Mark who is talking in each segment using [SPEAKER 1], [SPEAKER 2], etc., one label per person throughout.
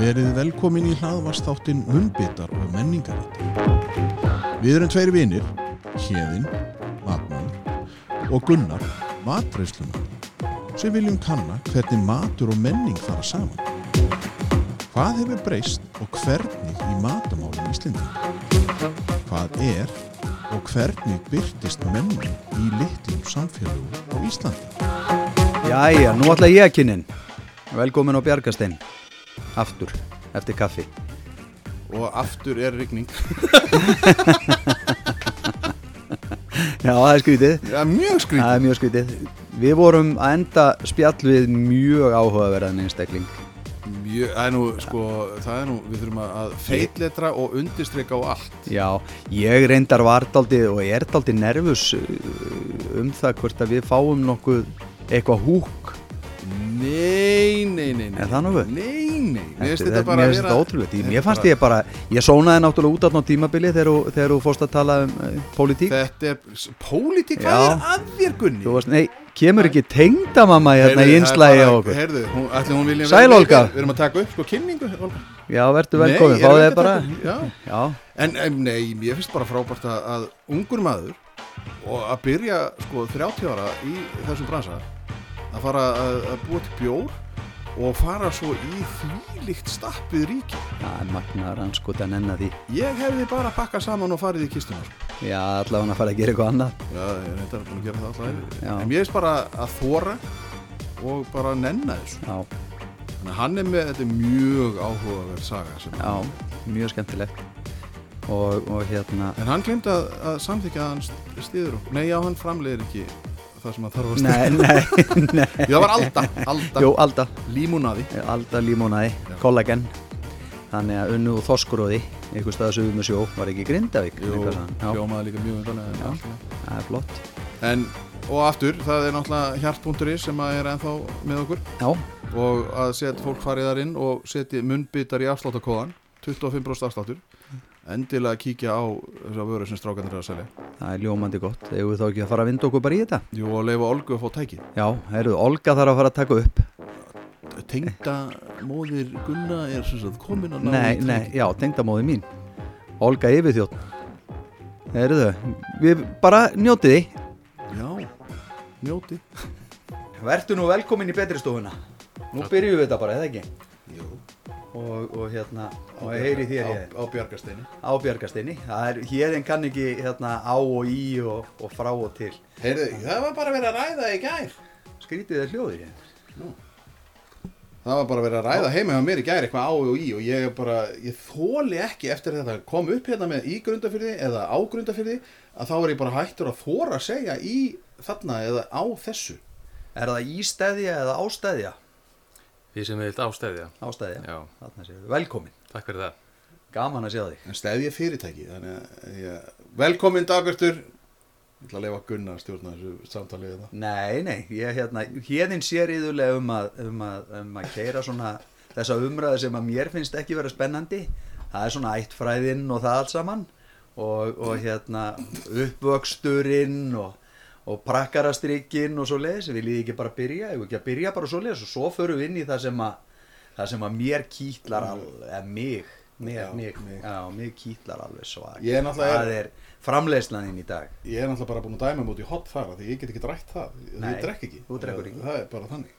[SPEAKER 1] Verið velkomin í hlaðvastáttin Munnbitar og menningarit. Við erum tveir vinir, Hjeðin, Matmann og Gunnar, matreyslumann, sem viljum kanna hvernig matur og menning fara saman. Hvað hefur breyst og hvernig í matamálum Íslendinga? Hvað er og hvernig byrtist menning í litlum samfélagum á Íslandi?
[SPEAKER 2] Jæja, nú ætla ég að kynnin Velkomin á Bjargastein Aftur, eftir kaffi
[SPEAKER 1] Og aftur er rigning.
[SPEAKER 2] Já, það er skrítið
[SPEAKER 1] Já, mjög skrítið.
[SPEAKER 2] Það er mjög skrítið Við vorum að enda spjall við mjög áhugaverðan einstakling
[SPEAKER 1] Mjög, það er nú, sko, það er nú, við þurfum að- feitletra og undirstreika á allt.
[SPEAKER 2] Já, ég reyndar var daldið og er daldið nervus uh, um það hvort að við fáum nokkuð eitthvað húk
[SPEAKER 1] Nei, nei, nei, nei.
[SPEAKER 2] Er það nokkuð?
[SPEAKER 1] Nei, nei, mér finnst
[SPEAKER 2] Þetta-
[SPEAKER 1] bara
[SPEAKER 2] mér finnst þetta ótrúlegt Ég-
[SPEAKER 1] Þetta
[SPEAKER 2] Mér fannst ég bara, ég sónaði náttúrulega út á tímabili þegar þú- fórst að tala um uh, pólitík
[SPEAKER 1] Þetta er, pólitík, hvað er að þér, Gunni?
[SPEAKER 2] Þú varst, nei, kemur ekki tengdamamma hérna í
[SPEAKER 1] Heyrðu, það er
[SPEAKER 2] inslægi á okkur
[SPEAKER 1] Heyrðu, hún, hún vilja
[SPEAKER 2] Sæl, Olga.
[SPEAKER 1] Við erum að taka upp, sko, kynningu, Olga.
[SPEAKER 2] Já, verður velkomin, fáðu
[SPEAKER 1] að
[SPEAKER 2] bara?
[SPEAKER 1] Já.
[SPEAKER 2] Já,
[SPEAKER 1] En, en nei, ég finnst bara frábært að, að ungur maður og að byrja, sko, 30 ára í þessum bransa að fara að, að búa til bjór og fara svo í þvílíkt stappið ríki.
[SPEAKER 2] það er magnar anskot að nenna því
[SPEAKER 1] Ég hefði bara pakkað saman og farið í kistuna, sko.
[SPEAKER 2] Já, allavega að fara að gera eitthvað annað
[SPEAKER 1] Já, ég þetta búin að gera það.
[SPEAKER 2] Já.
[SPEAKER 1] En mér finnst bara að þóra og bara nenna þessu.
[SPEAKER 2] Já,
[SPEAKER 1] Þannig að hann er með, þetta mjög áhugaverð saga sem
[SPEAKER 2] já, mjög skemmtilegt og, og hérna
[SPEAKER 1] En hann glemt að, að samþykja að hann st- styður okkur. Nei, já, hann framleiðir ekki það sem að þarf að styður.
[SPEAKER 2] Nei, nei, nei
[SPEAKER 1] Það var Alda, Alda,
[SPEAKER 2] Jú, Alda,
[SPEAKER 1] límúnaði.
[SPEAKER 2] Alda límónaði,
[SPEAKER 1] Já.
[SPEAKER 2] kollagen. Þannig að unnu og þorskuróði einhver stað að sögum með sjó, var ekki Grindavík?
[SPEAKER 1] Jú, hljómaði líka mjög lagi.
[SPEAKER 2] það er flott.
[SPEAKER 1] En, og aftur, það er náttúrulega hjartpunkturinn sem að er ennþá með okkur.
[SPEAKER 2] Já,
[SPEAKER 1] og að setja fólk farið þar inn og setja munnbitar í afsláttakóðan 25% afsláttur endilega kíkja á þessar vöru sem strákanir er að selja.
[SPEAKER 2] Það er ljómandi gott. Eða þá ekki að fara að vinda okkur bara í þetta?
[SPEAKER 1] Jú, og leifa Olgu að fá tæki
[SPEAKER 2] Já, heyrðu, Olga þarf að fara að taka upp.
[SPEAKER 1] Tengda móðir Gunna er sem sagt komin að ná
[SPEAKER 2] Nei, nei, já, tengdamóði mín. Olga yfirþjótt Heyrðu, við bara njótið því.
[SPEAKER 1] Já, njóti
[SPEAKER 2] Vertu nú velkomin í betri stofuna. Nú byrjum við þetta bara, eða ekki? Og, og hérna, og heyri þér
[SPEAKER 1] á,
[SPEAKER 2] hér
[SPEAKER 1] á Bjargasteini
[SPEAKER 2] á Bjargastinni Það er, hérinn kann ekki hérna á og í og, og frá og til.
[SPEAKER 1] Heyrðu, það var bara verið að ræða í gær.
[SPEAKER 2] Skrítið er hljóðið hér.
[SPEAKER 1] Það var bara verið að ræða heima hjá mér í gær eitthvað á og í og ég er bara, ég þóli ekki eftir þetta kom upp hérna með í grundafyrði eða á grundafyrði að þá er ég bara hættur að þóra að segja í þarna eða á þessu.
[SPEAKER 2] Er það ístæðja eða ástæðja?
[SPEAKER 3] Því sem við vilt ástæðja.
[SPEAKER 2] Ástæðja,
[SPEAKER 3] Já,
[SPEAKER 2] þarna séu við Velkomin,
[SPEAKER 3] takk fyrir það.
[SPEAKER 2] gaman að sjá þig
[SPEAKER 1] En stæði ég fyrirtæki, þannig að ég, velkomin Dagbjörtur, ég ætla að lefa Gunnar að stjórna þessu samtalið þetta.
[SPEAKER 2] Nei, nei, ég hérna, hérinn sér yðurlega um að, um að, um að keira svona þessa umræðu sem að mér finnst ekki vera spennandi. Það er svona ættfræðinn og það allt saman og, og hérna uppvöxturinn og, og prakkarastrykkin og svo leiðis. Vil ég ekki bara byrja, ég vil ekki að byrja bara svo leiðis og svo förum við inn í það sem að, það sem að mér kýtlar alveg, eða mig, mig,
[SPEAKER 1] Já,
[SPEAKER 2] mig,
[SPEAKER 1] mig.
[SPEAKER 2] já, mig kýtlar alveg
[SPEAKER 1] náttúrulega-
[SPEAKER 2] Það er framleiðslaninn í dag.
[SPEAKER 1] Ég er náttúrulega bara búin að dæma mútið í hot þar því ég get ekki drætt það,
[SPEAKER 2] Nei,
[SPEAKER 1] ég drekk ekki.
[SPEAKER 2] ekki.
[SPEAKER 1] Það er bara þannig.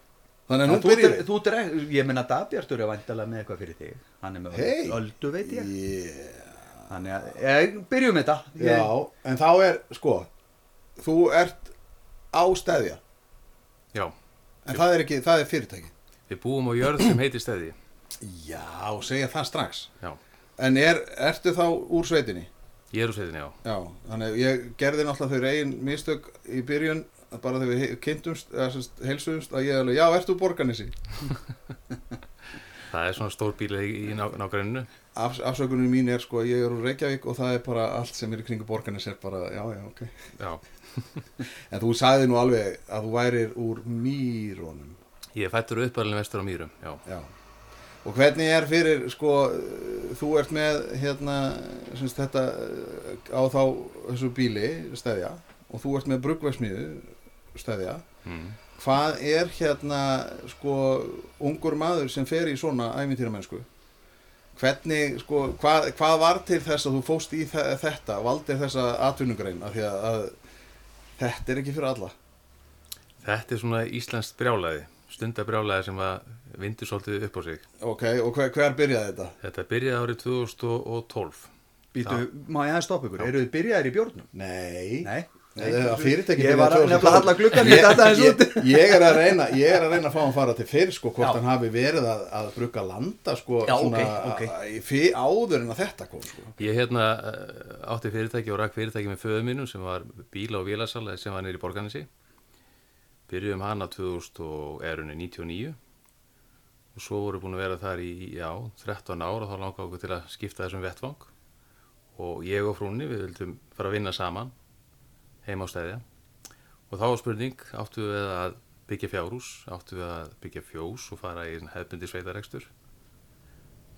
[SPEAKER 1] Þannig að nú byrjum
[SPEAKER 2] þú, þú dreg, ég minna Dagbjartur er vantilega með eitthvað fyrir þig hann er með
[SPEAKER 1] Hey.
[SPEAKER 2] öldu veit ég
[SPEAKER 1] Yeah.
[SPEAKER 2] þannig að, ég, byrjum þetta ég,
[SPEAKER 1] Já, en þá er, sko, þú ert á stæðja,
[SPEAKER 3] Já,
[SPEAKER 1] en það er ekki, það er fyrirtæki.
[SPEAKER 3] við búum á jörð sem heitir stæði.
[SPEAKER 1] Já, segja það strax.
[SPEAKER 3] Já,
[SPEAKER 1] En er, ertu þá úr sveitinni?
[SPEAKER 3] ég er úr sveitinni, já.
[SPEAKER 1] Já, þannig ég gerði náttúrulega þau reygin mistök í byrjun, bara þegar við kynntumst, heilsuðumst, að ég alveg, já, ertu úr borganessi?
[SPEAKER 3] Það er svona stór bíl í, í ná, nágræninu.
[SPEAKER 1] Af, afsökunum mín er sko ég er úr Reykjavík og það er bara allt sem er í kringu borganes er bara, já, já, ok.
[SPEAKER 3] Já,
[SPEAKER 1] En þú sagði nú alveg að þú værir úr mýrónum.
[SPEAKER 3] ég fættur uppalinn vestur á Mýrum, já.
[SPEAKER 1] Já. Og hvernig er fyrir, sko, þú ert með, hérna, semst þetta á þá þessu bíli, stæðja, og þú ert með bruggvæsmiðu, stæðja.
[SPEAKER 3] Mm.
[SPEAKER 1] Hvað er hérna, sko, ungur maður sem fer í svona æfintýramennsku? hvernig, sko, hvað, hvað var til þess að þú fóst í þe- þetta, valdir þessa atvinnugrein, af því að, að þetta er ekki fyrir alla.
[SPEAKER 3] Þetta er svona íslenskt brjálæði, stundabrjálæði sem að vindur svolítið upp á sig.
[SPEAKER 1] Ok, og hver, hver byrjaði þetta?
[SPEAKER 3] Þetta byrjaði árið 2012.
[SPEAKER 2] Býtu, má ég aðeins stoppa ykkur? Eru þið byrjaðir í bjórnum?
[SPEAKER 1] Nei.
[SPEAKER 2] Nei. Ég var að
[SPEAKER 1] 2012.
[SPEAKER 2] nefnilega halla aðeins út.
[SPEAKER 1] ég, ég er að reyna ég er að reyna að fá hann fara til fyrir sko hvort
[SPEAKER 2] Já.
[SPEAKER 1] hann hafi verið að, að brugga landa sko
[SPEAKER 2] Já,
[SPEAKER 1] svona
[SPEAKER 2] ok, ok.
[SPEAKER 1] í fyr, áður en að þetta kom sko
[SPEAKER 3] Ég hérna eh, átti fyrirtæki og rak fyrirtæki með föðu mínum sem var bíla og vélasala sem var nýri í borganessi. Byrjuðum hana 2000 og erunni 99 og svo voru búin að vera þar í, já, 13 ár og þá langaði okkur til að skipta þessum vettvang og ég og frúnni við vildum fara að vinna saman heima á stæðja og þá var spurning, áttu við að byggja fjárhús, áttu við að byggja fjós og fara í hefbundi sveitarekstur?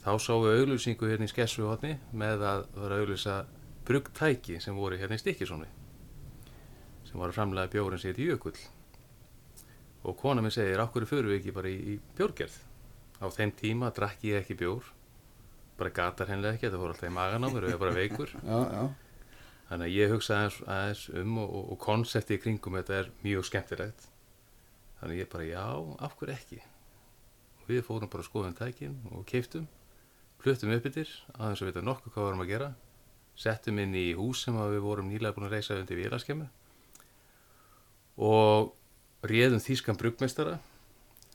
[SPEAKER 3] Þá sáum við auglýsingu hérna í Skessuhotni með að að auglýsa bruggtæki sem voru hérna í Stikkisónu sem var að framlega bjórin sér í jökull. Og kona minn segir, okkur fyrir við ekki bara í, í bjórgerð? Á þeim tíma drakk ég ekki bjór bara gatar hennilega ekki, þetta fór alltaf í magan á mér og ég var bara veikur.
[SPEAKER 1] Já, já,
[SPEAKER 3] Þannig að ég hugsa aðeins, aðeins um og, og, og konsepti í kringum þetta er mjög skemmtilegt. Þannig ég bara, já, af hverju ekki? Við fórum bara að skoðum tækin og keiftum, fluttum upp yfir, aðeins að vita nokkuð hvað við varum að gera, settum inn í hús sem við vorum nýlega búin að reysa undir vélaskemmu og réðum þýskan bruggmeistara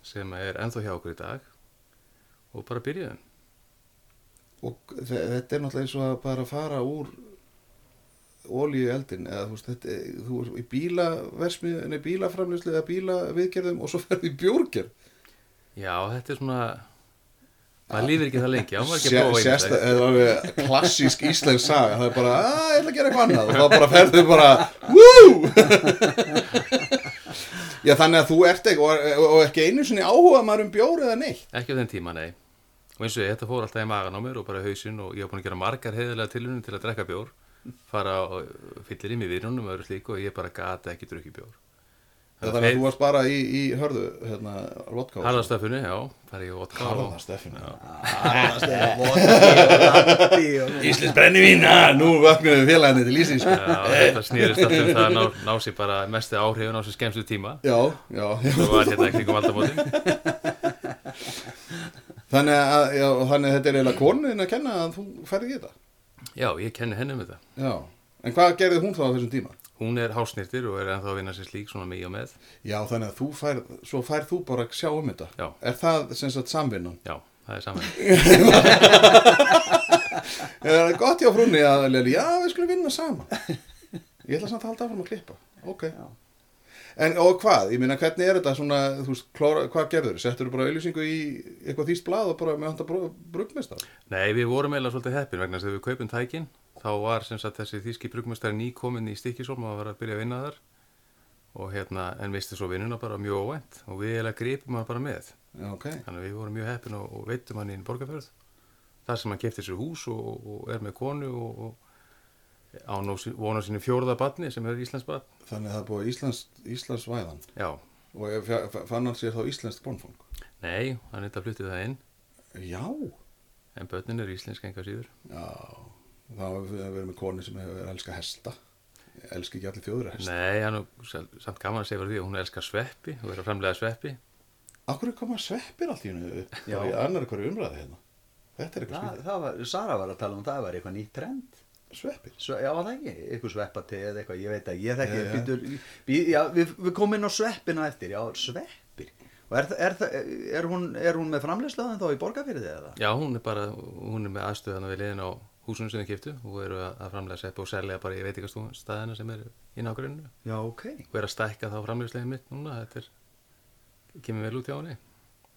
[SPEAKER 3] sem er ennþá hjá okkur í dag og bara byrjuðum.
[SPEAKER 1] og þe- þetta er náttúrulega eins og að bara fara úr olíu eldin eða þú veist, þetta, þú er í bílaversmiðinni, bílaframlýslu eða bílaviðgerðum og svo ferði í bjórgerð.
[SPEAKER 3] Já, þetta er svona, maður lífir ekki það lengi,
[SPEAKER 1] sérsta- það er alveg klassísk íslensk saga það er bara, að ég ætla að gera eitthvað annað. Og þá bara ferðu bara, wú já þannig að þú ert ekki og, og ekki einu sinni áhuga maður um bjór eða neitt.
[SPEAKER 3] Ekki á þenn tíma, nei. Og eins og ég, þetta fór alltaf í magan á mér og bara hausinn og ég var búin að gera margar heiðilega tilunum til að drekka bjór, fara og fyllir í mig virunum og öðru slíku og ég bara gata ekki drukki bjór.
[SPEAKER 1] þannig að þú varst bara í, í hörðu hérna, vodka
[SPEAKER 3] Harðastöfunni, já, fara ég vodka og...
[SPEAKER 1] Harðasteffinu
[SPEAKER 2] Íslands
[SPEAKER 1] Íslensk brennivín, að nú vaknaðu félagarnir til Íslands
[SPEAKER 3] Já, þetta snýrist alltaf um það að ná, ná sér bara mestu áhrifun á sér skemmstu tíma.
[SPEAKER 1] já, já.
[SPEAKER 3] Þú var hérna kringum aldamótin.
[SPEAKER 1] Þannig, að, já, þannig að þetta er eiginlega konuðin að kenna að þú færði í þetta
[SPEAKER 3] Já, ég kenni henni um þetta.
[SPEAKER 1] já, en hvað gerði hún þá á þessum tíma?
[SPEAKER 3] Hún er hásnýrtir og er ennþá að vinna sér slík svona mig og með.
[SPEAKER 1] Já, þannig að þú færð, svo færð þú bara að sjá um þetta
[SPEAKER 3] Já.
[SPEAKER 1] Er það sem sagt samvinnan?
[SPEAKER 3] Já, það er saman.
[SPEAKER 1] Er það gott hjá frúnni að, já, við skulum vinna saman Ég ætla samt að halda áfram að klippa Ok En og hvað, ég meina hvernig er þetta svona, þú veist, klóra, hvað gerður? Settur þú bara auðlýsingu í eitthvað þýst blað og bara með handa brugmestar?
[SPEAKER 3] Nei, við vorum eiginlega svolítið heppin vegna þess að við kaupum tækin þá var sem sagt þessi þýski brugmestari ný komin í stikkisólm og var að byrja að vinna þar. Og hérna, en visti svo vinnuna bara mjög óvænt og við eiginlega gripum hann bara með.
[SPEAKER 1] Já, ok.
[SPEAKER 3] Þannig að við vorum mjög heppin og, og veitum hann í borgarfjörð. Þar sem hann kefti sér hús og, og er með konu og, og á nú sí- vona sínu fjórða badni sem er Íslands badn
[SPEAKER 1] Þannig að það er búið Íslands, Íslands væðan
[SPEAKER 3] Já,
[SPEAKER 1] og fann hann sér þá Íslands bónfang
[SPEAKER 3] nei, hann er þetta fluttið það inn.
[SPEAKER 1] Já,
[SPEAKER 3] en börnin er íslensk enga síður.
[SPEAKER 1] Já. Þá hefur við verið með konu sem hefur elska hesta. Elski ekki allir þjóður að hesta.
[SPEAKER 3] Nei, hann er samt gaman að segja fyrir því að hún elskar sveppi og er að framlega sveppi.
[SPEAKER 1] Akkur er koma sveppir allt í hennu bara í annar hverju umræði hérna? Þetta er eitthvað
[SPEAKER 2] Það, það var, Sara var að tala um það var eitthvað nýtt trend
[SPEAKER 1] Sveppir
[SPEAKER 2] Sve, Já, það ekki, eitthvað sveppati eða eitthvað, ég veit að ég þekki,
[SPEAKER 1] Já, já.
[SPEAKER 2] býtur, já, við, við komum inn á sveppina eftir, já, sveppir. Og er, er, er, hún, er hún með framleiðsluðan þá í borgarfyrði eða?
[SPEAKER 3] Já, hún er bara, hún er með aðstöðana við liðin á húsunum sem þið kiptu og eru að að framlega sveppi og selja bara í veitingastæðina sem eru í nágrunnu
[SPEAKER 2] Já, ok,
[SPEAKER 3] og er að stækka þá framlegslegin mitt núna, þetta er, kemur vel út hjá henni.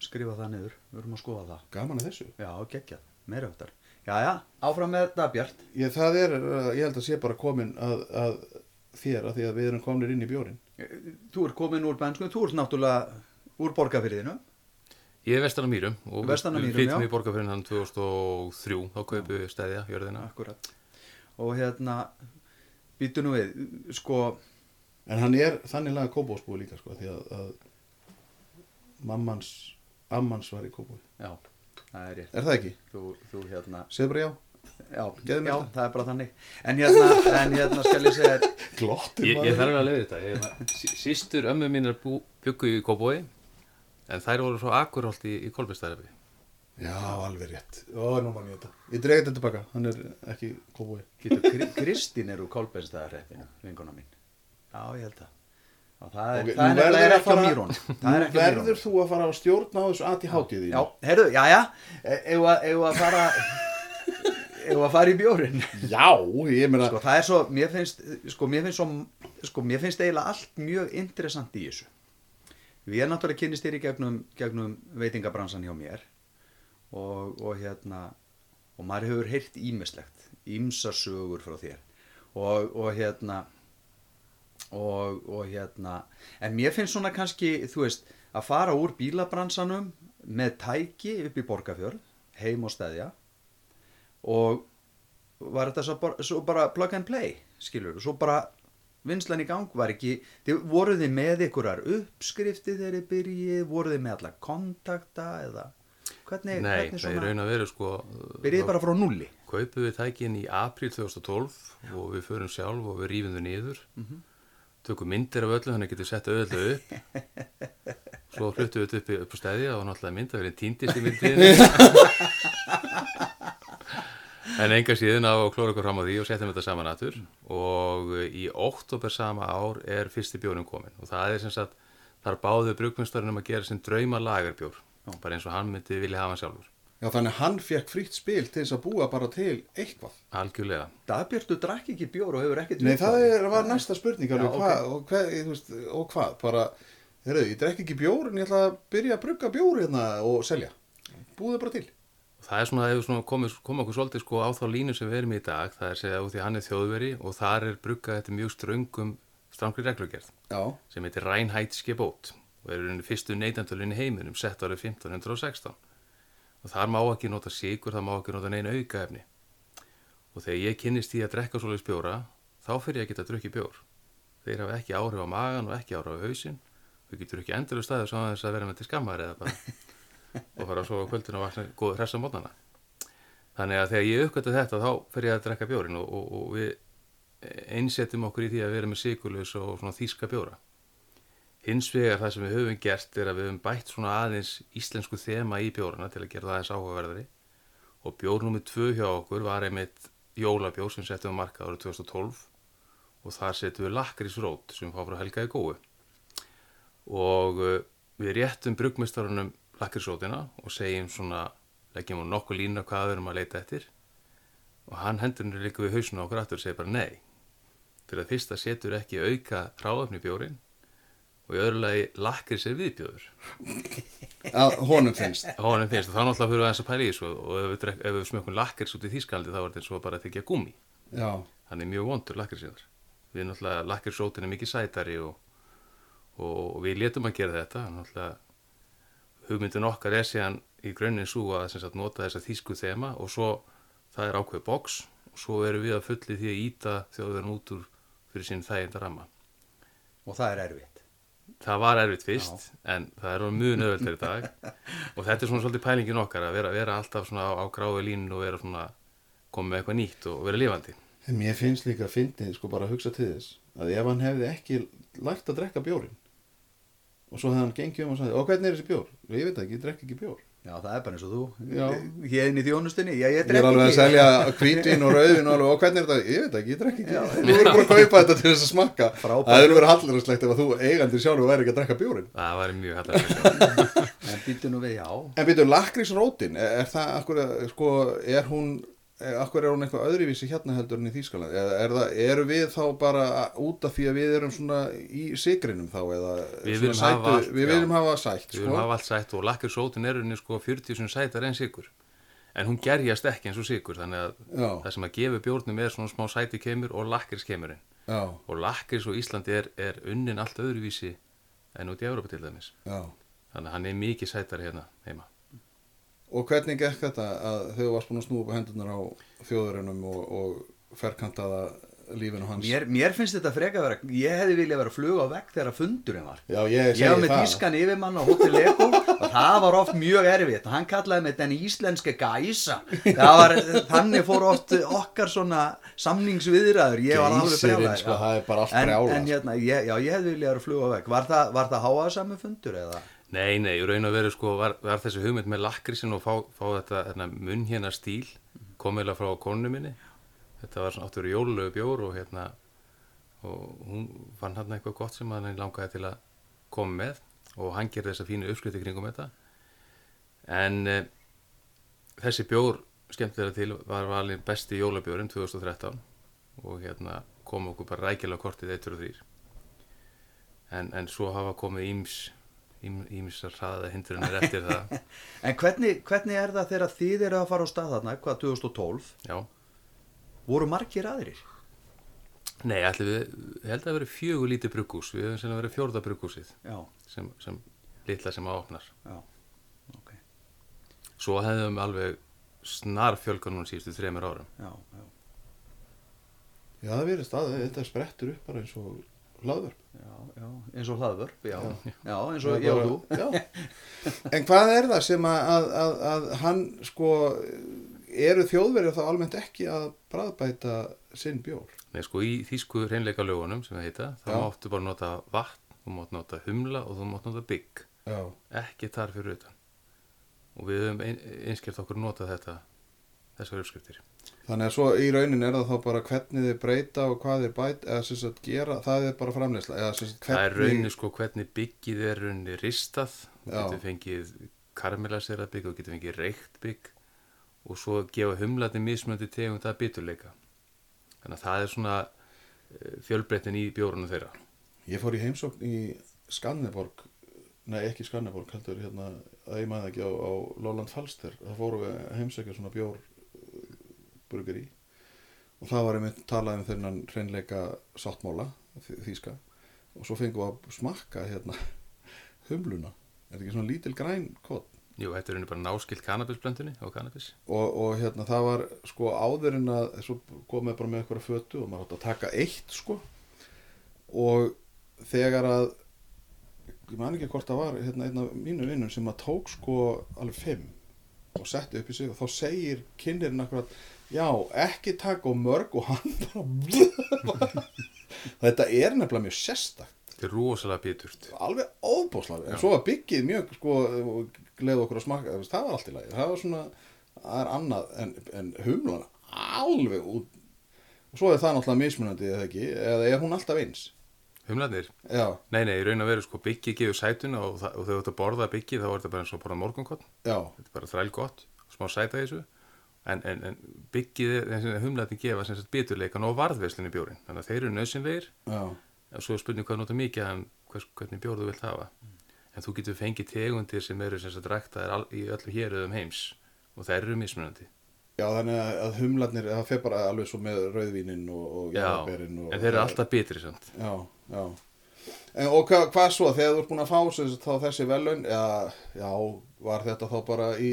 [SPEAKER 2] skrifa það niður, við erum að skoða það.
[SPEAKER 1] Gaman að þessu
[SPEAKER 2] Já, geggjað, meira öftar. Já, já, áfram með þetta, Bjart.
[SPEAKER 1] ég, Það er, uh, ég held að sé bara komin að, að þér að því að við erum kominir inn í bjórin
[SPEAKER 2] Þú ert komin úr bensku, þú ert náttúrulega úr borgarfyrðinu.
[SPEAKER 3] Ég er vestan á Mýrum og
[SPEAKER 2] Vestan á
[SPEAKER 3] við
[SPEAKER 2] Mýrum, já.
[SPEAKER 3] í borgarfyrin hann 2003, þá kaupum við stæðja, jörðina.
[SPEAKER 2] Akkurat. Og hérna, býtu nú við, sko,
[SPEAKER 1] En hann er þannig laga kópósbúi líka sko því að, að mammans, ammans var í kópói
[SPEAKER 2] já, það er rétt.
[SPEAKER 1] Er það ekki?
[SPEAKER 2] þú, þú hérna
[SPEAKER 1] Segðu bara já.
[SPEAKER 2] Já, já.
[SPEAKER 1] það.
[SPEAKER 2] það er bara þannig. En hérna, en hérna skal ég segja
[SPEAKER 1] Glottir
[SPEAKER 3] Ég, ég þarf alveg að leiða þetta. Ég, sí- Systur ömmu mínar bú, byggu í Kóbói en þær voru frá Akurholt í, í Kolbestæðafi.
[SPEAKER 1] Já, alveg rétt. Ó, nú mann ég þetta. Ég dregi þetta tilbaka, hann er ekki
[SPEAKER 2] Kri- Kristín er úr Kolbeinstæðarreppinu vinkona mín. Já, ég held það. og það er,
[SPEAKER 1] Ok,
[SPEAKER 2] það er,
[SPEAKER 1] verður
[SPEAKER 2] er ekki á
[SPEAKER 1] fara-
[SPEAKER 2] mýrún það er ekki á
[SPEAKER 1] verður
[SPEAKER 2] mýrún
[SPEAKER 1] þú að fara að stjórna á þessu aðt í hátíði
[SPEAKER 2] já, heyrðu, já, já. Að, ef að fara ef að fara í bjórin
[SPEAKER 1] já, ég meina
[SPEAKER 2] sko það er svo, mér finnst sko mér finnst svo, sko mér finnst eiginlega allt mjög interessant í þessu. Við erum náttúrulega kynist þér í gegnum, gegnum veitingabransan hjá mér og, og hérna og maður hefur heyrt ímislegt ímsar sögur frá þér. Og, og hérna og, og hérna en mér finnst svona kannski þú veist að fara úr bílabransanum með tæki upp í borgarfjörð heim og stæðja og var þetta svo bara, svo bara plug and play skilur, svo bara vinslan í gang var ekki, þið voruð þið með einhverjar uppskrifti þegar þið byrjið voruð þið með alla kontakta eða hvernig,
[SPEAKER 3] Nei,
[SPEAKER 2] hvernig
[SPEAKER 3] það er raun að vera sko
[SPEAKER 2] byrjið bara frá nulli
[SPEAKER 3] kaupum við tækin í apríl 2012 og við förum sjálf og við rýfum þau niður tökum myndir af öllu þannig að getum sett öllu upp. Svo fluttum við upp, upp á stæði og náttúrulega mynd að verið tíndist í myndin en enga síðan á klóra okkur fram á því og setjum þetta saman aður og í oktober sama ár er fyrsti bjórnum komin og það er sem sagt þar báðu brugmyndstarinn um að gera sem drauma lagerbjór bara eins og hann myndi vilja hafa hann sjálfur
[SPEAKER 1] Já, þannig að hann fekk frítt spil til þess að búa bara til eitthvað.
[SPEAKER 3] algjörlega
[SPEAKER 2] Dagbjörtu drakk ekki bjór og hefur ekkert
[SPEAKER 1] Nei, það er, var næsta spurning alveg,
[SPEAKER 2] Já, ok.
[SPEAKER 1] hvað, og, hvað, þú veist, og hvað, bara, heyrðu, ég drekk ekki bjór en ég ætla að byrja að brugga bjór hérna og selja. Búðu bara til.
[SPEAKER 3] Það er svona, hefur svona komið, komið okkur svolítið sko á þá línu sem við erum í í dag, það er segja út því að hann er þjóðveri og þar er bruggað þetta mjög ströngum, strangri reglugerð
[SPEAKER 1] Já,
[SPEAKER 3] sem heitir Reinheitske bót og er í fyrstu neytandölinn í heiminum sett árið 1516 og þar má ekki nota sigur, það má ekki nota neina aukaefni. Og þegar ég kynnist því að drekka svolítið spjóra þá fyrir ég að geta drukki bjór. Þeir hafa ekki áhrif á magan og ekki áhrif á hausinn. Og getur ekki endurlega staðið svo þess að vera með til skammar eða bara og fara að sofa kvöldin og vakna góð hressa mótnana þannig að þegar ég uppgötta þetta þá fyrir ég að drekka bjórin og, og, og við einsetjum okkur í því að vera með sigurlaus og svona þýska bjóra hins vegar það sem við höfum gert er að við höfum bætt svona aðeins íslensku þema í bjórana til að gera það aðeins áhugaverðari. Og bjór nummið tvö hjá okkur var einmitt jólabjór sem settum við markað árið 2012 og þar settum við lakrísrót sem fá frá Helga í góu. Og uh, við réttum bruggmistarunum lakrísrótina og segjum svona leggjum á nokkuð lína hvað við erum að leita eftir. Og hann hendur henni líka við hausinu á okkur aftur og segir bara nei. Fyrir að fyrsta setur ekki auka ráðöfni bjórin og í öðru lagi lakrís er viðbjóður.
[SPEAKER 1] Að honum finnst.
[SPEAKER 3] honum finnst. Og þá náttúrulega fyrir við aðeins að pæla í þessu. Og ef við, ef við smökkum lakrís út í Þýskaldi þá er þetta eins og bara að þykja gúmi
[SPEAKER 1] Já,
[SPEAKER 3] hann er mjög vondur lakrísíðar við náttúrulega lakrísrótin er mikið sætari og, og, og við letum að gera þetta. Náttúrulega hugmyndin okkar er síðan í grunninn svo að sem sagt, nota þessa þýsku þema. Og svo það er ákveð box. Og svo erum við að fulli því að íta þjóðverðin út úr fyrir sín þæginda ramma
[SPEAKER 2] og það er erfitt
[SPEAKER 3] það var erfitt fyrst en það er mjög nöðvöldur í dag og þetta er svona svolítið pælingin okkar að vera, vera alltaf svona á, á gráðu línu og vera svona koma með eitthvað nýtt og vera lifandi
[SPEAKER 1] en mér finnst líka að fyndi, sko bara að hugsa til þess, að ef hann hefði ekki lært að drekka bjórin og svo hefði hann gengið um og sagði, og hvernig er þessi bjór? Ég veit ekki, ég drekk ekki bjór.
[SPEAKER 2] Já það er bara eins og þú
[SPEAKER 1] Já.
[SPEAKER 2] hérna í þjónustunni, já ég
[SPEAKER 1] Ég er alveg að
[SPEAKER 2] ekki
[SPEAKER 1] selja hvítvin og rauðvin og alveg, og hvernig er þetta? Ég veit það ekki, ég drekk ekki. Þú verður bara að kaupa þetta til þess að smakka.
[SPEAKER 2] Frábært.
[SPEAKER 1] Það hefur verið hallarslegt ef að þú eigandi sjálfur væri ekki að drekka bjórin.
[SPEAKER 3] það var mjög hallar
[SPEAKER 2] en býtu nú við, já
[SPEAKER 1] En byrju, lakrísrótin, er, er það, akkur, sko, er hún, er, akkur er hún eitthvað öðruvísi hérna heldur en í Þýskaland? Eða er það, eru við þá bara út af því að við erum svona í sigrinum þá, eða
[SPEAKER 3] Við viljum hafa
[SPEAKER 1] hafa sætt,
[SPEAKER 3] við viljum
[SPEAKER 1] sko?
[SPEAKER 3] hafa allt sætt og lakrísrótin er unni sko 40 sem sætar en sigur en hún gerjast ekki eins og sigur þannig að
[SPEAKER 1] Já.
[SPEAKER 3] það sem að gefa bjórnum er svona smá sæti kemur og lakrís kemurinn
[SPEAKER 1] Já,
[SPEAKER 3] og lakrís og Íslandi er, er unnin allt öðruvísi en út í Európa til dæmis
[SPEAKER 1] já.
[SPEAKER 3] þannig að hann er mikið sætari hérna heima
[SPEAKER 1] Og hvernig gekk þetta að þau varst búin að snúa upp hendunar á þjóðurinnum og, og ferkantaða lífinu hans?
[SPEAKER 2] mér, mér finnst þetta freka að vera ég hefði viljað vera að fluga á vegg þegar fundurinn var.
[SPEAKER 1] Já, ég
[SPEAKER 2] ég
[SPEAKER 1] segi
[SPEAKER 2] var með
[SPEAKER 1] það.
[SPEAKER 2] tískan yfirmann á Hotel Lego að það var oft mjög erfitt. Hann kallaði mig den íslenske gæsa. Það var, þannig fór oft okkar svona samningsviðræður. Ég var alveg
[SPEAKER 1] Geysirinn,
[SPEAKER 2] brjálæður,
[SPEAKER 1] sko, það er bara allt
[SPEAKER 2] en,
[SPEAKER 1] brjálað,
[SPEAKER 2] en hérna, ég, já, ég hefði viljað að fluga veg var það, það háaðsami fundur eða
[SPEAKER 3] Nei, nei, í raun og veru sko var, var þessi hugmynd með lakrísin og fá, fá þetta hérna, munn hérna stíl komiðlega frá konu minni. Þetta var svona áttur jólulegu bjór og hérna og hún fann hann eitthvað gott sem hann langaði til að koma með og hann gerði þessa fínu uppskriti kringum þetta. En e, þessi bjór skemmtilega til var valin besti jólabjórin 2013 og hérna kom okkur bara rækilega kortið 1 og 3 en, en svo hafa komið íms ímsar hraða hindrunir eftir það.
[SPEAKER 2] En hvernig, hvernig er það þegar þið eru að fara á stað þarna hvað 2012
[SPEAKER 3] já,
[SPEAKER 2] voru margir aðrir?
[SPEAKER 3] Nei, ætli við ég held að það veri fjögur lítið brugghús. Við hefum sem að vera fjórða brugghúsið
[SPEAKER 2] já,
[SPEAKER 3] sem, sem litla sem að opnar.
[SPEAKER 2] Já, ok.
[SPEAKER 3] Svo hefðum alveg snar fjölga núna síðustu þreymur árum.
[SPEAKER 2] Já, já,
[SPEAKER 1] Já, það verðist að þetta sprettur upp bara eins og hlaðvörp.
[SPEAKER 2] já, já eins og hlaðvörp, já, já, eins og ég og þú
[SPEAKER 1] Já. En hvað er það sem að, að, að, að hann sko, eru þjóðverið þá almennt ekki að bræðbæta sinn bjór?
[SPEAKER 3] Nei, sko, í þýsku hreinleika lögunum sem það heita, þá máttu bara nota vatn, þú mátt nota humla og þú mátt nota bygg,
[SPEAKER 1] Já.
[SPEAKER 3] ekki þar fyrir utan. Og við höfum ein, einskjöld okkur nota þetta, þessar uppskriftir.
[SPEAKER 1] Þannig að svo í raunin er það þá bara hvernig þið breyta og hvað þið bæta, eða sem sagt gera, það er bara framleysla, eða sagt
[SPEAKER 3] Það er
[SPEAKER 1] hvernig...
[SPEAKER 3] raunin sko hvernig byggið er raunin ristað, þú getur fengið karmelaserað bygg og getur fengið reykt bygg og svo gefa humlaði mismöndi tegund að biturleika. Þannig að það er svona eh, fjölbreytin í bjórunum þeirra.
[SPEAKER 1] Ég fór í heimsókn í Skanneborg, nei ekki Skanneborg, heldur hérna, að ég maður ekki á, á Lóland Falster, það fóru heimsækja svona bjór burgeri og það var einmitt talað um þennan hreinleika sáttmála, þýska. Og svo fengum við að smakka hérna humluna, er þetta ekki svona lítil græn kott
[SPEAKER 3] Jú, þetta er raunin bara náskilt kannabisblöndunni og kannabis.
[SPEAKER 1] og, og hérna það var sko áður en að svo komið bara með eitthvað fötu og maður átt að taka eitt sko. Og þegar að ég man ekki hvort það var hérna einn af mínu vinnum sem að tók sko alveg fimm og setti upp í sig og þá segir kynirinn akkurat já, ekki taka og mörg og hann bara þetta er nefnilega mjög sérstakt.
[SPEAKER 3] Þetta er rosalega biturt.
[SPEAKER 1] alveg óbúslega en svo var byggið mjög sko gleði okkur að smaka það var allt í lagi, það var svona það er annað en, en humlan. Alveg út. Og svo er það náttúrulega mismunandi eða ekki? Eða er hún alltaf eins?
[SPEAKER 3] Humlarnir?
[SPEAKER 1] já,
[SPEAKER 3] Nei, nei, í raun og veru sko byggið gefur sætuna og, og þegar þú ert að borða byggið þá er þetta bara eins og að borða morgunkott.
[SPEAKER 1] já,
[SPEAKER 3] Þetta er bara þræl gott, smá sæta í þessu. En, en, en byggið, humlarnir gefa sem sagt biturleikan og varðveslinu bjórin. Þannig að þeir eru nöðsynlegir
[SPEAKER 1] já,
[SPEAKER 3] og svo er spurning hvað nota mikið en hvers, hvernig bjór þú vilt hafa. En þú getur fengið tegundir sem eru sem sagt ræktaðir all- í öllu héruðum heims og þær eru mismunandi.
[SPEAKER 1] já þannig að, humlarnir það fer bara alveg svo með rauðvínin og, og og
[SPEAKER 3] en þeir eru alltaf bitri samt.
[SPEAKER 1] já, já en, og hva, hvað svo, þegar þú ert búin að fá þá þessi velun já, já, var þetta þá bara í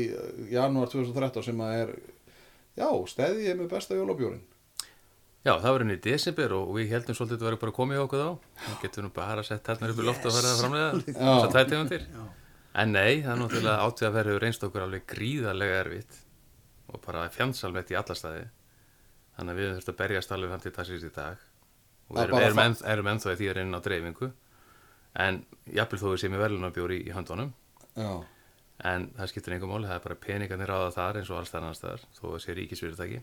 [SPEAKER 1] janúar 2013 sem að er já, steði ég með besta jólabjórin
[SPEAKER 3] Já, það var henni í desember og við heldum svolítið að það væri bara komið hjá okkur þá. Þá getum við nú bara sett hérna upp í loft og farið að framlega
[SPEAKER 1] Já.
[SPEAKER 3] þessar tvær tegundir. En nei, það er náttúrulega átíð að verður reynst okkur alveg gríðarlega erfitt og bara fjandsalmett í alla staði. Þannig að við höfum þurft að berjast alveg fram til dagsins í dag. Og
[SPEAKER 1] Það
[SPEAKER 3] erum, erum, enn, erum ennþá í því að reyna á dreifingu. En jafnvel þó við séum í verðlunarbjóri í höndunum.
[SPEAKER 1] já,
[SPEAKER 3] En það skiptir einhver máli, það er bara peningarnir ráða þar eins og alls þar annars þar, þó að sé ríkisfyrirtæki.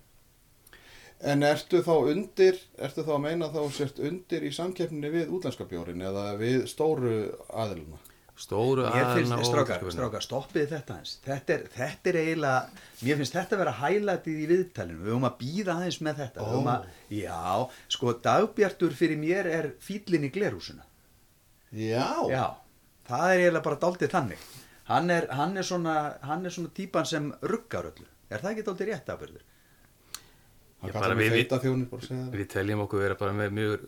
[SPEAKER 1] En ertu þá undir, ertu þá að meina þá sért undir í samkeppninni við útlenska bjórin eða við stóru aðiluna?
[SPEAKER 3] Stóru aðalna og útskrifarnir.
[SPEAKER 2] strákar, stoppið þetta eins þetta er, þetta er eiginlega mér finnst þetta að vera hælatið í viðtalinu við höfum að býða aðeins með þetta
[SPEAKER 1] Ó.
[SPEAKER 2] oh. að, já, sko dagbjartur fyrir mér er fýllin í glerhúsuna
[SPEAKER 1] Já,
[SPEAKER 2] já, það er eiginlega bara daldið þannig hann er, hann er svona hann er svona típan sem ruggar öllu er það ekki daldið rétt afbyrður?
[SPEAKER 3] við-
[SPEAKER 1] það.
[SPEAKER 3] Við teljum okkur vera bara með mjög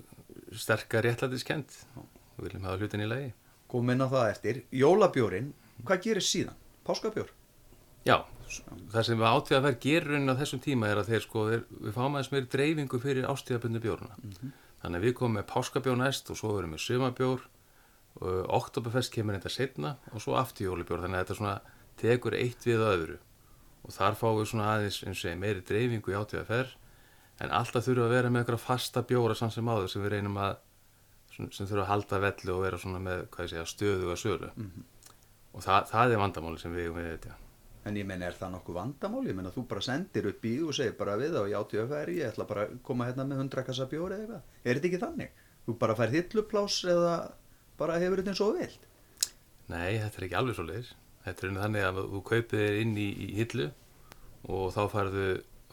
[SPEAKER 3] sterkar réttlætiskend og viljum hafa hlutin í lagi.
[SPEAKER 2] komum inn á það eftir, jólabjórin hvað gerir síðan? Páskabjór?
[SPEAKER 3] Já, það sem við átíða að vera gerurinn á þessum tíma er að þeir sko, þeir, við fáum aðeins meiri dreifingu fyrir ástíðabundu bjóruna. Þannig að við komum með páskabjór næst og svo verðum við sumabjór Oktoberfest kemur þetta setna og svo aftur jólubjór þannig að þetta svona tekur eitt við öðru og þar fáum við svona aðeins eins og meiri dreifingu í átíðaferð en alltaf þurfum að vera með eitthvað fasta bjóra samt sem áður sem við reynum að sem, þurfum að halda velli og vera svona með hvað ég segja, stöðu og sölu og það, það er vandamáli sem við eigum við þetta
[SPEAKER 2] En ég menn, er það nokkuð vandamál? Ég menn að þú bara sendir upp í og segir bara við á játíðafæri, ég ætla bara að koma hérna með 100 kassa bjóri eða eitthvað. Er þetta ekki þannig? Þú bara fær hilluplás eða bara hefur þetta eins og vilt?
[SPEAKER 3] Nei, þetta er ekki alveg svo leiðis. Þetta er einu þannig að þú kaupir þér inn í, í hillu og þá farðu,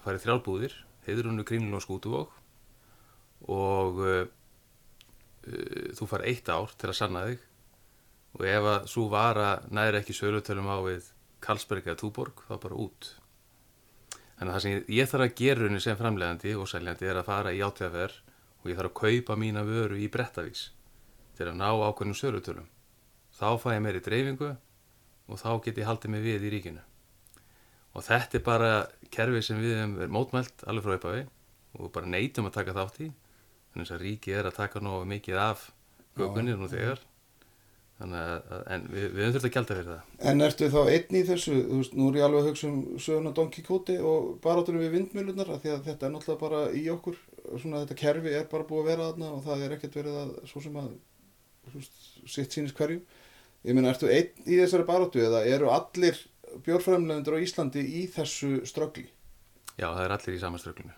[SPEAKER 3] farið þrjálbúðir, heiðrunu grínlun og skútuvók og uh, uh, þú farið eitt ár til að sanna þig og ef að svo vara næri ekki sölutölum á við Karlsberg eða Túborg, þá bara út. Þannig að það sem ég, ég þarf að gera henni sem framlegandi og seljandi er að fara í átíðafer og ég þarf að kaupa mína vöru í brettavís til að ná ákveðnum sölutölum. Þá fæ ég meiri dreifingu og þá get ég haldið mig við í ríkinu. Og þetta er bara kerfi sem við hefum verið mótmælt alveg frá uppafi og bara neytum að taka þátt í. Þannig að ríkið er að taka nógu mikið af gökunni nú þegar. Þannig að, að- en við, við höfum þurft að gælda fyrir það.
[SPEAKER 1] En ertu þá einn í þessu, þú veist, nú er ég alveg að hugsa um söguna Don Quixote og barátunum við vindmjölunar af því að þetta er náttúrulega bara í okkur, svona þetta kerfi er bara búið að vera þarna og það er ekkert verið að, svo sem að, sitt sínist hverju. Ég meina, ertu einn í þessari barátu eða eru allir bjórframlegundur á Íslandi í þessu ströggli?
[SPEAKER 3] Já, það er allir í sama ströglunu.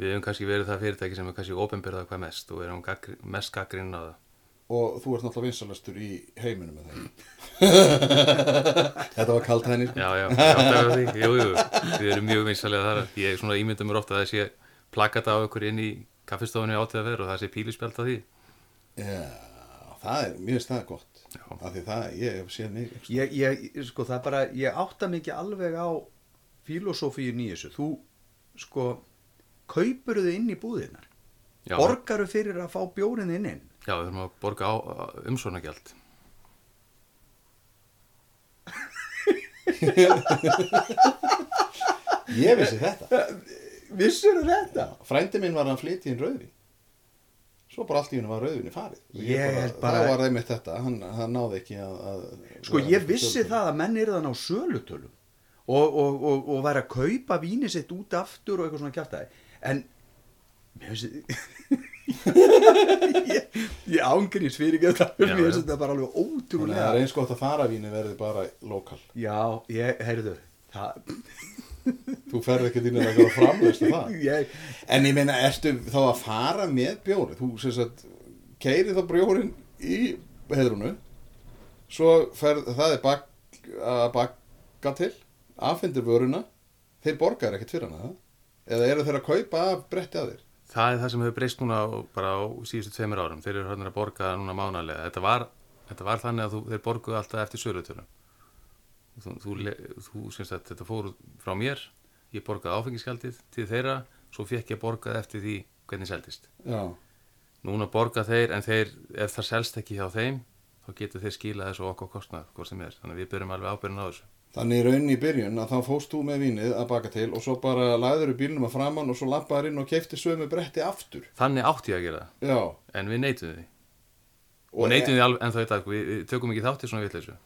[SPEAKER 3] Við hefum kannski verið það fyrirtæki sem er kannski ópenbyrðað hvað mest og erum gaggri, mest gaggrinn á það.
[SPEAKER 1] Og þú ert náttúrulega vinsalastur í heiminum með það. þetta var kalt henni.
[SPEAKER 3] Já, já, að því, jú, jú, við erum mjög vinsalega þar. Ég svona ímyndum mér ofta að það sé plakata á ykkur inn í kaffestofunni átíða verð og það sé píluspjald á því.
[SPEAKER 1] Já, það er, finnst það gott. Af því það, ég hef séð ekki,
[SPEAKER 2] Ég, ég, sko, það er bara, ég átta mikið alveg á filosófíun í þessu. Þú, sko, kaupur þau inn í búðirnar?
[SPEAKER 3] Já,
[SPEAKER 2] Borgaru fyrir að fá bjórin inn inn?
[SPEAKER 3] já, við þurfum að borga á umsónagjald.
[SPEAKER 1] Ég vissi þetta.
[SPEAKER 2] Vissur þetta?
[SPEAKER 1] Frændi minn var að flytja inn rauðvin. Svo bara allt í hennu var rauðvinni farið. Og
[SPEAKER 2] Ég held bara-
[SPEAKER 1] Það var einmitt þetta, hann, hann náði ekki að... að
[SPEAKER 2] Sko
[SPEAKER 1] að-
[SPEAKER 2] ég vissi það að menn eru þann á sölutölum og, og, og, og væri að kaupa víni sitt út aftur og eitthvað svona kjaftaði en mér finnst ég, ég ángriðs fyrir ekki þetta
[SPEAKER 3] Já,
[SPEAKER 2] mér finnst þetta bara alveg
[SPEAKER 1] að það
[SPEAKER 2] ótrúlega
[SPEAKER 1] er eins gott að faravíni verði bara lokal.
[SPEAKER 2] Já, ég, heyrðu það,
[SPEAKER 1] Þú ferð ekki inn í eitthvað framleistu það.
[SPEAKER 2] ég,
[SPEAKER 1] En ég meina, ertu þá að fara með bjóri? Þú sem sagt, keiri þá bjórin í heðrunu, svo ferð, það er bak, að bakka til, afhendir vöruna, þeir borgar ekkert fyrir hana, það? Eða eru þeir að kaupa af bretti að þér?
[SPEAKER 3] Það er það sem hefur breyst núna bara á síðustu tveimur árum. Þeir eru hann að borga núna mánalega. Þetta var, þetta var þannig að þú, þeir borguðu alltaf eftir sölutölum. Þú, þú, þú syns að þetta fór frá mér, ég borgaði áfengiskjaldið til þeirra, svo fekk ég borgað eftir því hvernig seldist.
[SPEAKER 1] Já.
[SPEAKER 3] Núna borga þeir, en þeir, ef það selst ekki hjá þeim, þá getur þeir skilað þessu okkur kostnað, hvort sem er. Þannig að við byrjum alveg ábyrjun á þessu.
[SPEAKER 1] Þannig í rauninni í byrjun að þá fóst þú með vínið að baka til og svo bara lagður í bílnum að framann og svo lappaður inn og keifti sömu bretti aftur.
[SPEAKER 3] Þannig átti ég að gera það,
[SPEAKER 1] Já.
[SPEAKER 3] en við neytum því. Og, neytum því alveg, en þá í dag, við, við tökum ekki þátt í svona vitleysu.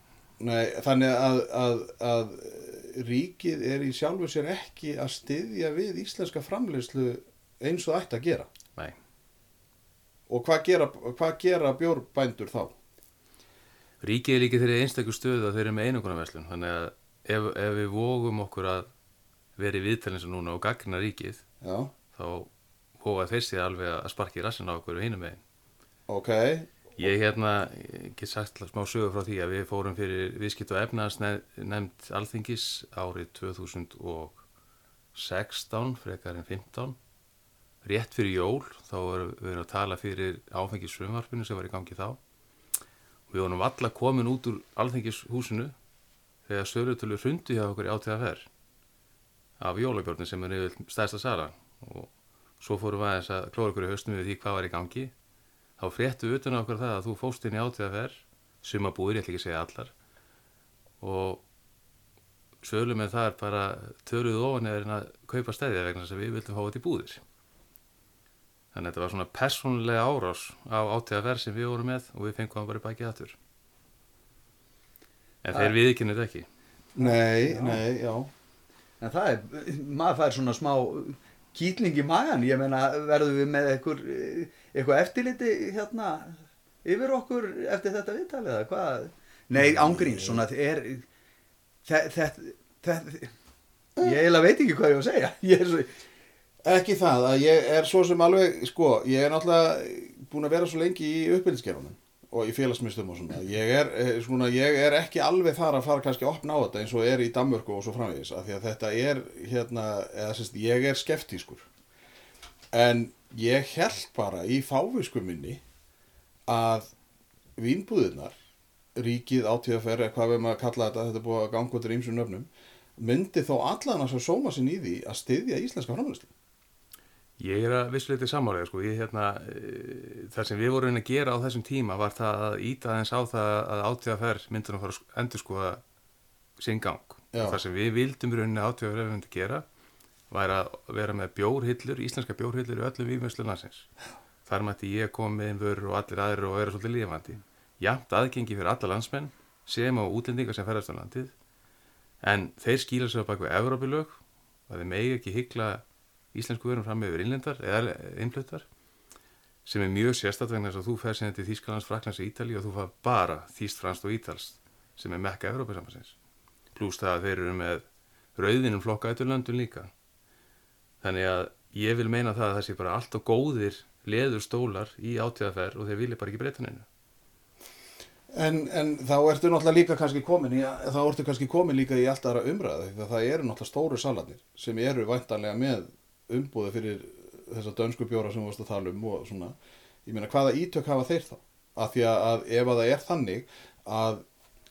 [SPEAKER 1] Nei, þannig að, að, að ríkið er í sjálfu sér ekki að styðja við íslenska framleiðslu eins og ætti að gera.
[SPEAKER 3] Nei.
[SPEAKER 1] Og hvað gera, hvað gera bjórbændur þá?
[SPEAKER 3] Ríkið er líka þeirri einstakju stöðu að þeir eru með einungunarverslun þannig að ef, ef við vógum okkur að vera í viðtælinn sem núna og gagna ríkið
[SPEAKER 1] Já,
[SPEAKER 3] þá vóga þeir sér alveg að sparki rassin á okkur og hinum megin.
[SPEAKER 1] ok.
[SPEAKER 3] Ég hérna, get sagt smá sögur frá því að við fórum fyrir viðskipt og efnaðs nefnd alþingis árið 2016 frekar en 15 rétt fyrir jól þá erum við að tala fyrir áfengisfrumvarpinu sem var í gangi þá. Við vorum alla komin út úr alþingishúsinu þegar sölutölu hrundi hjá okkur í átíðaferð af jólabjörnum sem er yfir stærsta sala og svo fórum við að klóra okkur í haustum við því hvað var í gangi þá fréttu utan á okkur það að þú fóst inn í átíðaferð sumabúir, ég ætla ekki að segja allar og sölum með það er bara töluð ofan eða að kaupa stæðja vegna þess að við vildum fá þetta í búðir. Þannig að þetta var svona persónulega árás á átíðaferð sem við vorum með og við fengum hann bara í bækið aftur. En þeir þetta ekki.
[SPEAKER 1] Nei, nei, já.
[SPEAKER 2] En það er, maður fær svona smá kýtling í magan, ég meina verðum við með einhver, eitthvað eftirliti hérna yfir okkur eftir þetta viðtalið eða hvað? Nei, ángrín, svona er, þetta, þetta, ég eiginlega veit ekki hvað ég á að segja, ég er svo,
[SPEAKER 1] Ekki það að ég er svo sem alveg, sko, ég er náttúrulega búin að vera svo lengi í uppbyrðiskerunum og í félagsmyndstum og svona. Ég er, eh, svona, ég er ekki alveg þar að fara kannski að opna á þetta eins og er í Danmörku og svo framvegis af því að þetta er, hérna, eða sérst, ég er skeftískur. En ég held bara í fávisku minni að vínbúðirnar, ríkið, átíðaferð, hvað við maður að kalla þetta, þetta er búið að ganga út í ímsum nöfnum, myndi þó allan að sóma sinni í því að styðja íslenska framleyslu.
[SPEAKER 3] Ég er að vissuleiti sammálega, sko, ég hérna, e, það sem við vorum að gera á þessum tíma var það að íta aðeins á það að átíðaferð myndur að fara að endur skoða sinn gang.
[SPEAKER 1] Já.
[SPEAKER 3] Það sem við vildum rauninni átíðaferð var að vera með bjórhillur, íslenska bjórhillur í öllum výmjömslu landsins. Þar mætti ég koma með einn vörur og allir aðrir og vera svolítið lífandi. Jamt aðgengi fyrir alla landsmenn sem á útlendingar sem ferðast á landið en þeir skýla sig á baku Evrópilög og þeir megi ekki hyggla íslensku vörum fram yfir innlendar eða innfluttar sem er mjög sérstætt vegna þess að þú fer sinni til Þýskalands, Fraklands og Ítali og þú far bara Þýst, Franst og Ítals sem er mekka Evrópasambansins pluss það að þeir eru með rauðinum flokka eitthvað löndun líka þannig að ég vil meina það að það sé bara allt og góðir leður stólar í átíðaferð og þeir vilja bara ekki breyta hennu
[SPEAKER 1] En, en þá ertu náttúrulega líka kannski komin í, þá ertu kannski komin líka í allt aðra umræði að það eru náttúrulega stóru salarnir sem eru væntanlega með umbúða fyrir þessa dönsku bjóra sem við varst að tala um og svona, ég meina hvaða ítök hafa þeir þá? Af því að, að ef að það er þannig að,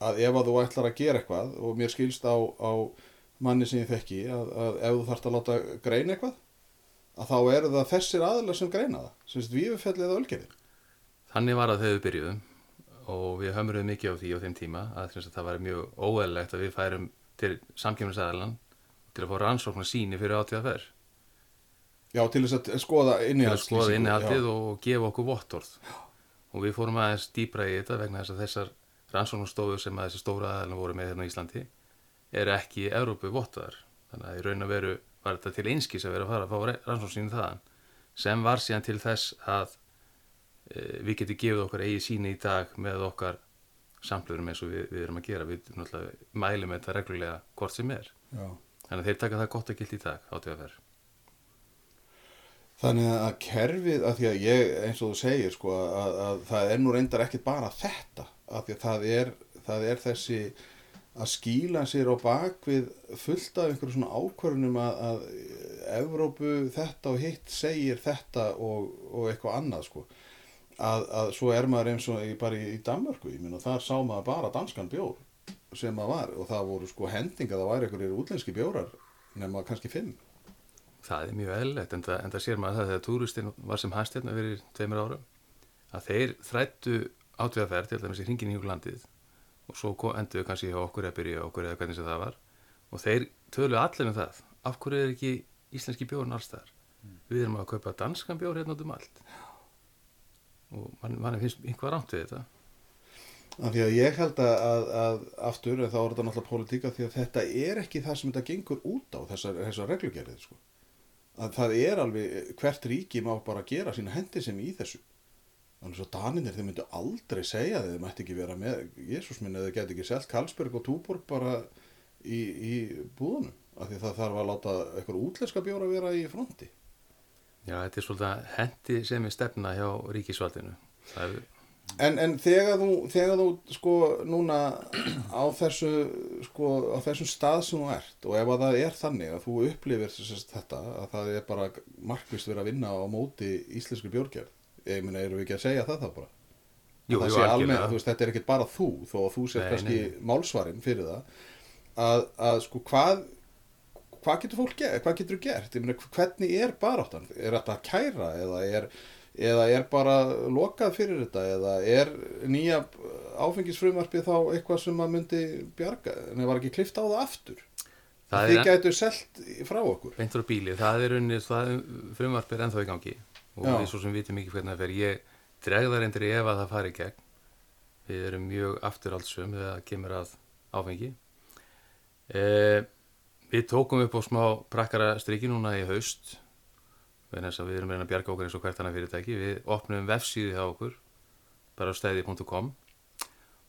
[SPEAKER 1] að ef að þú ætlar að gera eitthvað og mér skilst á, á manni sem ég þekki að, að ef þú þarft að láta greina eitthvað að þá eru það þessir aðlar sem greina það, sem sagt vífufellið eða ölgerði.
[SPEAKER 3] Þannig var þegar við byrjuðum og við hömruðum mikið á því á þeim tíma að að það var mjög óeðlegt að við færum til samkjöfnisæðalan til að fá rannsóknar síni fyrir átíðaferð
[SPEAKER 1] Já, til þess að skoða
[SPEAKER 3] til að skoða innihaldið
[SPEAKER 1] já.
[SPEAKER 3] og gefa okkur vottorð og við fórum aðeins dýbra í þetta vegna þess að þessar rannsóknarstofur sem að þessi stóra aðeina voru með hérna á Íslandi er ekki Evrópu vottaðar. Þannig að í raun og veru var þetta til einskís að vera að fara að fá rannsóknarsýni þaðan sem var síðan til þess að e, við getum gefið okkar eigi síni í dag með okkar samplurum eins og við, við erum að gera. Við mælum þetta reglulega hvort sem er.
[SPEAKER 1] Já.
[SPEAKER 3] þannig að þeir taka það gott að gilt í dag á TFR
[SPEAKER 1] Þannig að kerfið, að því að ég, eins og þú segir, sko, að, að það er nú reyndar ekkit bara þetta, að því að það er, það er þessi að skýla sér á bakvið fullt af einhverju svona ákvörnum að, að Evrópu þetta og hitt segir þetta og, og eitthvað annað, sko. Að, að svo er maður eins og bara í, í Danmörku, ég minna, þar sá maður bara danskan bjór sem maður var og það voru sko hendinga, það væri einhverjir útlenski bjórar nema kannski fimm.
[SPEAKER 3] Það er mjög eðlilegt en en það sér maður það þegar túristinn var sem hæst hérna fyrir tveimur árum að þeir þrættu átöðaferð til dæmis í hringin í landið og svo ko- enduðu kannski hjá okkur eða byrja okkur eða hvernig sem það var. Og þeir tölu allir um það. Af hverju er ekki íslenski bjórn allstaðar við erum að kaupa danskan bjór hérna út um allt. Og mann, mann finnst einhvað rámt við þetta.
[SPEAKER 1] Af því að ég held að, að, að aftur, en þá er þetta náttúrulega pólitíka því að þetta er ekki það sem þetta gengur út á þessar, þessar reglugerðið sko. að það er alveg, hvert ríki má bara gera sína hendi sem í þessu þannig svo daninir þeir myndu aldrei segja að þeir mætti ekki vera með Jésús minn eða geti ekki selt Karlsberg og Túborg bara í, í búðunum af því að það þarf að láta eitthvað útlenska bjóra vera í fronti.
[SPEAKER 3] Já, þetta er svolítið hendi sem er stefna hjá ríkisvaldinu. Er
[SPEAKER 1] En, en þegar þú, þegar þú sko núna á þessu sko á þessum stað sem þú ert og ef að það er þannig að þú upplifir þetta að það er bara markvist verið að vinna á móti íslensku björgjörð ég meina erum við ekki að segja það þá bara?
[SPEAKER 3] Jú, jú,
[SPEAKER 1] þú veist, þetta er ekkert bara þú þó að þú sér kannski málsvarinn fyrir það. Að, að sko hvað hvað getur fólk gert, hvað getur þú gert? Ég meina, hvernig er baráttan? Er þetta að kæra eða er eða er bara lokað fyrir þetta? Eða er nýja áfengisfrumarpið þá eitthvað sem að myndi bjarga? En það var ekki klift á það aftur?
[SPEAKER 3] Það
[SPEAKER 1] Þið gætu selt frá okkur.
[SPEAKER 3] beint frá bíli, það er unni, það er ennþá í gangi og
[SPEAKER 1] Já.
[SPEAKER 3] við svo sem vitum ekki hvernig það fer. Ég dreg það reyndir ef að það fari í gegn. Við erum mjög afturhaldsum þegar það kemur að áfengi. Eh, við tókum upp á smá prakkara striki núna í haust við erum reyna að bjarga okkur eins og hvert annað fyrirtæki. Við opnum vefsíði hjá okkur, bara á stæði.com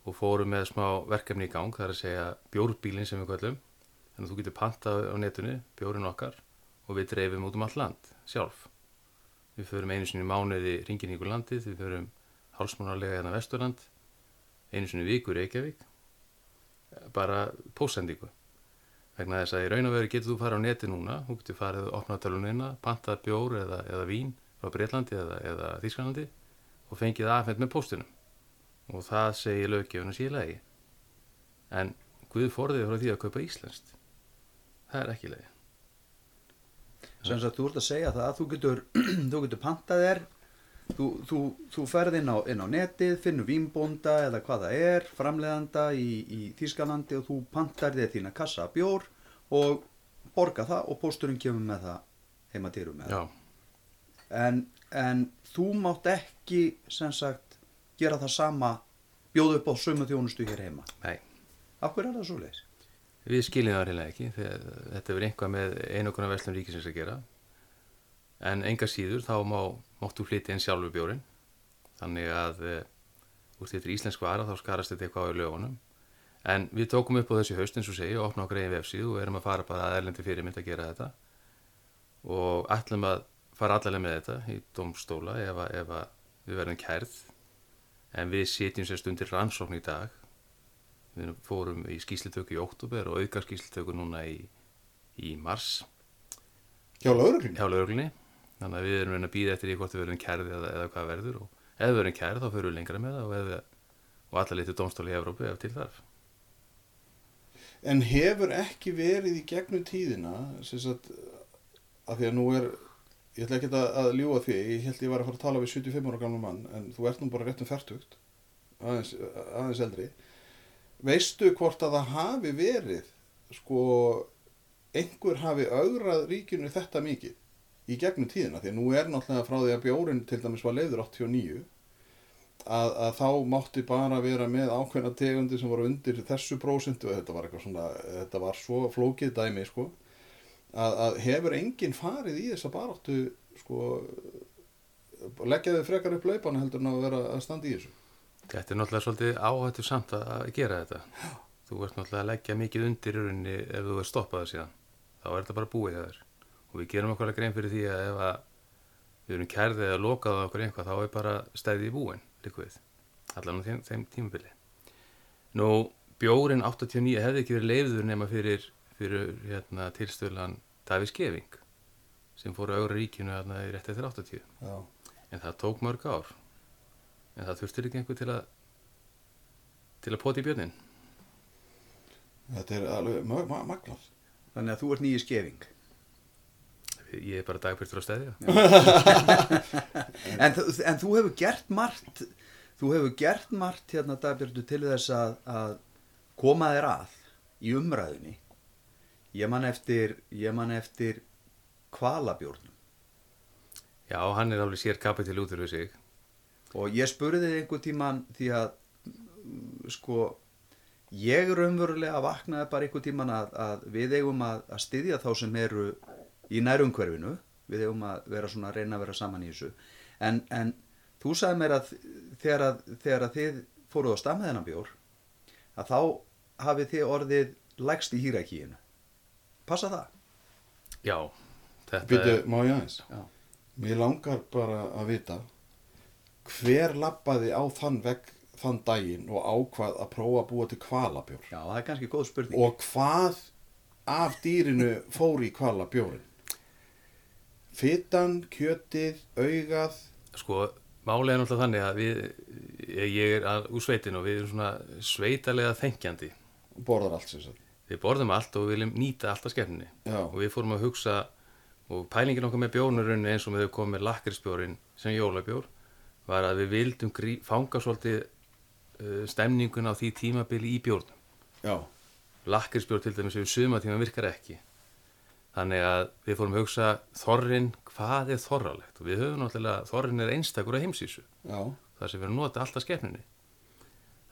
[SPEAKER 3] og fórum með smá verkefni í gang, það er að segja bjórbílinn sem við kvöllum. Þannig að þú getur pantað á netinu, bjórin okkar og við dreifum út um allt land sjálf. Við förum einu sinni mánuði ringin ykkur landið, við förum hálsmánarlega hérna vesturland, einu sinni í viku í Reykjavík, bara pósendingu. Vegna þess að í raun og veru getur þú farið á neti núna, þú getur farið að opna tölunina, pantað bjór eða, eða vín frá Breitlandi eða, eða Þísklandi og fengið afhend með póstunum. Og það segir löggefun að sé í. En Guð forðið frá því að kaupa íslenskt. Það er ekki leið.
[SPEAKER 2] Sem sagt þú ert að segja það að þú getur, þú getur pantað þér þú, þú, þú ferð inn á, inn á netið finnur vínbónda eða hvað það er framleiðanda í, í Þýskalandi og þú pantar þér þína kassa bjór og borga það og pósturinn kemur með það heima dýrum með
[SPEAKER 3] Já,
[SPEAKER 2] en, en þú mátt ekki sem sagt gera það sama bjóða upp á sömu þjónustu hér heima
[SPEAKER 3] nei.
[SPEAKER 2] af hverju er það svo leiðis?
[SPEAKER 3] Við skiljum það reynilega ekki þetta verður einhvað með einokunar verslum ríkisins að gera. En enga síður þá má, máttu flytja inn sjálfur bjórin. Þannig að e, úr þetta er íslensk vara þá skarast þetta eitthvað á í lögunum. En við tókum upp á þessi haust eins og segja og opna á greiðin vefsíðu og erum að fara bara að erlendi fyrirmynd að gera þetta. Og ætlum að fara allavega með þetta í domstóla ef, að- ef að við verðum kærð. En við sitjum sérst undir rannsókn í dag Við fórum í skýslitöku í óttúber og auka skýslitöku núna í, í mars
[SPEAKER 1] Hjá lauruglunni?
[SPEAKER 3] Þannig að við erum reyna að býða eftir í hvort við verðum kærði eða, eða hvað verður og ef við verðum kærði þá fyrir við lengra með það og, ef, og alla litið dómstóli í Evrópu ef til þarf.
[SPEAKER 1] En hefur ekki verið í gegnum tíðina, sagt, að því að nú er, ég ætla ekki að, að ljúga því, ég held ég var að fara að tala við 75 ára gamla mann, en þú ert nú bara rétt um færtugt, aðeins, aðeins eldri. Veistu hvort að það hafi verið, sko, einhver hafi augrað ríkinu þetta mikið í gegnum tíðina, því að nú er náttúrulega frá því að bjórin til dæmis var leiður 89, að, að þá mátti bara vera með ákveðna tegundi sem voru undir þessu prósentu og þetta var eitthvað svona, þetta var svo flókið dæmi sko, að, að hefur enginn farið í þessa baráttu sko, leggja þau frekar upp laupana heldur en að vera að standa í þessu.
[SPEAKER 3] Þetta er náttúrulega svolítið áhættu samt að gera þetta. Þú ert náttúrulega að leggja mikið undir í rauninni ef þú er stoppað það síðan. Þá er þetta bara búið hjá þér. Og við gerum okkur að grein fyrir því að ef að við erum kærðið eða lokað á okkur einhvað þá er bara stæðið í búin, líkvið. Allan á þeim, þeim tímabili. Nú, bjórin 89 hefði ekki verið leiður nema fyrir, fyrir hérna, tilstöðlan Davís Geving sem fór á augra ríkinu hérna, rétt eftir 80.
[SPEAKER 1] Já.
[SPEAKER 3] En það tók mörg ár. En það þurftir ekki einhver til að til að poti í björnin.
[SPEAKER 1] Þetta er alveg ma ma magnað.
[SPEAKER 2] þannig að þú ert nýji skefing
[SPEAKER 3] Ég er bara dagbyrtur á stæði.
[SPEAKER 2] en, en þú hefur gert margt þú hefur gert margt hérna dagbjördu til þess að, að koma þér að í umræðunni ég man eftir ég man eftir kvalabjórnum
[SPEAKER 3] Já, hann er alveg sér kapitil út fyrir sig.
[SPEAKER 2] Og ég spurði þig einhver tíman því að mm, sko ég raunverulega vaknaði bara einhver tíman að, að við eigum að, að styðja þá sem eru í nærumhverfinu við eigum að vera svona að reyna að vera saman í þessu en, en þú sagði mér að þegar að, þegar að þið fóruð á stað með þennan bjór að þá hafið þið orðið lægst í hýrakíinu passa það?
[SPEAKER 3] Já, þetta
[SPEAKER 1] Býtu,
[SPEAKER 3] er...
[SPEAKER 1] má ég aðeins?
[SPEAKER 2] Já.
[SPEAKER 1] Mér langar bara að vita hver lappaði á þann vegg þann daginn og ákvað að prófa að búa til kvalabjór
[SPEAKER 2] Já, það er kannski góð spurning
[SPEAKER 1] og hvað af dýrinu fór í kvalabjórin? Fytan, kjötið, augað
[SPEAKER 3] Sko, málið er náttúrulega þannig að við, ég, ég er úr sveitin og við erum svona sveitalega þengjandi.
[SPEAKER 1] borðar allt sem sagt.
[SPEAKER 3] Við borðum allt og við viljum nýta allt að skefninni.
[SPEAKER 1] Já.
[SPEAKER 3] Og við fórum að hugsa, og pælingin okkar með bjórnurunni eins og við höfum komið með lakrisbjórin sem jólabjór, var að við vildum fanga svolítið uh, stemningun á því tímabili í bjórnum.
[SPEAKER 1] Já,
[SPEAKER 3] lakrisbjór til dæmis yfir sumatíma virkar ekki. Þannig að við fórum að hugsa þorrin, hvað er þorralegt? Og við höfum náttúrulega, þorrin er einstakur á heimsísu
[SPEAKER 1] Já,
[SPEAKER 3] þar sem við erum nota alltaf skepninni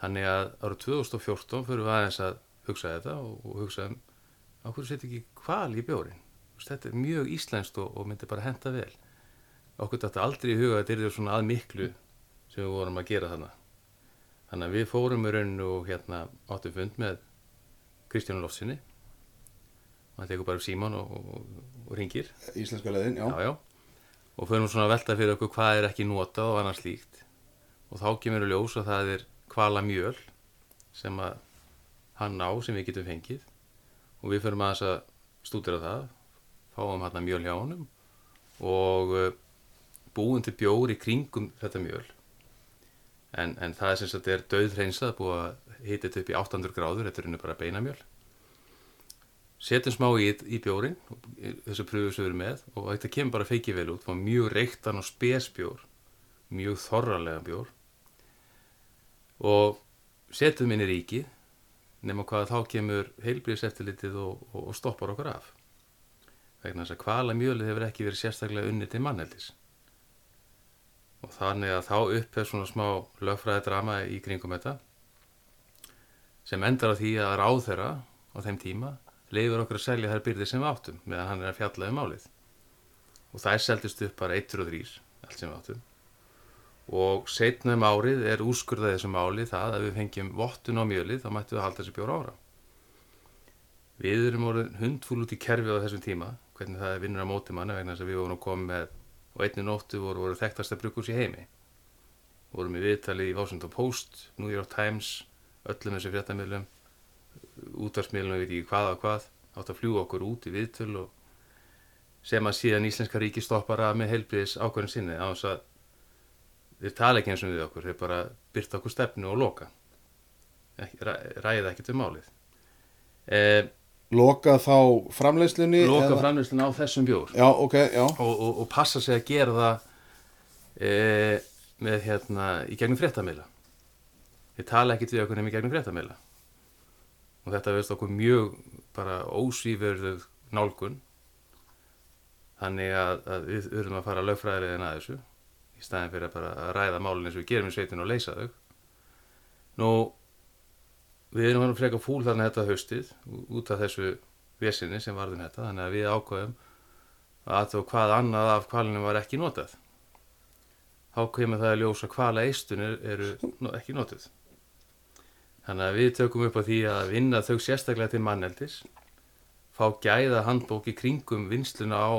[SPEAKER 3] þannig að árið 2014 fyrir við aðeins að hugsa þetta og, og hugsa um á hverju setja ekki kval í veist, þetta er mjög íslenskt og, og myndi bara henda vel okkur þetta aldrei í huga að þetta er svona að miklu sem við vorum að gera þarna. Þannig að við fórum í rauninu og hérna áttum fund með Kristjánu Lofsinni og hann tekur bara upp síman og, og, og ringir
[SPEAKER 1] íslenska leðin, já.
[SPEAKER 3] já, já. og fyrir svona að velta fyrir okkur hvað er ekki notað og annars líkt og þá kemur við ljós að það er kvala mjöl sem að hann á sem við getum fengið. Og við fyrir maður að stúdira það. Fáum hann mjöl hjá honum. Og búum til bjór í kringum þetta mjöl. En, en það er sem sagt er döðreinsað búið að hita þetta upp í 800 gráður þetta er henni bara beinamjöl setjum smá í, í bjórin þessu pröfu sem við erum með og þetta kemur bara feikið vel út, mjög reyktan og spesbjór mjög þorralega bjór. Og setjum inn í ríkið nema hvað þá kemur heilbríðseftilitið og, og, og stoppar okkur af. Vegna þess að kvala mjölið hefur ekki verið sérstaklega unni til manneldis og þannig að þá upp er svona smá lögfræði drama í kringum þetta sem endar á því að ráð þeirra á þeim tíma leifur okkur að selja þær byrðir sem áttum meðan hann er að fjalla um málið. Og það er seldist upp bara 1 og 3 allt sem áttum. Og setna um árið er úrskurðað þessu máli það að við fengjum vottun á mjölið þá mættum við halda þessi bjóra ára við erum orðin hundfúl út í kerfið á þessum tíma hvernig það er vinnur á móti manna vegna þess að við vorum að koma með og einni nóttu voru, voru þekktasta brukkurs í heimi. Vorum í viðtali í Washington Post, New York Times öllum þessu fréttamilum útvarsmiðlum, við veit ekki hvað og hvað átt að fljúa okkur út í viðtöl og sem að síðan Íslenska ríki stoppar að með heilbriðis ákveðin sinni á þess að þeir tala ekki eins og við okkur, þeir bara byrta okkur stefnu og loka. Ræða ekkert um málið. Eh,
[SPEAKER 1] Loka þá framleiðslunni
[SPEAKER 3] loka
[SPEAKER 1] eða-
[SPEAKER 3] framlýstin á þessum bjór.
[SPEAKER 1] Já, ok, já.
[SPEAKER 3] Og, og, og passa sig að gera það e, með hérna í gegnum fréttamila þeir tala ekkert við okkur nefnir í gegnum fréttamila og þetta veist okkur mjög bara ósvíverðu nálgun. Þannig að, að við þurfum að fara lögfræðilegin að þessu í staðin fyrir að bara ræða málun eins og við gerum í sveitinu og leysa þau. Nú við erum hann freka fúl þannig þetta haustið út af þessu vesinni sem varðum þetta þannig að við ákvæðum að þó hvað annað af kvalinu var ekki notað. Þá kemur það að ljósa kvala eistunir eru ekki notuð. Þannig að við tökum upp á því að vinna þau sérstaklega til manneldis fá gæða handbók í kringum vinsluna á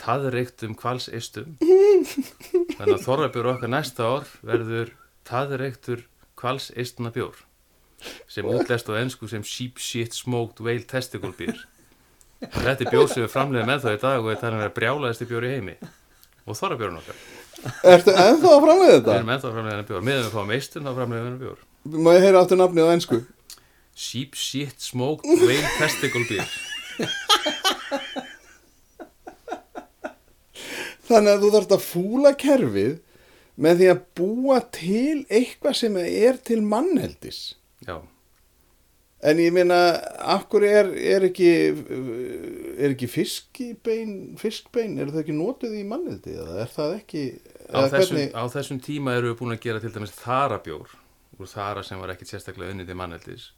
[SPEAKER 3] taðreiktum kvalseistum þannig að Þorrabjór okkar næsta ár verður taðreiktur kvalseistuna bjór sem útlest á ennsku sem sheep shit smoked whale testicle beer Þetta er bjór sem við framleiðum með þá í dag og þetta er að brjálaðist bjór í heimi og þorrabjórn okkar.
[SPEAKER 1] Ertu ennþá að framleiða
[SPEAKER 3] Við
[SPEAKER 1] þetta?
[SPEAKER 3] erum ennþá að framleiða hennar bjór. Meðan við fáum eistun þá framleiðum við hennar bjór.
[SPEAKER 1] Má ég heyra aftur nafnið á ennsku?
[SPEAKER 3] Sheep shit smoked whale testicle beer.
[SPEAKER 1] Þannig að þú þarfst að fúla kerfið með því að búa til eitthvað sem er til mannheldis.
[SPEAKER 3] Já,
[SPEAKER 1] En ég meina, akkur er, er ekki, er ekki fiskibein, fiskbein, er það ekki notuð í mannheldi eða er það ekki,
[SPEAKER 3] á þessum, á þessum tíma eru við búin að gera til dæmis þarabjór úr þara sem var ekki sérstaklega unnið til manneldis.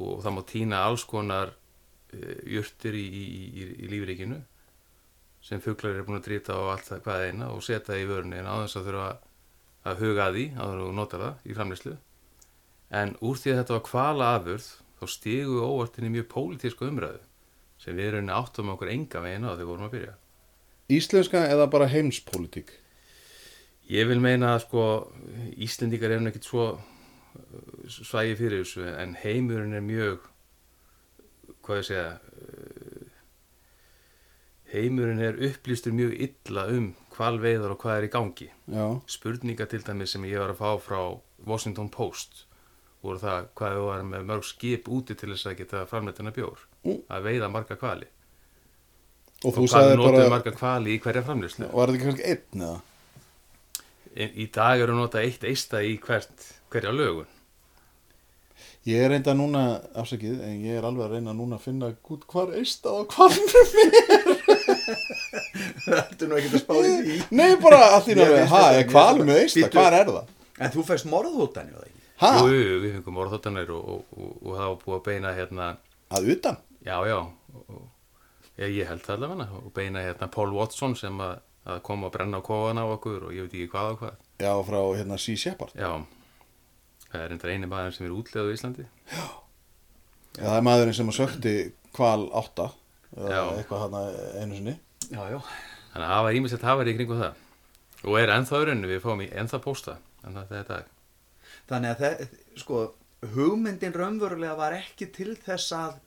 [SPEAKER 3] Og það má týna alls konar uh, jurtir í, í, í, í lífríkinu sem fuglar eru búin að drýta á allt það hvað eina og setja í vörunni en á þess að þurfa að huga að því áður og nota það í framleyslu en úr því að þetta var kvala afurð þá stigu óvartinni mjög pólitísku umræðu sem við erum áttum okkur enga á þegar við vorum að byrja.
[SPEAKER 1] Íslenska eða bara heimspolítik?
[SPEAKER 3] Ég vil meina að sko Íslendingar eru nú ekkert svo uh, svægi fyrir þessu en heimurinn er mjög hvað ég segja uh, heimurinn er upplýstur mjög illa um hvalveiðar og hvað er í gangi.
[SPEAKER 1] Já,
[SPEAKER 3] spurninga til dæmis sem ég var að fá frá Washington Post voru það hvað við varum með mörg skip úti til þess að geta framleitina bjór.
[SPEAKER 1] Mm.
[SPEAKER 3] að veiða marga hvali.
[SPEAKER 1] Og
[SPEAKER 3] og
[SPEAKER 1] þú
[SPEAKER 3] hvað
[SPEAKER 1] sagði bara,
[SPEAKER 3] marga hvali í hverja framleyslu
[SPEAKER 1] var þetta ekki kannski einn eða?
[SPEAKER 3] í dag eru nota eitt eista í hvert, hverja lögun.
[SPEAKER 1] Ég er reynda núna, afsakið, en ég er alveg að reyna núna að finna gút hvar eistað og hvar
[SPEAKER 2] Það ertu nú ekki að spá í því?
[SPEAKER 1] Nei, bara allt í
[SPEAKER 2] Ég
[SPEAKER 1] náttúrulega, ha,
[SPEAKER 2] þetta,
[SPEAKER 1] er með eistað, hvar er það?
[SPEAKER 2] En þú fæst morðhóttan, já það
[SPEAKER 1] Ha,
[SPEAKER 3] Jú, jú, við fengum orðhóttanir og, og, og, og það var búið að beina hérna,
[SPEAKER 1] að utan?
[SPEAKER 3] já, já, ég, ég held það allavega, og beina hérna Paul Watson sem að, að koma að brenna á kofan á okkur og ég veit ekki hvað og hvað.
[SPEAKER 1] Já, frá hérna Sea Shepherd.
[SPEAKER 3] Já, það er enda eini maður sem er útlegaðu í Íslandi.
[SPEAKER 1] Já, það er maðurinn sem að sökti kval átta,
[SPEAKER 3] Já.
[SPEAKER 1] eitthvað hann einu sinni.
[SPEAKER 2] Já, já
[SPEAKER 3] Þannig að hafa ímislegt hafari í kringum það. Og er ennþá rauninu, við fáum í ennþá pósta, en það er dag.
[SPEAKER 2] Þannig að það, sko, hugmyndin raunverulega var ekki til þess að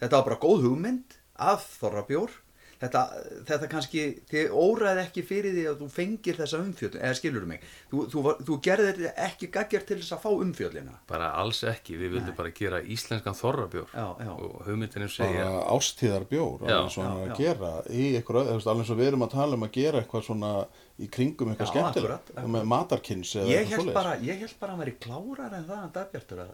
[SPEAKER 2] þetta var bara góð hugmynd af Þorrabjór þetta, þetta kannski, þið óræði ekki fyrir því að þú fengir þessa umfjöldin eða skilur mig, þú, þú, þú gerðir þetta ekki gaggjart til þess að fá umfjöldina
[SPEAKER 3] Bara alls ekki, við vildum bara gera íslenskan þorrabjór
[SPEAKER 2] Já, já.
[SPEAKER 3] og hugmyndinum segja
[SPEAKER 1] Bara ástíðar bjór,
[SPEAKER 3] Já,
[SPEAKER 1] alveg svona
[SPEAKER 2] já,
[SPEAKER 1] að gera í eitthvað, alveg eins og við erum að tala um að gera eitthvað svona í kringum eitthvað
[SPEAKER 2] akkurat.
[SPEAKER 1] með matarkynns eða
[SPEAKER 2] ég
[SPEAKER 1] eitthvað
[SPEAKER 2] held, bara, ég held bara að hann væri klárar en það hann dagbjartur að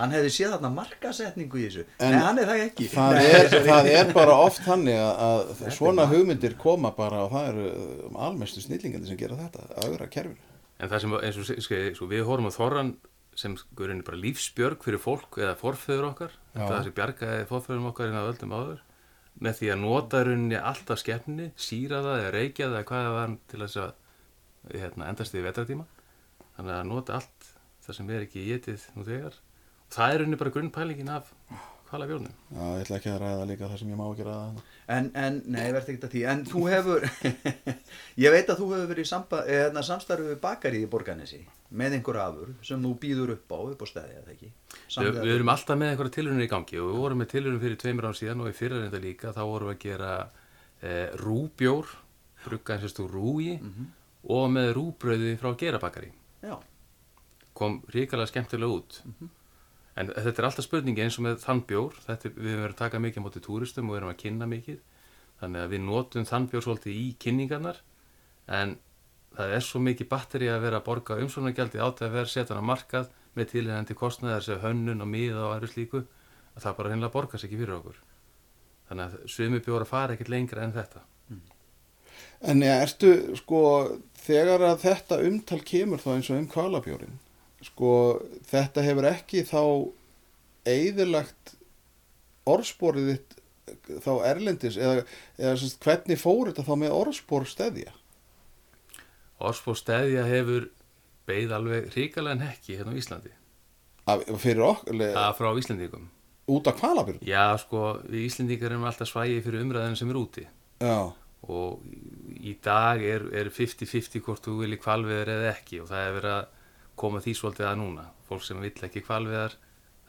[SPEAKER 2] hann hefði séð þarna markasetningu í þessu
[SPEAKER 1] En
[SPEAKER 2] Nei, hann er það ekki
[SPEAKER 1] það
[SPEAKER 2] Nei,
[SPEAKER 1] er, það er bara oft þannig að, að svona hugmyndir koma bara og það eru um, almestu snillingandi sem gera þetta, að auðra kerfinu.
[SPEAKER 3] En það sem, eins og seg- sko, sko, við horfum á þorran sem guðurinn bara lífsbjörg fyrir fólk eða forföður okkar, þetta
[SPEAKER 1] Já.
[SPEAKER 3] sem bjargaði forföðurum okkar inn á öldum áður, með því að nota rauninni alltaf skefni, síra það eða reykja það eða hvað það var til þess að hérna, endast í vetratíma. Þannig að nota allt það sem er ekki getið nú þegar. Og það er rauninni bara grunnpælingin af hvala bjórnum.
[SPEAKER 1] Já, ég ætla ekki að ræða líka það sem ég má ekki ræða.
[SPEAKER 2] En, en, nei, verði ekki að því, en þú hefur, ég veit að þú hefur verið í samba, eða, samstarfi við bakari í Borganesi með einhver afur sem þú býður upp á, upp á stæði, eða ekki?
[SPEAKER 3] Við, við erum alltaf með einhverja tilhörunir í gangi og við vorum með tilhörunir fyrir tveimur án síðan og í fyrra reynda líka þá vorum við að gera eh, rúbjór, brugga eins og stu rúi og með rúbröði frá gerabakari.
[SPEAKER 2] Já,
[SPEAKER 3] Kom ríkalega skemmtilega út. En þetta er alltaf spurningi eins og með þann bjór, þetta, er- við verið að taka mikið á móti túristum og við erum að kynna mikið. Þannig að við notum þann bjór svolítið í kynningarnar en það er svo mikið batteri að vera að borga umsvonargjaldi átt að vera setjan á markað með tilhengandi kostnaðar sem hönnun og miða og aðru slíku að það bara reynilega borgar sig ekki fyrir okkur. Þannig að sumi bjóra fara ekkert lengra en þetta.
[SPEAKER 1] En ja, ertu, sko, þegar að þetta umtal kemur þá eins og um kvalabjórin, sko, þetta hefur ekki þá eigðilagt orðsporið þitt þá erlendis eða, eða sérst, hvernig fór þetta þá með orðspor steðja?
[SPEAKER 3] Orspór stæðja hefur beigð alveg ríkalega en ekki hérna á Íslandi.
[SPEAKER 1] Af, fyrir okkur,
[SPEAKER 3] Það frá Íslandingum.
[SPEAKER 1] út af kvalabjörn?
[SPEAKER 3] Já, sko, við Íslendingar erum alltaf svægið fyrir umræðin sem er úti
[SPEAKER 1] Já,
[SPEAKER 3] og í dag er, er 50-50 hvort þú vilji kvalveðar eða ekki og það er verið að koma því svolítið að núna. Fólk sem vill ekki kvalveðar,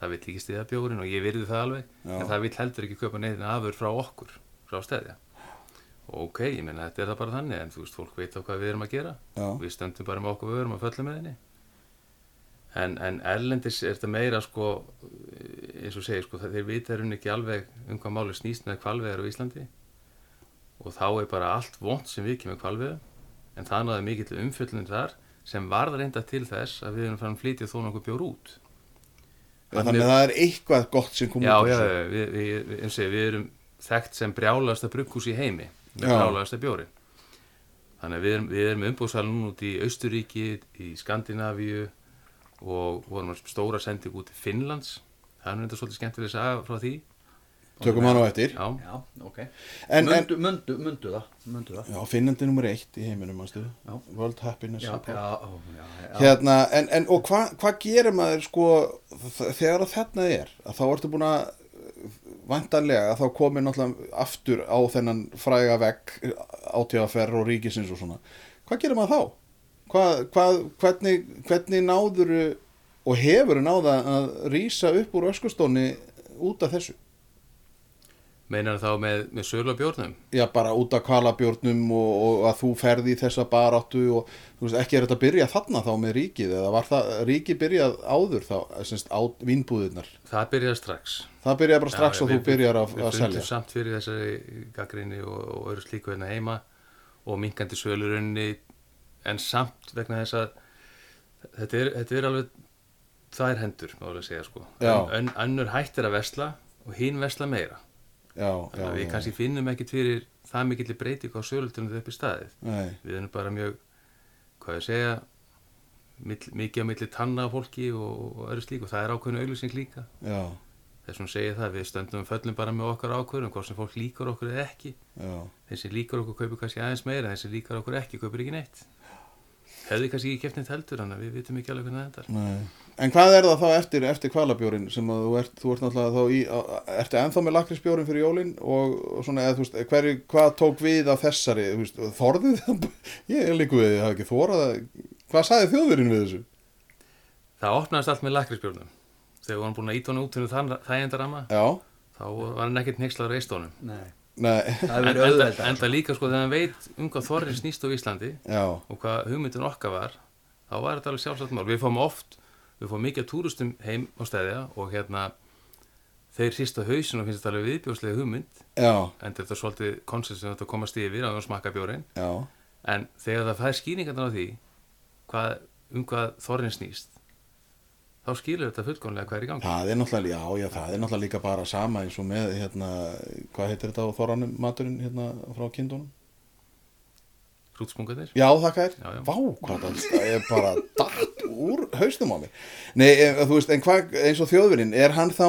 [SPEAKER 3] það vill ekki stiða bjórin og ég virði það alveg,
[SPEAKER 1] Já.
[SPEAKER 3] en það vill heldur ekki köpa neiðin afur frá okkur, frá stæðja. Ok, ég meina þetta er það bara þannig, en þú veist, fólk veit á hvað við erum að gera.
[SPEAKER 1] já,
[SPEAKER 3] Við stöndum bara með okkur vörum að föllum með henni. En, en erlendis er þetta meira sko, eins og segir, sko, þeir vita er ekki alveg um hvað máli snýst með kvalveðar á Íslandi og þá er bara allt vond sem við kemur kvalveðum en það náði mikill umfjöllun þar sem varð reynda til þess að við erum fann flytja þó nokkuð bjór út.
[SPEAKER 1] þannig að það er eitthvað gott sem kom
[SPEAKER 3] Já,
[SPEAKER 1] út
[SPEAKER 3] já,
[SPEAKER 1] þessu.
[SPEAKER 3] við, við, við, við erum þekkt sem brjálasta brugghús í heimi með
[SPEAKER 1] Já.
[SPEAKER 3] brjálasta bjóri. Þannig að við erum, við erum umbúðsal núna út í Austuríki, í Skandinavíu og vorum stóra sending út í Finnlands. Það er þetta svolítið skemmtileg að sagða frá því.
[SPEAKER 1] Tökum hann á eftir.
[SPEAKER 3] Já,
[SPEAKER 2] já, ok
[SPEAKER 1] En, en,
[SPEAKER 2] mundu, mundu, mundu það, mundu það
[SPEAKER 1] já, finnandi nummer eitt í heiminum, manstu,
[SPEAKER 2] Já.
[SPEAKER 1] World Happiness
[SPEAKER 2] Já,
[SPEAKER 1] Report.
[SPEAKER 2] já, ó, já, já.
[SPEAKER 1] Hérna, en, en og hvað hva gerir maður sko þegar að þarna er að þá ertu búin að vantanlega að þá komið náttúrulega aftur á þennan fræga vegg átíðaferð og ríkisins og svona hvað gerir maður þá? Hvað, hvað, hvernig, hvernig náðuru og hefur náða að rýsa upp úr öskustóni út af þessu?
[SPEAKER 3] Meinar þá með, með sölu á bjórnum.
[SPEAKER 1] Já, bara út af kvalabjórnum og, og að þú ferði í þessa baráttu og veist, ekki er þetta að byrja þarna þá með ríkið eða var það ríkið byrjað áður þá, semst á vínbúðirnar
[SPEAKER 3] Það byrjaði strax.
[SPEAKER 1] það byrjaði bara strax
[SPEAKER 3] Já,
[SPEAKER 1] og
[SPEAKER 3] við-
[SPEAKER 1] þú byrjar að,
[SPEAKER 3] Við
[SPEAKER 1] að
[SPEAKER 3] fundum
[SPEAKER 1] selja
[SPEAKER 3] samt fyrir þessari gaggrinni og, og öðru slíku hérna heima og minkandi sölurunni en samt vegna þess að þetta er, þetta er alveg þær hendur, má alveg segja sko
[SPEAKER 1] Já.
[SPEAKER 3] Ön, önnur hættir að vesla og hinn vesla meira þannig
[SPEAKER 1] já,
[SPEAKER 3] að við kannski finnum ekkit fyrir það mikill breyting á sölutunum upp í staðið.
[SPEAKER 1] Nei,
[SPEAKER 3] við erum bara mjög hvað ég segja mill, mikið á milli tanna fólki og, og öðru slík og það er ákveðinu auglýsing líka.
[SPEAKER 1] Já,
[SPEAKER 3] þessum segir það, við stöndum föllum bara með okkar ákvörðum, hvort sem fólk líkar okkur eða ekki.
[SPEAKER 1] Já.
[SPEAKER 3] Þessi líkar okkur kaupir kannski aðeins meira þessi líkar okkur ekki, kaupir ekki neitt hefði kannski ekki keft neitt heldur að við vitum ekki alveg hvernig þetta er
[SPEAKER 1] Nei. En hvað er það þá eftir, eftir kvalabjórin sem að þú ert, þú ert náttúrulega þá í, ertu ennþá með lakrisbjórin fyrir jólin og, og svona, eða þú veist, hverju, hvað tók við af þessari, þú veist, þorðið? Það, ég er líku við, ég hafa ekki þórað að, hvað sagði þjóðverinn við þessu?
[SPEAKER 3] það opnaðist allt með lakrisbjörnum þegar við varum búin að íta honum út en, enda, enda líka sko þegar hann veit um hvað þorrin snýst á Íslandi
[SPEAKER 1] já,
[SPEAKER 3] og hvað hugmyndin okkar var þá var þetta alveg sjálfsagt mál. Við fáum oft, við fáum mikið af túristum heim á stæðja og hérna þeir sýsta hausin og finnst þetta alveg viðbjóðslega hugmynd.
[SPEAKER 1] Já,
[SPEAKER 3] en þetta er svolítið koncept sem þetta komast yfir að smakka bjórin
[SPEAKER 1] já,
[SPEAKER 3] en þegar það fær skýringarnar á því hvað, um hvað þorrin snýst þá skilur þetta fullkomlega hvað er í gangi
[SPEAKER 1] það er náttúrulega, já, já, það er náttúrulega líka bara sama eins og með, hérna, hvað heitir þetta á þorranum maturinn, hérna, frá kindunum?
[SPEAKER 3] hrútspungarnir
[SPEAKER 1] Já, þakka
[SPEAKER 3] já.
[SPEAKER 1] Vá, hvað það er bara dætt úr haustum á mig. Nei, e, þú veist, en hvað, eins og þjóðverinn, er hann þá,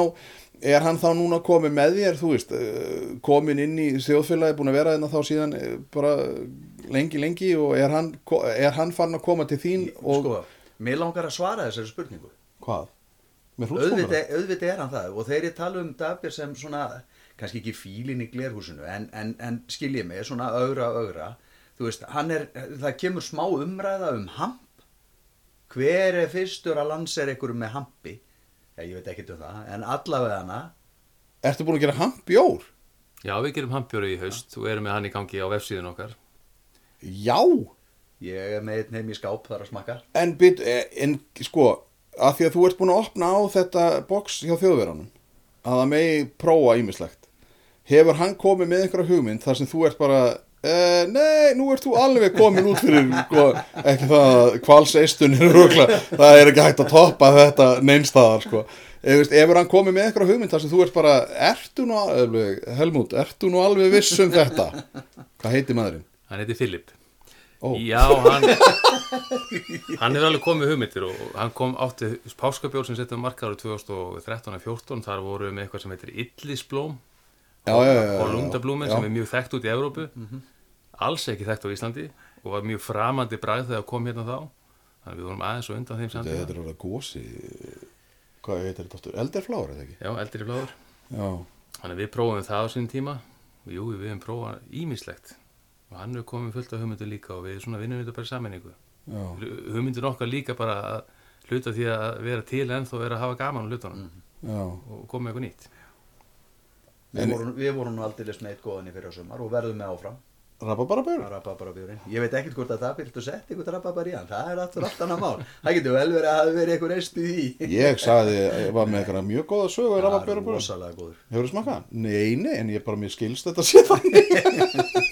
[SPEAKER 1] er hann þá núna komið með þér, þú veist, eh, komin inn í þjóðfélagi, búin að vera þarna þá síðan eh, bara lengi, lengi og er hann, er hann farin að koma til þín og...
[SPEAKER 2] Sko, mér langar að svara þessari spurningu
[SPEAKER 1] Hvað?
[SPEAKER 2] Auðvitað, auðvitað er hann það og þeir eru tala um Dabir sem svona kannski ekki fílin í glerhúsinu en, en, en skiljið mig, svona augra augra. Þú veist, hann er, það kemur smá umræða um hamp. Hver er fyrstur að landsera ykkur með hampi? Ja, ég veit ekki um það, en allavega hana.
[SPEAKER 1] Ertu búin að gera hampjór?
[SPEAKER 3] Já, við gerum hampjóri í haust. Og erum með hann í gangi á vefsíðun okkar.
[SPEAKER 1] Já!
[SPEAKER 2] ég er með einn heim í skáp þar að smakka.
[SPEAKER 1] En, byt, en sko, að því að þú ert búin að opna á þetta box hjá þjóðverðanum að það megi prófa ímislegt hefur hann komið með einhverja hugmynd þar sem þú ert bara uh, nei, nú ert þú alveg komin út fyrir sko, ekki það að kvalseistunir það er ekki hægt að toppa þetta neinstæðar sko. Hefur hann komið með einhverja hugmynd þar sem þú ert bara ertu nú alveg, Helmút, ertu nú alveg viss um þetta? Hvað heitir maðurinn?
[SPEAKER 3] Hann heiti Filip
[SPEAKER 1] Ó.
[SPEAKER 3] Já, hann hann hefur alveg komið hugmyndir og hann kom átti páskabjór sem settum markaður 2013-14 þar voru við með eitthvað sem heitir Illisblóm og Lundablúmin sem er mjög þekkt út í Evrópu. Alls ekki þekkt á Íslandi og var mjög framandi bragð þegar kom hérna þá. Þannig við vorum aðeins og undan þeim samtíma.
[SPEAKER 1] þetta er alveg gósi Hvað heitir þetta aftur? Elderfláur, eða ekki?
[SPEAKER 3] Já, eldri fláður
[SPEAKER 1] Já,
[SPEAKER 3] Þannig við prófum það á sín tíma. Og jú, við hefum prófað ímislegt og hann er komið fullt af hugmyndu líka og við svona vinnum þetta bara
[SPEAKER 1] já,
[SPEAKER 3] hugmyndin okkar líka bara að hluta því að vera til ennþá vera að hafa gaman á hlutunum
[SPEAKER 1] já
[SPEAKER 3] og koma eitthvað nýtt
[SPEAKER 2] við vorum, við vorum aldrei með eitt góðan í fyrir sumar og verðum með áfram
[SPEAKER 1] Rababarbjör?
[SPEAKER 2] Rababarabjúrin. Ég veit ekkert hvort að það viltu setja ykkur rababar í hann, það er aftur allt annað mál. Það getur vel verið að hafa verið ykkur eistu í því.
[SPEAKER 1] Ég sagði, ég var með eitthvað mjög góða
[SPEAKER 2] Það er
[SPEAKER 1] Rababarbjör
[SPEAKER 2] rosalega góður.
[SPEAKER 1] Hefur þú smakað? Nei, nei, en ég bara mér skilst þetta sé þannig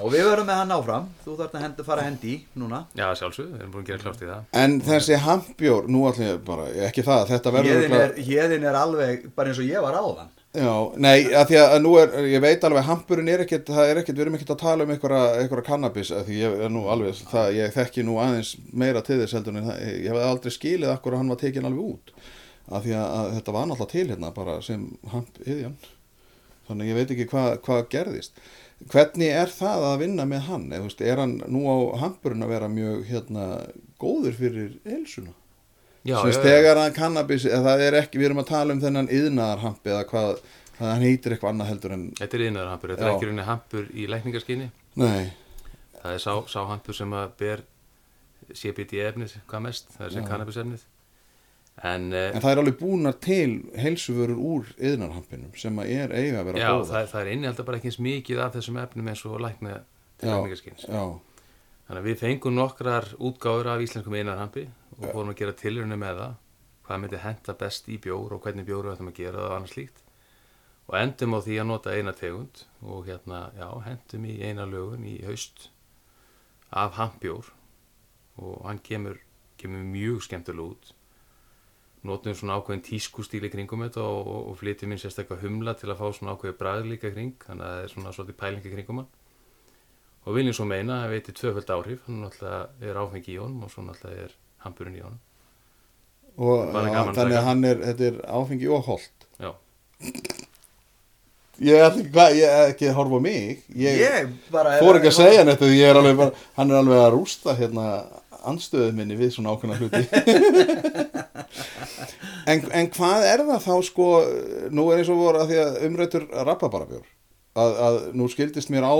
[SPEAKER 2] Og við verðum með hann áfram, þú þarf að henda, fara að hendi núna.
[SPEAKER 3] Já, sjálfsög, við erum búin að gera klárt í það
[SPEAKER 1] En þessi hampbjór, nú ég bara, ekki það, þetta verður
[SPEAKER 2] Héðin er, héðin er alveg bara eins og ég var áðan.
[SPEAKER 1] Já, nei, að því að nú er, ég veit alveg hampurinn er ekkit, það er ekkit, við erum ekkit að tala um einhverja, einhverja kannabis, því ég er nú alveg, það, ég þekki nú aðeins meira til þess heldur en það, ég hef aldrei skilið akkur að hann var tekin alveg út, að því að, að þetta var náttúrulega til hérna bara sem hamp yðjan, þannig ég veit ekki hvað hva gerðist. Hvernig er það að vinna með hann, veist, er hann nú á hampurinn að vera mjög, hérna, góður fyrir helsuna?
[SPEAKER 3] Já,
[SPEAKER 1] veist,
[SPEAKER 3] já,
[SPEAKER 1] þegar að kannabis, það er ekki, við erum að tala um þennan yðnaðarhamp eða hvað, það hann heitir eitthvað annað heldur en,
[SPEAKER 3] Þetta er innæðarhampur, þetta er ekki rauninni hampur í lækningarskinni
[SPEAKER 1] nei,
[SPEAKER 3] Það er sá, sá hampur sem að ber CBD efnið, hvað mest, það er sem kannabis efnið En, en
[SPEAKER 1] en það er alveg búnar til heilsuvörur úr yðnaðarhampinum sem að er eiga að vera
[SPEAKER 3] já,
[SPEAKER 1] góða.
[SPEAKER 3] það, það er innihaldið bara ekki eins mikið af þessum efnum eins og lækna til
[SPEAKER 1] Já, já,
[SPEAKER 3] Þannig að við fengum nokkrar útgáfur af íslenskum einarhampi og fórum að gera tilrunni með það hvað myndi henta best í bjór og hvernig bjóru ættum að gera það og annars líkt og endum á því að nota eina tegund og hérna, já, hendum í eina lögun í haust af hampbjór og hann kemur, kemur mjög skemmtilega út notum svona ákveðin tískustýli kringum þetta og, og, og flytjum inn sérstaklega humla til að fá svona ákveði bræðlíka kring þannig að það er svona svolítið pælingi kringum hann. Og viljum svo meina að veiti tvöföld áhrif hann náttúrulega er áfengi í honum og svo náttúrulega er hamburinn í honum.
[SPEAKER 1] Og þannig að hann er, þetta er áfengi og holt.
[SPEAKER 3] Já,
[SPEAKER 1] ég er ekki, hvað, ég er ekki að horfa mig. Ég,
[SPEAKER 2] Ég bara
[SPEAKER 1] fór ekki að segja neitt því ég er alveg bara, hann er alveg að rústa hérna anstöðu minni við svona ákveðna hluti. En, en hvað er það þá sko nú er eins og voru að því að umrættur rapabarabjór að, að nú skildist mér á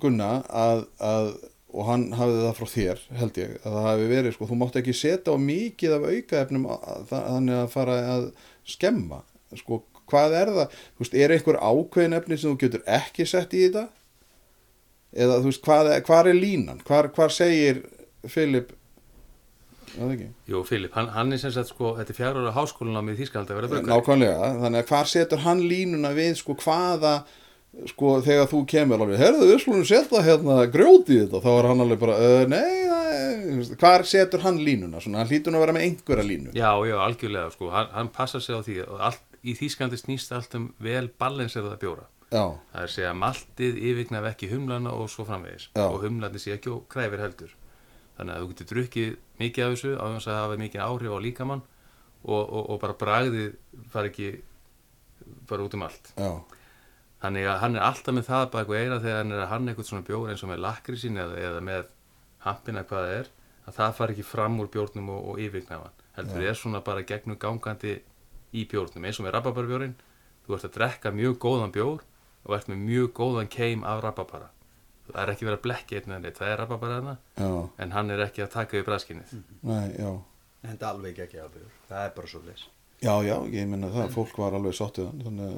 [SPEAKER 1] Gunna að, að og hann hafði það frá þér held ég að það hafi verið sko, þú mátt ekki setja á mikið af aukaefnum þannig að fara að skemma sko, hvað er það, þú veist, er einhver ákveðin efni sem þú getur ekki sett í þetta? Eða þú veist, hvað, hvar er línan, hvar segir Filip
[SPEAKER 3] jú, Filip, hann, hann er sem sagt sko, þetta er fjár ára háskólanámið í Þýskalandi að vera bruggar
[SPEAKER 1] Nákvæmlega, þannig að hvar setur hann línuna við sko hvaða sko þegar þú kemur alveg, herðu við skulum setja hérna grjóti í þetta, þá er hann alveg bara, uh, nei, hvar setur hann línuna, svona, hann hlýtur nú að vera með einhverja línu.
[SPEAKER 3] Já, já, algjörlega, sko, hann, hann passar sig á því og allt, í Þýskalandi snýst allt um vel balanseraða bjóra.
[SPEAKER 1] Já,
[SPEAKER 3] Það er að segja maltið yfirgnaf ekki humlana og svo framvegis
[SPEAKER 1] Já.
[SPEAKER 3] og humlandi sé ekki og kræfir heldur. Þannig að þú getur drukkið mikið af þessu á þess að hafa mikið áhrif á líkamann og, og, og bara bragðið fara ekki bara út um allt.
[SPEAKER 1] já,
[SPEAKER 3] Þannig að hann er alltaf með það bak og eira þegar hann er að hann eitthvað svona bjór eins og með lakrísin eða, eða með hampina hvað það er að það fari ekki fram úr bjórnum og, og yfirgnafan. Heldur er svona bara gegnum gangandi í bjórnum eins og með rababarbjórin. Þú ert að drekka mjög góðan bjór og ert með mjög góðan keim af rababara. Það er ekki verið að blekki einn eða neitt, það er rababara þarna
[SPEAKER 1] já,
[SPEAKER 3] en hann er ekki að taka við bræðskinnið.
[SPEAKER 1] nei, já.
[SPEAKER 2] Þetta er alveg ekki að bjór Það er bara svo leys
[SPEAKER 1] Já, já, ég minna það, fólk var alveg sáttið hann, þannig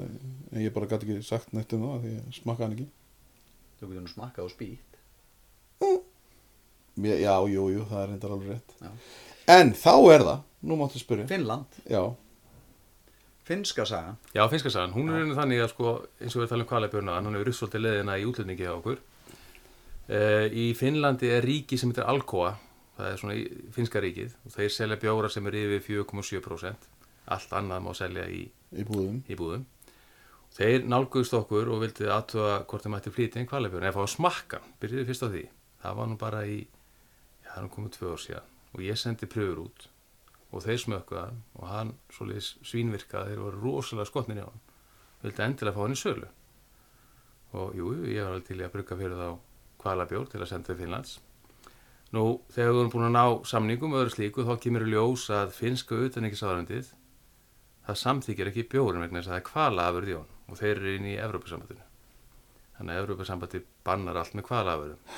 [SPEAKER 1] að ég bara gæti ekki sagt neitt um það, því ég smakka hann ekki.
[SPEAKER 2] Þú getur nú smakkað á spýt
[SPEAKER 1] Mér- Já, jú, jú, það er reyndar alveg rétt.
[SPEAKER 2] Já.
[SPEAKER 1] En þá er það, nú máttu spyrja.
[SPEAKER 2] Finnland,
[SPEAKER 1] Já,
[SPEAKER 2] finnska saga
[SPEAKER 3] Já, finnska sagan, hún er einu þannig að sko, eins og við talum kvalabjörna, hann hefur rutt svolítið leðina í útlutningi á okkur. Uh, í Finnlandi er ríki sem heitir Alcoa, það er svona í finnska ríkið og þeir selja bjóra sem er yfir 4,7%. Allt annað má selja í,
[SPEAKER 1] í búðum.
[SPEAKER 3] í búðum. Þeir nálguðust okkur og vildi aðtuga hvort þeir mætti flytja einn kvalabjörn eða fá að smakka, byrjuði fyrst á því. Það var nú bara í, já, það er nú komið tvö ár síðan og ég sendi pröfur út og þeir smökkuða og hann svolítið svínvirkaði, þeir voru rosalega skotnir í hann vildi endilega fá hann í sölu og jú, ég var alveg til að brugga fyrir þá kvalabjór til að senda til Finnlands. Nú, þegar við vorum búin að ná samningum öðru slíku, þá kemur í ljós að finska utanrikiðsáðarendið það samþykir ekki bjórin vegna þess að það er kvalafurð í hann og þeir eru inn í Evrópusambandinu. Þannig að Evrópusambandi bannar allt með kvalafurðum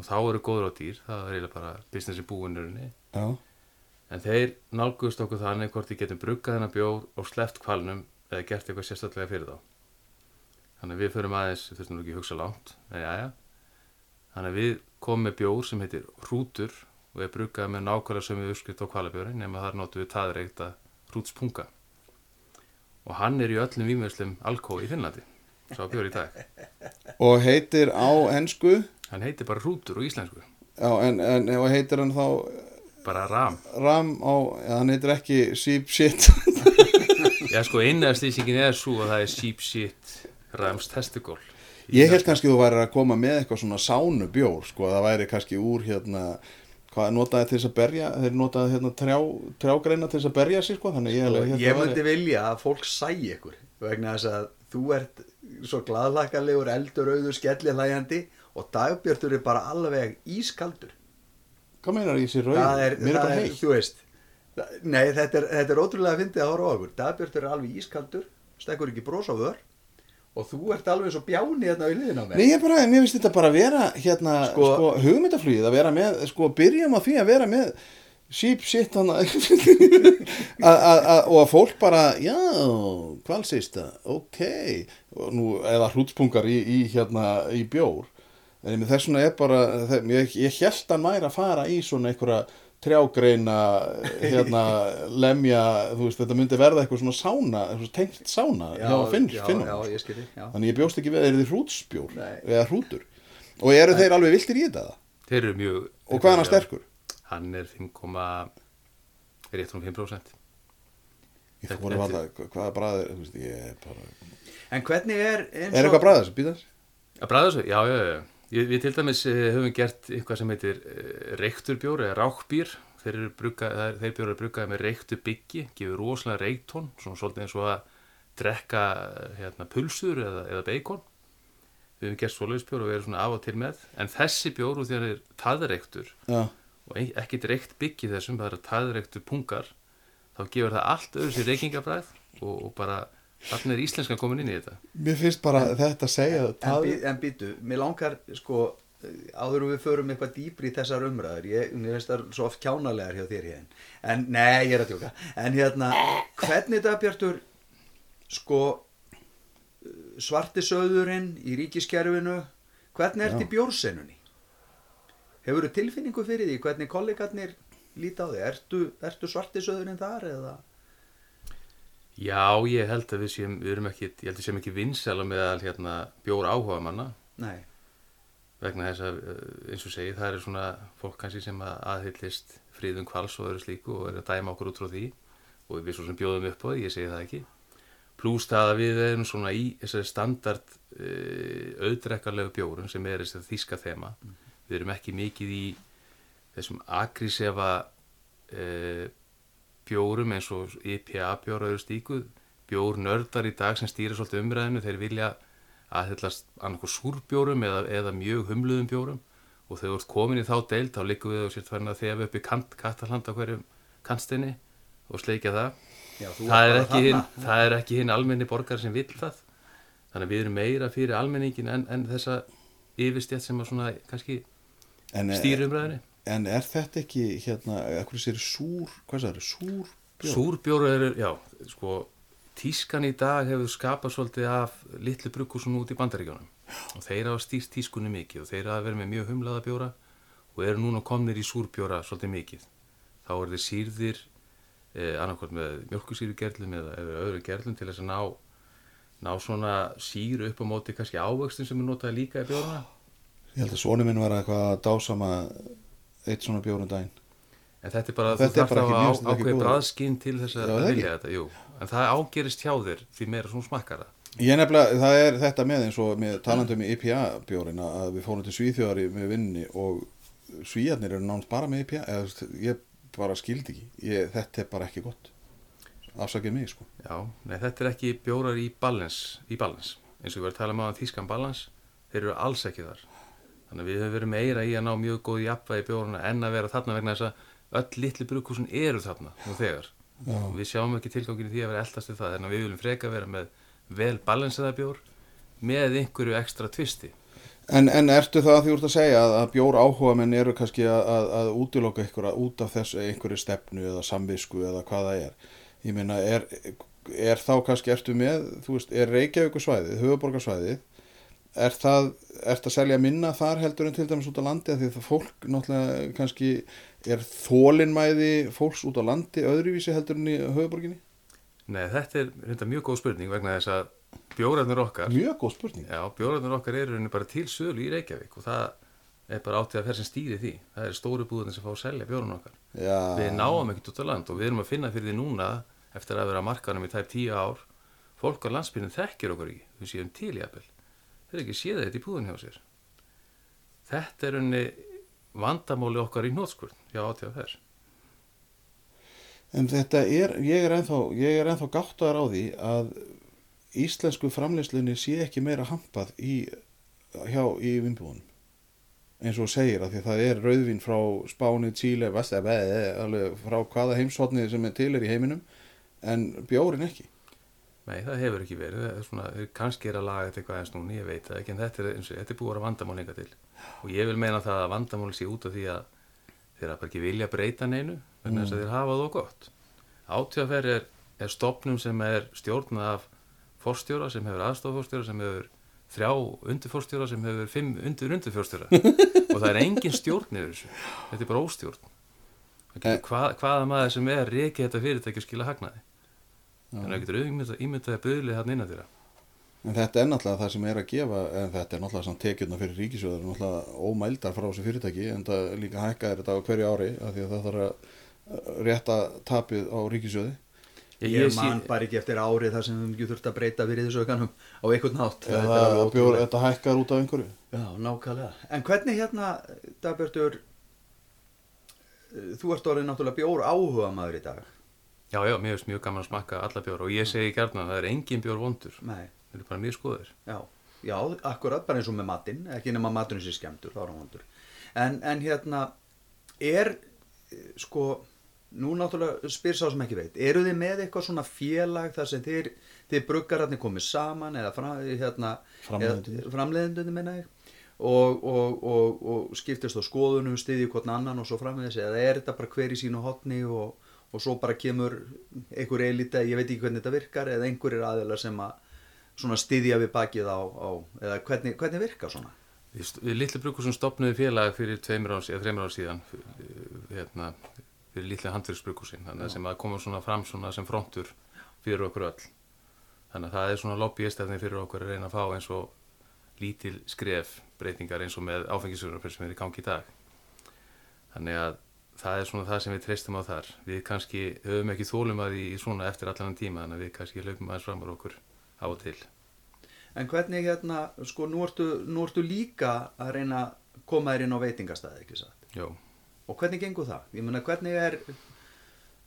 [SPEAKER 3] og þá eru góður á dýr, það er eiginlega bara businessi búinurinn
[SPEAKER 1] Já,
[SPEAKER 3] En þeir nálgust okkur þannig hvort við getum bruggað þennan bjór og sleppt kvalnum eða gert eitthvað sérstaklega fyrir þá. Þannig að við förum aðeins, við þurfum ekki að hugsa langt, en já, já. Þannig að við komum með bjór sem heitir hrútur og er bruggað með nákvæmlega sömu uppskrift á kvalabjórin nema þar notum við taðreikta hrútspunga. Og hann er í öllum výmjöðslum alkói í Finnlandi, sá bjór í dag.
[SPEAKER 1] og heitir á ensku,
[SPEAKER 3] Hann heitir bara hrútur á íslensku,
[SPEAKER 1] já, en, en og heitir hann þá
[SPEAKER 3] bara ram.
[SPEAKER 1] ram á, ja, hann heitir ekki sheep shit.
[SPEAKER 3] Já, sko, innæðslýsingin er svo að það er sheep shit rams testikól.
[SPEAKER 1] Ég held kannski þú væri að koma með eitthvað svona sánu bjór, sko, það væri kannski úr hérna, hvað notaði til þess að berja, þeir notaði hérna trjá, trjágreina til þess að berja sig, sko, þannig ég, hélt
[SPEAKER 2] Ég
[SPEAKER 1] að
[SPEAKER 2] myndi vilja að fólk sæi ykkur vegna þess að þú ert svo glaðlakalegur, eldur, auður, skellihlæjandi og dagbjörtur er bara alveg ískaldur
[SPEAKER 1] Hvað meinar ég sér rauð?
[SPEAKER 2] það er,
[SPEAKER 1] Mér er
[SPEAKER 2] það er
[SPEAKER 1] heitt.
[SPEAKER 2] þú veist Nei, þetta er, þetta er ótrúlega að fyndið að horfa á okkur dagbjörtur er alveg ískaldur, stekkur ekki brós á vör og þú ert alveg svo bjáni hérna í liðin á mér.
[SPEAKER 1] Nei, ég bara, mér finnst þetta bara að vera hérna, sko,
[SPEAKER 2] Sko-
[SPEAKER 1] hugmyndaflugið að vera með, sko, byrjum á því að vera með sheep shit hann og að fólk bara, já, kvalsista, ok. Og nú, eða hrútspungar í, í hérna, í bjór. En með þessuna er bara, ég, ég held að væri að fara í svona einhverja trjágreina hérna, lemja, þú veist, þetta myndi verða eitthvað svona sána, eitthvað tengt sána hjá finn,
[SPEAKER 2] já,
[SPEAKER 1] finnum
[SPEAKER 2] já, ég skilji já.
[SPEAKER 1] Þannig ég bjóst ekki við að þeir eru hrútsbjór
[SPEAKER 2] Nei.
[SPEAKER 1] eða hrútur og eru þeir alveg viltir í þetta?
[SPEAKER 3] Þeir eru mjög...
[SPEAKER 1] Og hvað er hann sterkur?
[SPEAKER 3] Hann er 5,8 rétt um 5%.
[SPEAKER 1] Ég
[SPEAKER 3] Þetta-
[SPEAKER 1] þóri
[SPEAKER 3] þetta-
[SPEAKER 1] alltaf, hvaða bræðir, þú veist, ég er bara...
[SPEAKER 2] En hvernig er eins
[SPEAKER 1] Er eitthvað býðar?
[SPEAKER 3] Að bræða þessu? Já, já, já. Við til dæmis eh, höfum gert eitthvað sem heitir uh, reykturbjór eða rákbýr. Þeir, það er- þeir bjórar bruggaði með reyktu byggi, gefur rosalega reyktón, svona svolítið eins og að drekka eh, hérna, pulsur eða, eða beikon. Við höfum gert svoleiðisbjór og við erum svona af og til með. En þessi bjór úr því að hann er taðreyktur
[SPEAKER 1] Já,
[SPEAKER 3] og ein- ekkert reykt byggi þessum, það er taðreyktur pungar, þá gefur það allt öðru sér reykingabræð og, og bara þarna er íslenskan komin inn í þetta.
[SPEAKER 1] mér finnst bara þetta að segja
[SPEAKER 2] En,
[SPEAKER 1] það.
[SPEAKER 2] bí, en býtu, mér langar sko áður og við förum eitthvað dýpri í þessar umræður ég, mér finnst það svo oft kjánalegar hjá þér hérna en, nei, ég er að tjóka en hérna, hvernig þetta Bjartur sko svartisöðurinn í ríkiskerfinu hvernig ert
[SPEAKER 1] Já.
[SPEAKER 2] í bjórsennunni hefur þú tilfinningu fyrir því hvernig kollegarnir líta á því ertu, ertu svartisöðurinn þar eða
[SPEAKER 3] Já, ég held að við séum, við erum ekki, ég held að við séum ekki vinsæla með að hérna, bjóra áhuga manna
[SPEAKER 2] nei,
[SPEAKER 3] vegna þess að, eh, eins og segi, það er svona fólk kannski sem að aðhyllist fríðum kvals og öðru slíku og er að dæma okkur út frá því og við svo sem bjóðum upp á því, ég segi það ekki. Plús það að við erum svona í þessari standard uh, auðdrekkarlegu bjórun sem er þess að þíska þema. Við erum ekki mikið í þessum agrísefa uh, bjórum eins og IPA bjór og öðru slíku. Bjór nördar í dag sem stýra svolítið umræðinu, þeir vilja aðhyllast annarkoð súrbjórum eða, eða mjög humluðum bjórum og þegar þú ert komin í þá deild þá liggum við og sér tverna þegar við upp í kant, kattalhand á hverjum kantstinni og sleikja það.
[SPEAKER 2] já,
[SPEAKER 3] Það er,
[SPEAKER 2] þarna.
[SPEAKER 3] það er ekki hinn almenni borgar sem vill það. Þannig að við erum meira fyrir almenningin en, en þessa yfirstjætt sem að svona kannski
[SPEAKER 1] En,
[SPEAKER 3] stýri umræðinni.
[SPEAKER 1] En er þetta ekki, hérna, ekkur sér súr, hvað það er, súr? bjór?
[SPEAKER 3] Súrbjóru eru, já, sko, tískan í dag hefur skapað svolítið af litlu brugghúsum út í bandaríkjónum og þeir hafa stýst tískunni mikið og þeir hafa verið með mjög humlaða bjóra og eru núna komnir í súrbjóra svolítið mikið. Þá eru þeir sýrðir eh, annarkvæmt með mjölkusýrugerlum eða, eða öðru gerlum til þess að ná, ná svona síru upp á móti kannski ávöxtin sem er notaði líka í bjórana.
[SPEAKER 1] Ég held að svonu minn var eitthvað að dásama eitt svona bjórum daginn.
[SPEAKER 3] En þetta er bara,
[SPEAKER 1] er
[SPEAKER 3] þú þarf
[SPEAKER 1] ekki-
[SPEAKER 3] að
[SPEAKER 1] mér
[SPEAKER 3] á-
[SPEAKER 1] finnst þetta ekki
[SPEAKER 3] ákveði
[SPEAKER 1] góð.
[SPEAKER 3] bræðskinn til þess að
[SPEAKER 1] það
[SPEAKER 3] vilja þetta, jú. En það ágerist hjá þér því meira svona smakkar það.
[SPEAKER 1] Ég nefnilega, það er þetta með eins og með talandum í IPA bjórin að við fórum til Svíþjóðari með vinni og Svíjarnir eru nátt bara með IPA eða þú veist, ég bara skildi ekki ég, þetta er bara ekki gott afsakið mig sko
[SPEAKER 3] Já, nei, þetta er ekki bjórar í balans, eins og við erum að tala um á þýskan balans, þeir eru alls ekki þar. Þannig að við höfum verið meira í að ná mjög góð jafnvægi í bjórana en að vera þarna vegna þess að öll litli brugghúsin eru þarna nú þegar.
[SPEAKER 1] Já.
[SPEAKER 3] Og við sjáum ekki tilgangin í því að vera eldast við það, en við viljum freka vera með vel balansaða bjór með einhverju ekstra tvisti.
[SPEAKER 1] En, en ertu það að því úr að segja að, að bjór áhuga menn eru kannski að, að, að útiloka ykkur út af þessu einhverju stefnu eða samvisku eða hvað það er ég meina er, er þá kannski ertu með, þú veist, er Reykjavíkur svæðið höfuborgarsvæðið er það, ert að selja minna þar heldur en til dæmis út á landi því að það fólk náttúrulega kannski er þólinmæði fólks út á landi öðruvísi heldur en í höfuborginni
[SPEAKER 3] Nei, þetta er reynda mjög góð spurning vegna þess að bjórarnir okkar
[SPEAKER 1] mjög góð spurning
[SPEAKER 3] Já, bjórarnir okkar eru rauninni bara til sölu í Reykjavík og það er bara áttið að fer sem stýri því. Það er stóru búðin sem fá að selja bjórarnir okkar.
[SPEAKER 1] Já,
[SPEAKER 3] Við náum ekkert út á land og við erum að finna fyrir því núna eftir að vera markanum í tæp tíu ár. Fólk á landsbyrjun þekkir okkur ekki, við séum til í appel. Þeir ekki séð þetta í búðin hjá sér. Þetta er rauninni vandamáli okkar í hnótskurn, já að fer.
[SPEAKER 1] En þetta er, ég er ennþá, ég er ennþá gáttaðar á því að íslensku framleyslunni sé ekki meira hampað í, hjá, í vinnbúðunum. Eins og segir að því að það er rauðvin frá Spáni, Tíle, Vestæði, alveg frá hvaða heimshotni sem er til er í heiminum, en bjórin ekki.
[SPEAKER 3] Nei, það hefur ekki verið. Er svona, kannski er að laga þetta eitthvað eins núni, ég veit það ekki, en þetta er, eins og, þetta er búið að vera vandamál hinga til. Og ég vil meina það að vandamál sé út af því að þeir bara ekki vilja breyta neinu, vegna þess að þeir hafa það gott. Átjáfer er, er stopnum sem er stjórnað af forstjóra, sem hefur aðstofforstjóra, sem hefur þrjá undirforstjóra, sem hefur fimm undir undirforstjóra. og það er engin stjórn yfir þessu. Þetta er bara óstjórn. Hvað, hvaða maður sem er reikið þetta fyrirtæki skila hagnaði. Að það getur auðvitað ímyndað að böðlið hann innan þeirra.
[SPEAKER 1] En þetta er náttúrulega það sem er að gefa, en þetta er náttúrulega samt tekjurna fyrir ríkisjóður, náttúrulega ómældar frá þessu fyrirtæki, en það líka hækkaðir þetta á hverju ári, af því að það þarf að, rétta tapið á ríkisjóði
[SPEAKER 3] Ég,
[SPEAKER 2] Ég man
[SPEAKER 3] sé,
[SPEAKER 2] bara ekki eftir árið þar sem við ekki þurft að breyta fyrir þessu aukanum á einhvern nátt.
[SPEAKER 1] eða
[SPEAKER 2] Þetta er alveg
[SPEAKER 1] að bjór, þetta hækkar út af einhverju
[SPEAKER 2] Já, nákvæmlega. En hvernig hérna, Dagbjörtur, þú ert orðið náttúrulega bjór áhuga maður í dag.
[SPEAKER 3] Já, já, mér finnst mjög gaman að smakka alla bjór og ég segi gærna að það er engin bjór vondur.
[SPEAKER 2] Nei,
[SPEAKER 3] Það er bara mjög skoður.
[SPEAKER 2] já, já, akkurat, bara eins og með matinn, ekki nema maturinn sé skemmtur, þá er hann vondur. En, en hérna, er, sko, nú náttúrulega spyr sá sem ekki veit, eru þið með eitthvað svona félag þar sem þið, þið bruggararnir komið saman eða fram, hérna,
[SPEAKER 1] framleiðendurnir
[SPEAKER 2] minna ég og, og, og, og skiptist á skoðunum stiðið hvort annan og svo framvegis eða er þetta bara hver í sínu hotni og, og svo bara kemur einhver eilita, ég veit ekki hvernig þetta virkar eða einhverjir aðeila sem að svona stiðja við bakið á, á eða hvernig, hvernig virkar svona?
[SPEAKER 3] Við, st- við litlu brukusum stopnuði félag fyrir tveimur ára, eða þreimur ára síðan fyrir, hérna, fyrir litlu handverksbrukusin þannig að sem að koma svona fram svona sem frontur fyrir okkur öll. Þannig að það er svona lobbyistefni fyrir okkur að reyna að fá eins og lítil skref breytingar eins og með áfengisverðarferð sem er í gangi í dag. Þannig að það er svona það sem við treystum á þar. Við kannski höfum ekki þólum að því svona eftir allan tíma þannig að við kannski hlaupum aðeins framar okkur á og til.
[SPEAKER 2] En hvernig hérna, sko nú ertu, nú ertu líka að reyna að koma þér inn á veitingastæði ekki satt?
[SPEAKER 3] Jó.
[SPEAKER 2] og hvernig gengur það? Ég meina hvernig er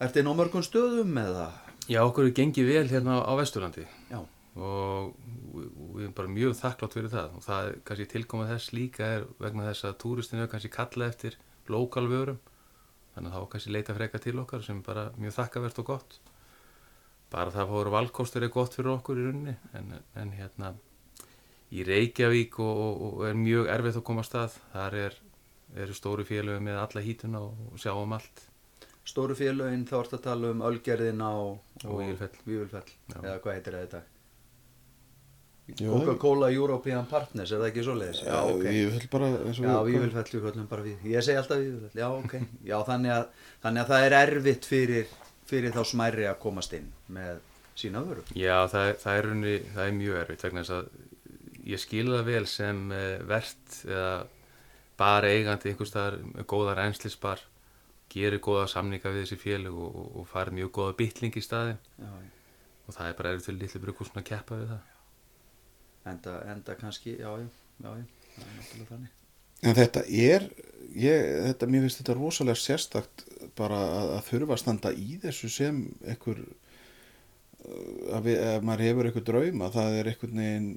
[SPEAKER 2] ertu inn á mörgum stöðum eða?
[SPEAKER 3] Já, okkur er gengið vel hérna á Vesturlandi.
[SPEAKER 2] Já,
[SPEAKER 3] og við erum bara mjög þakklátt fyrir það. Og það er kannski tilkomað þess líka er vegna þess að túristinu er kannski kalla eftir lokal vörum þannig að þá kannski leita freka til okkar sem bara mjög þakkavert og gott bara það að fóru valkostur er gott fyrir okkur í rauninni en, en hérna í Reykjavík og, og, og er mjög erfitt að koma að stað þar er, eru stóru félögum með alla hítuna og, sjáum allt
[SPEAKER 2] stóru félögin þá ertu að tala um Ölgerðina og,
[SPEAKER 3] Og. Já.
[SPEAKER 2] eða hvað heitir það þetta? Coca-Cola European Partners, er það ekki svo leiðis? Já, ok.
[SPEAKER 1] Ég vil bara eins og
[SPEAKER 2] Já,
[SPEAKER 1] við-
[SPEAKER 2] við höllum bara við. Ég segi alltaf Vífilfell, já, ok. Já, þannig að, þannig að það er erfitt fyrir, fyrir þá smærri að komast inn með sína vöru.
[SPEAKER 3] Já, það, er- það, er, runni, það er mjög erfitt vegna þess að ég skilða það vel sem uh, verðt eða bara eigandi einhvers staðar með góða reynslisbar gerir góða samninga við þessi félug og, og, og farið mjög góða bytling í staðin
[SPEAKER 2] Já,
[SPEAKER 3] og það er bara erfitt fyrir litlu brukusn að keppa við það.
[SPEAKER 2] Enda, enda kannski, já, já, já, það er náttúrulega þannig.
[SPEAKER 1] En þetta er, ég, þetta, mér finnst þetta rosalega sérstakt bara að, að þurfa að standa í þessu sem einhver, uh, að, við, að maður hefur einhver drauma, það er einhvern veginn,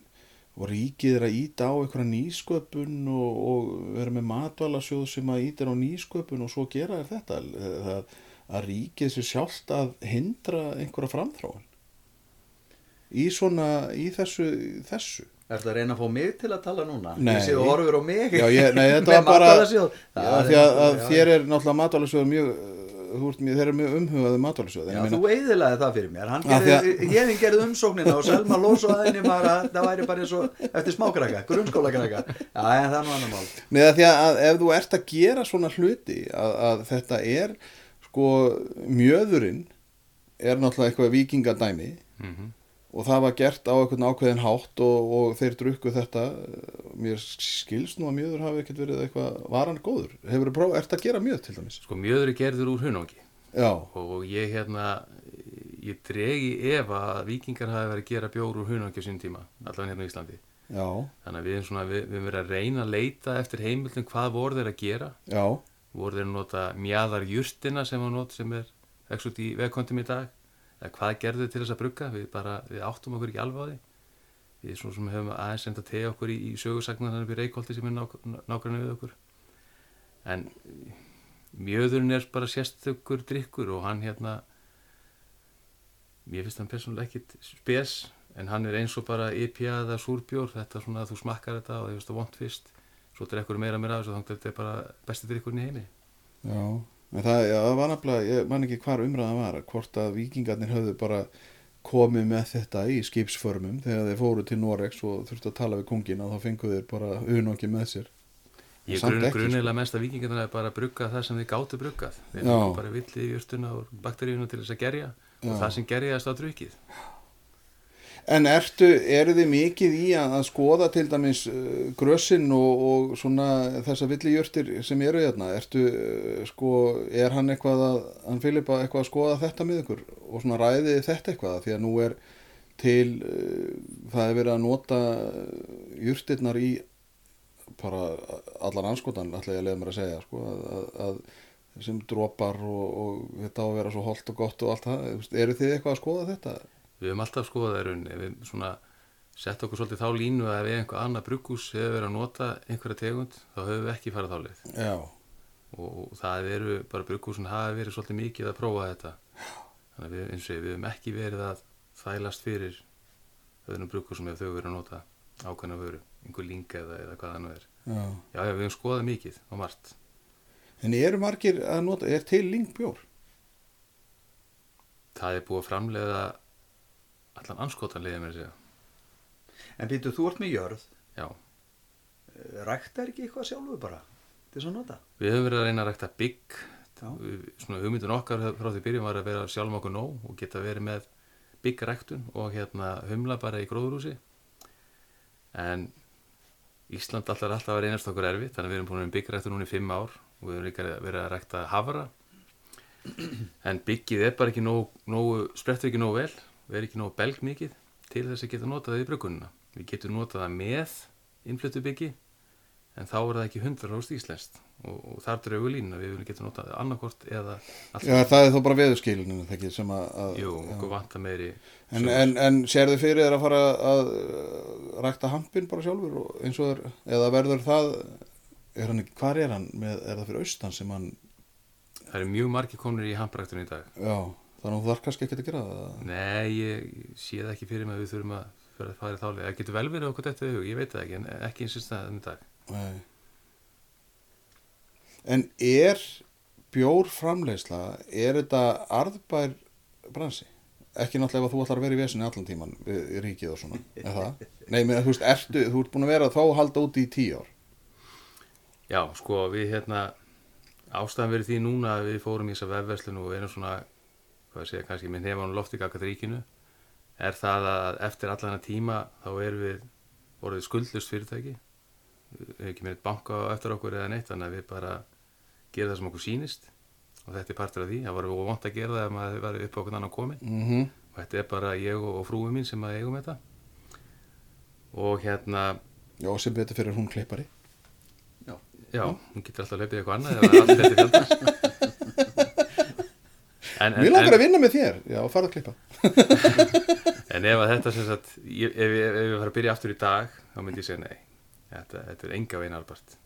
[SPEAKER 1] og ríkið er að íta á einhverja nýsköpun og, og vera með matvalasjóð sem að íta á nýsköpun og svo gera er þetta, að, að ríkið sér sjálft að hindra einhverja framþráin í svona, í þessu, þessu.
[SPEAKER 2] Er það að reyna að fá mig til að tala núna?
[SPEAKER 1] Nei.
[SPEAKER 2] Ég sé þú horfur á mig.
[SPEAKER 1] Já, ég, nei, þetta var bara
[SPEAKER 2] er
[SPEAKER 1] því að, að þér er náttúrulega matvælasjóður mjög þú ert mjög, þeir eru mjög umhugaði matvælasjóð
[SPEAKER 2] Já, þú eiðilaði það fyrir mér. Hann
[SPEAKER 1] Já, því
[SPEAKER 2] gerði, Héðin gerði umsóknina og Selma losaði henni bara að það væri bara eins og eftir smákrakka, grunnskólakrakka. Já, en það er nú annar mál.
[SPEAKER 1] Neða því að ef þú ert að gera svona hluti að, að þetta er sko mjöðurinn er náttúrulega eitthvað vikingadæmi
[SPEAKER 3] Mm
[SPEAKER 1] og það var gert á einhvern ákveðin hátt og, og þeir drukku þetta. Mér skilst nú að mjöður hafi ekkert verið eitthvað varan góður? Hefur þú prófað, ert að gera mjöð til dæmis?
[SPEAKER 3] Sko mjöður er gerður úr hunangi. Og ég hérna, ég dregi efa að vikingar hafi verið að gera bjór úr hunangi á sín tíma, allavega hérna í Íslandi.
[SPEAKER 1] já,
[SPEAKER 3] Þannig að við erum svona, við, við erum verið að reyna að leita eftir heimildum hvað voru þeir að gera.
[SPEAKER 1] Já.
[SPEAKER 3] Voru þeir að nota mjaðar jurtina sem sem er ekki út í vegkondum í dag eða hvað gerðu þeir til þess að brugga? Við bara, við áttum okkur ekki alveg á því. Við svona sem höfum aðeins enda tegja okkur í, í sögursagnar við reykólti sem er nák nákvæmlega við okkur. En mjöðurinn er bara sérstökur drikkur og hann hérna mér finnst hann persónulega ekkit spes en hann er eins og bara IPA eða súrbjór þetta svona að þú smakkar þetta og þið það vond fyrst svo drekkur meira meira af þessu þannig að þetta er bara besti drikkurinn í heimi.
[SPEAKER 1] Já, en það, já, það var nefnilega, ég man ekki hvar umræðan var, hvort að vikingarnir höfðu bara komið með þetta í skipsförmum þegar þeir fóru til Norex og þurftu að tala við kongin og þá fengu þeir bara unokki með sér.
[SPEAKER 3] Ég
[SPEAKER 1] Samt
[SPEAKER 3] grun,
[SPEAKER 1] ekki, sko.
[SPEAKER 3] grunilega mest að vikingarnir er bara að brugga það sem þið gáttu bruggað. Þeir bara villið í jörtuna og bakteríuna til þess að gerja og það sem gerjaðist á drukkið.
[SPEAKER 1] En ertu, eru þið mikið í að, að skoða til dæmis uh, grössin og, og svona þessa villijörtir sem eru hérna? Ertu, uh, sko, er hann eitthvað að, hann Filipa eitthvað að skoða þetta með ykkur og svona ræðið þetta eitthvað? Því að nú er til, uh, það er verið að nota jurtirnar í bara allan anskotan, ætla ég að leiða mér að segja, sko, að, að, að sem dropar og, og þetta á að vera svo holdt og gott og allt það. Eru þið eitthvað að skoða þetta?
[SPEAKER 3] Við höfum alltaf skoðað það í rauninni, við svona sett okkur svolítið þá línu að ef einhver annað brugghús hefur verið að nota einhverja tegund þá höfum við ekki farið þá leið
[SPEAKER 1] Já.
[SPEAKER 3] og það eru bara brugghúsin hafi verið svolítið mikið að prófa þetta þannig að við, eins og við höfum ekki verið að þælast fyrir öðrum brugghúsum ef þau verið að nota ákveðna vöru, einhver linga eða, eða hvað það nú er.
[SPEAKER 1] Já.
[SPEAKER 3] Já, við höfum skoðað mikið á margt.
[SPEAKER 1] En eru margir að nota, er til lingbjór?
[SPEAKER 3] Það er búið að framleiða allan anskotanlega með að segja.
[SPEAKER 2] En býtu, þú ert með jörð,
[SPEAKER 3] Já,
[SPEAKER 2] ræktar ekki eitthvað sjálfu bara til þess að nota?
[SPEAKER 3] við höfum verið að reyna að rækta bygg. Svona hugmyndun okkar frá því byrjum var að vera sjálfum okkur nóg og geta verið með byggræktun og hérna humla bara í gróðurhúsi. En Ísland allar alltaf að reynast okkur erfitt þannig að við erum búin með byggræktun núna í fimm ár og við erum líka verið að rækta hafra. En byggið er bara ekki nóg, nóg sprettur ekki nóg vel erum ekki nóg belg mikið til þess að geta notað það í bruggunina. Við getum notað það með innfluttu byggi en þá er það ekki 100% íslenskt. Og, og þar draugu línu við viljum geta notað annarkort eða allt
[SPEAKER 1] Já, það er þá bara veðurskilinu þegar sem að... að
[SPEAKER 3] Jú, okkur vantar meiri
[SPEAKER 1] En, en, en sérðu fyrir þér að fara að uh, rækta hampin bara sjálfur og eins og er, eða verður það, er hann ekki, hvar er hann, með, er það fyrir austan sem hann,
[SPEAKER 3] það eru mjög margir komnir í hampræktun í dag.
[SPEAKER 1] Já, þannig að þú þarf kannski ekki að gera það.
[SPEAKER 3] Nei, ég, sé það ekki fyrir mig að við þurfum að fyrir að fara í þáli það getur vel verið okkur þetta hug, ég veit það ekki en ekki eins og staðan í dag
[SPEAKER 1] Nei. En er bjór framleiðsla, er þetta arðbær bransi? Ekki náttúrulega ef þú ætlar að vera í vesinni allan tíman við, ríkið og svona, er það? Nei, menn, þú veist, ertu, þú ert búin að vera þá að halda úti í tíu ár.
[SPEAKER 3] Já, sko, við hérna ástæðan verið því núna að við fórum í þessa vefverslun og erum svona hvað að segja, kannski með nefnum lofti gakat ríkinu? Er það að eftir allan að tíma þá erum við voruð skuldlust fyrirtæki? Við hefum ekki með banka á eftir okkur eða neitt þannig að við bara gerum það sem okkur sýnist. Og þetta er partur af því, það var vant að gera það ef maður var upp á okkur annan komin
[SPEAKER 1] Mm
[SPEAKER 3] og þetta er bara ég og, og frúi mín sem að eigum þetta. Og hérna
[SPEAKER 1] Já, sem betur fyrir hún klippari.
[SPEAKER 3] Já, hún getur alltaf hlaupið eitthvað annað eða allt þetta fjölda en, en,
[SPEAKER 1] Mér langar
[SPEAKER 3] en,
[SPEAKER 1] að vinna með þér, já, farðu að klippa.
[SPEAKER 3] en ef að þetta sem sagt ef, ef, ef ég fara að byrja aftur í dag þá myndi ég segja nei. Þetta, þetta er enga veginn albart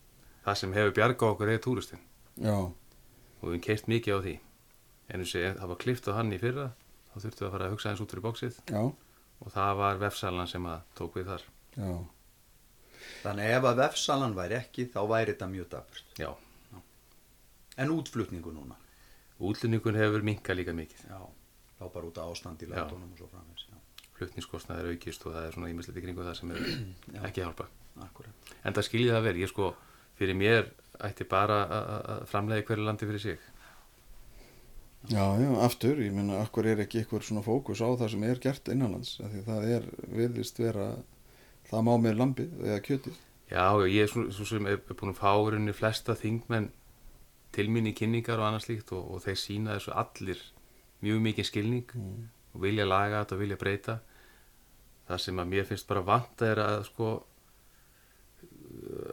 [SPEAKER 3] það sem hefur bjargað okkur er túristin.
[SPEAKER 1] Já,
[SPEAKER 3] og við hefum keirt mikið á því. En þessi, það var klift á hann í fyrra. Þá þurftum við að fara að hugsa eins út fyrir bóksið
[SPEAKER 1] já,
[SPEAKER 3] og það var vefsalan sem að tók við þar.
[SPEAKER 1] Já.
[SPEAKER 2] Þannig ef að vefsalan væri ekki, þá væri þetta mjög.
[SPEAKER 3] Já,
[SPEAKER 2] En útflutningu núna?
[SPEAKER 3] Útlunningun hefur minkað líka mikið
[SPEAKER 2] Já, þá bara út af ástand í
[SPEAKER 3] Já.
[SPEAKER 2] landunum og svo framins. Já,
[SPEAKER 3] flutningskostnaðir aukist og það er svona ímislegt í kringu það sem er ekki hjálpa
[SPEAKER 2] akkurat.
[SPEAKER 3] En það skiljið það verið, ég sko, fyrir mér ætti bara að- framleiða hverju landi fyrir sig.
[SPEAKER 1] Já, já, aftur, ég meina, akkur er ekki eitthvað svona fókus á það sem er gert innanlands, af því það er, virðist vera, það má með lambið eða kjötið.
[SPEAKER 3] Já, já, ég er svo, svo sem er búin að fá rauninni flesta þingmenn til mín í kynningar og annað slíkt og, og þeir sína þessu allir mjög mikið skilning og vilja laga þetta og vilja breyta. Það sem að mér finnst bara vant er að sko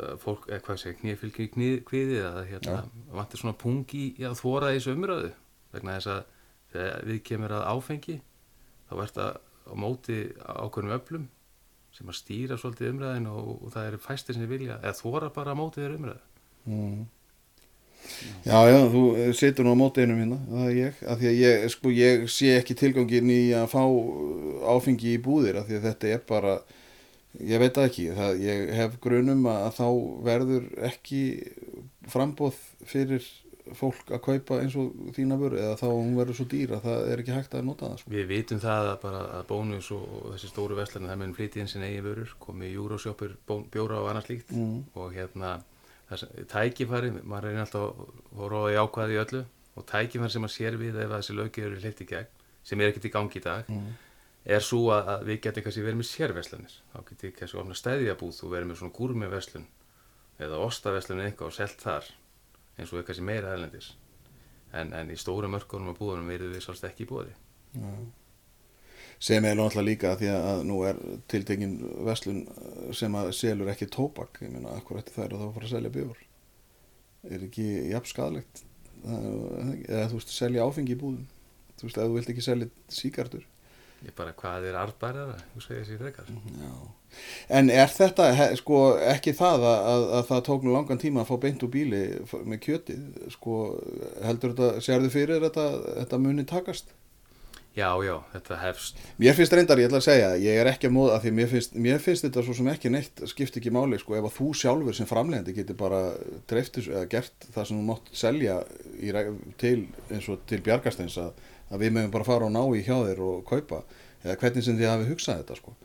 [SPEAKER 3] að fólk, eða hvað segja, knýfylgjum í knið, kviði eða hérna, vantir svona pungi í að þvora þessu umröðu vegna þess að þegar við kemur að áfengi þá er þetta á móti ákveðnum öflum sem að stýra svolítið umræðin og, og það eru fæstir sem vilja eða þvora bara á móti þeirra umræðu
[SPEAKER 1] Mm. Já, já, þú eh, situr nú á móti einum hérna, það er ég, af því að ég, sko, ég sé ekki tilgangin í að fá uh, áfengi í búðir, af því að þetta er bara, ég veit ekki, það, ég hef grunum að þá verður ekki frambóð fyrir fólk að kaupa eins og þína vöru, eða þá hún verður svo dýr að það er ekki hægt að nota það, sko.
[SPEAKER 3] Við vitum það að bara að bónus og, þessi stóru veslarinn það mun flytja inn sinni eigin vörur komið júrósjópur, bjóra og annað slíkt
[SPEAKER 1] Mm.
[SPEAKER 3] og hérna tækifæri, maður reynir alltaf að róða í ákvaði í öllu og tækifæri sem maður sér við ef þessi löggi eru hlift í gegn sem er ekkert í gangi í dag
[SPEAKER 1] Mm.
[SPEAKER 3] er svo að, að við getum kannski verið með sérverslanir þá getum við kannski ofna stæðjabúð og verið með svona gúrmeverslun eða ostaverslun eða eitthvað og selt þar eins og er kannski meira erlendis. En, en í stóru mörkunum og búðunum verðum við svolítið ekki í búði
[SPEAKER 1] sem er náttúrulega líka því að nú er tiltekinn verslun eh, sem að selur ekki tóbak. Ég meina, akkur ætti þær að þá fara að selja bjór? Er ekki jafn skadalegt eða þú veist, selja áfengi í búðum. Þú veist, ef þú vilt ekki selja síkartur
[SPEAKER 3] ég bara hvað er arðbærara? Þú segir þessi frekar.
[SPEAKER 1] Já. En er þetta he, sko, ekki það að, að, að það tók nú langan tíma að fá beint úr bíli með kjötið? Sko, heldur þetta, sérðu fyrir þetta, þetta muni takast?
[SPEAKER 3] Já, já, þetta hefst.
[SPEAKER 1] Mér finnst reyndar, ég ætla að segja, ég er ekki að móða því mér finnst, mér finnst þetta svo sem ekki neitt skipt ekki máli, sko, ef að þú sjálfur sem framlegandi getur bara dreiftis eða gert það sem þú mátt selja í, til, eins og til bjargastens að, að við meðum bara fara og ná í hjá þér og kaupa, eða hvernig sem þið hafi hugsað þetta, sko.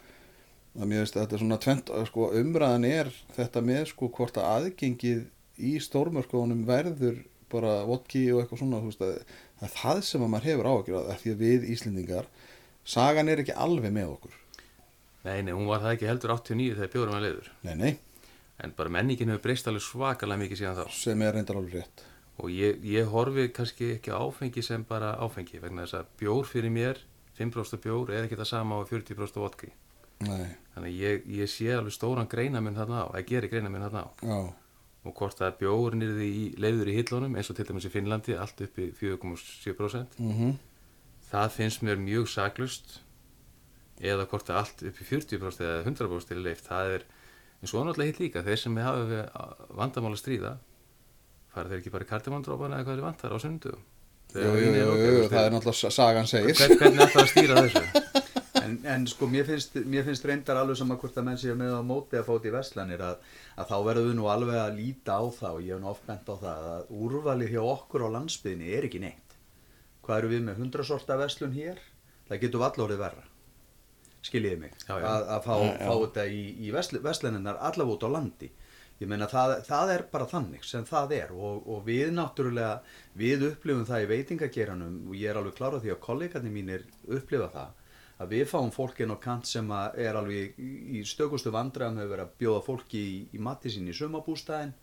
[SPEAKER 1] Að mér finnst að þetta svona tvent, sko, umræðan er þetta með, sko, hvort að aðgengið í stórmörkunum verður bara vodki og eitthvað svona, veist, að það er það sem að maður hefur áhyggjur af, af því að við Íslendingar sagan er ekki alveg með okkur.
[SPEAKER 3] Nei, nei, hún var það ekki heldur 89 þegar bjórum að leiður
[SPEAKER 1] nei, nei,
[SPEAKER 3] en bara menningin hefur breyst alveg svakalega mikið síðan þá.
[SPEAKER 1] Sem er reyndar alveg rétt.
[SPEAKER 3] Og ég, ég horfi kannski ekki áfengi sem bara áfengi vegna þess að bjór fyrir mér 5% bjór er ekki það sama á 40% vodki.
[SPEAKER 1] Nei,
[SPEAKER 3] þannig að ég, ég sé alveg stóran greinaminn þarna á að gera greinaminn þarna á.
[SPEAKER 1] Já,
[SPEAKER 3] og hvort að bjórin er í leiður í hillunum eins og til dæmis í Finnlandi allt upp í 4,7%
[SPEAKER 1] mhm.
[SPEAKER 3] Það finnst mér mjög saklust eða hvort að allt upp í 40% eða 100% er leift það er eins og náttúrulega hitt líka þeir sem hafa við vandamál að stríða fara þeir ekki bara í kardimandrópana eða hvað þeir vantar á sundu
[SPEAKER 1] jú, jú, jú, það er náttúrulega sa- sagan segir.
[SPEAKER 3] Hvern, hvernig ætlar að stýra þessu
[SPEAKER 2] en, en sko mér finnst, mér finnst reyndar alveg sama hvort að menn séu með á móti að fóti í Vestlanir að, að þá verðum við nú alveg að líta á það og ég hef nú oft bent á það að úrvalið hjá okkur á landsbyðinni er ekki neitt. Hvað eru við með 100 sorta Vestlun hér? Það getur vall orðið verra skiljiði mig
[SPEAKER 3] Já, já.
[SPEAKER 2] Að, að fá,
[SPEAKER 1] Já,
[SPEAKER 2] fá þetta í, í Vestluninnar allavega út á landi. Ég meina það, það er bara þannig sem það er og, og við náttúrulega við upplifum það í veitingageranum og ég er alveg klára því að kollegarnir mínir upplifa það að við fáum fólk inn á kant sem er alveg í, stökustu vandræðum hefur verið að bjóða fólki í, í mati sín í sumabústæðin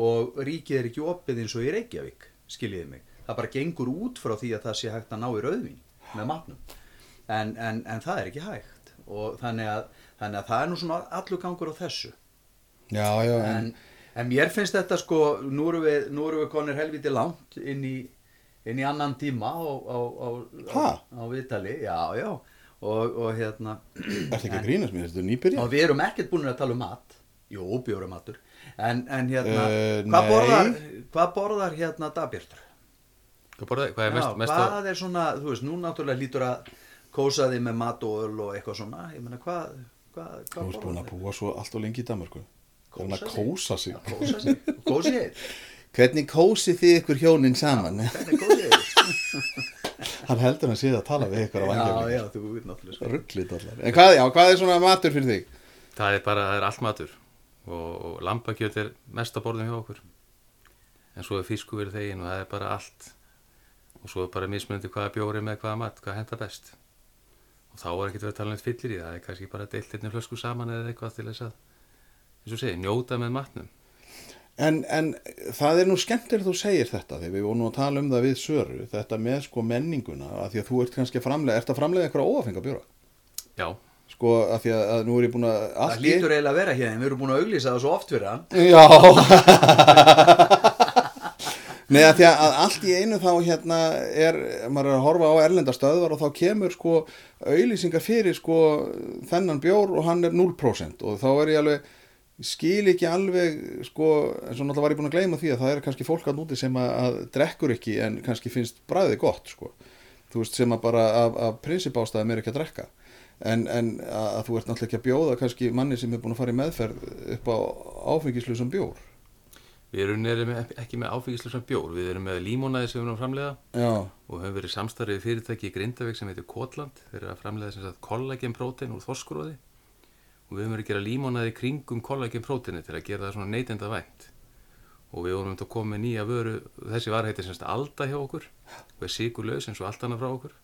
[SPEAKER 2] og ríkið er ekki opið eins og í Reykjavík skiljiði mig, það bara gengur út frá því að það sé hægt að ná í rauðvín með matnum. En, en, en það er ekki hægt. Og þannig að, þannig að það er nú svona allur gangur á þessu.
[SPEAKER 1] Já, já, en,
[SPEAKER 2] en, mér finnst þetta sko nú erum við, við konir helviti langt inn í, inn í annan tíma á, á, á, á viðtali. Já, já og, og hérna
[SPEAKER 1] ertu ekki að grínast mér, þetta er nýbyrja
[SPEAKER 2] og við erum ekkert búin að tala um mat. Jú, bjórum matur en, en hérna,
[SPEAKER 1] Eh,
[SPEAKER 2] hvað borðar hvað borðar hérna Dabjörður?
[SPEAKER 3] hvað, borða, hvað er
[SPEAKER 2] Já,
[SPEAKER 3] mest, mest að,
[SPEAKER 2] hvað er svona, þú veist, nú náttúrulega lítur að kósa þig með mat og öl og eitthvað svona. Ég meina, hvað, hvað,
[SPEAKER 1] þú
[SPEAKER 2] hvað
[SPEAKER 1] ert búin að búa svo allt og lengi í Danmarku þannig að
[SPEAKER 2] Kósa
[SPEAKER 1] kósa sig?
[SPEAKER 2] Kósa sig, kósi þig
[SPEAKER 1] hvernig kósi þið ykkur hjónin saman?
[SPEAKER 2] Hvernig kósi þig
[SPEAKER 1] hann heldur hann séð að tala við ykkur á
[SPEAKER 2] já,
[SPEAKER 1] vangjarni
[SPEAKER 2] já, þú veit náttúrulega sko.
[SPEAKER 1] rugglit allar. En hvað, já, hvað er svona matur fyrir þig?
[SPEAKER 3] það er bara, það er allt matur. Og, og lambakjöt er mest að borðum hjá okkur. En svo er fisku verið þegin og það er bara allt. Og svo er bara mismunandi hvaða bjóri með hvaða mat, hvað henda best. Og þá er ekkert verið að tala um fyllir í það. Er kannski bara deilt einnig flösku saman eða eitthvað til þess að eins og segi, njóta með matnum
[SPEAKER 1] En, en það er nú skemmtir þú segir þetta þegar við vorum að tala um það við Söru þetta með sko menninguna að því að þú ert kannski framlega, ert að framlega eitthvað óafenga bjóra?
[SPEAKER 3] Já,
[SPEAKER 1] sko að því að, að nú er ég búin að
[SPEAKER 2] það
[SPEAKER 1] allt í-
[SPEAKER 2] lítur eiginlega að vera hér en við erum búin að auglýsa það svo oft fyrir hann
[SPEAKER 1] Já. Nei að því að allt í einu þá hérna er, maður er að horfa á erlenda stöðvar og þá kemur sko auðlýsingar fyrir sko þennan bjór og hann er 0% og þá er ég alveg skil ekki alveg sko, eins og náttúrulega var ég búin að gleyma því að það er kannski fólk að núti sem að, að drekkur ekki en kannski finnst bræðið gott sko. Þú veist sem að bara af, af prinsipástæðum er ekki að drekka. En, en að, að þú ert náttúrulega ekki að bjóða kannski manni sem er búin að fara í meðferð upp á áfengislusum bjór.
[SPEAKER 3] Við erum erum ekki með áfengislega bjór, við erum með límónaði sem við erum að framlega
[SPEAKER 1] Já,
[SPEAKER 3] og höfum verið samstarfið fyrirtæki í Grindavík sem heitir Kotland. Þeir eru að framlega sem sagt kollagenprótein úr þorskuróði og við höfum verið að gera límonaði kringum kollagenpróteini til að gera það svona neytenda vænt og við vorum að koma með nýja vöru þessi var heitir semst Alda hjá okkur. Og er sigurlaus eins og allt annað frá okkur.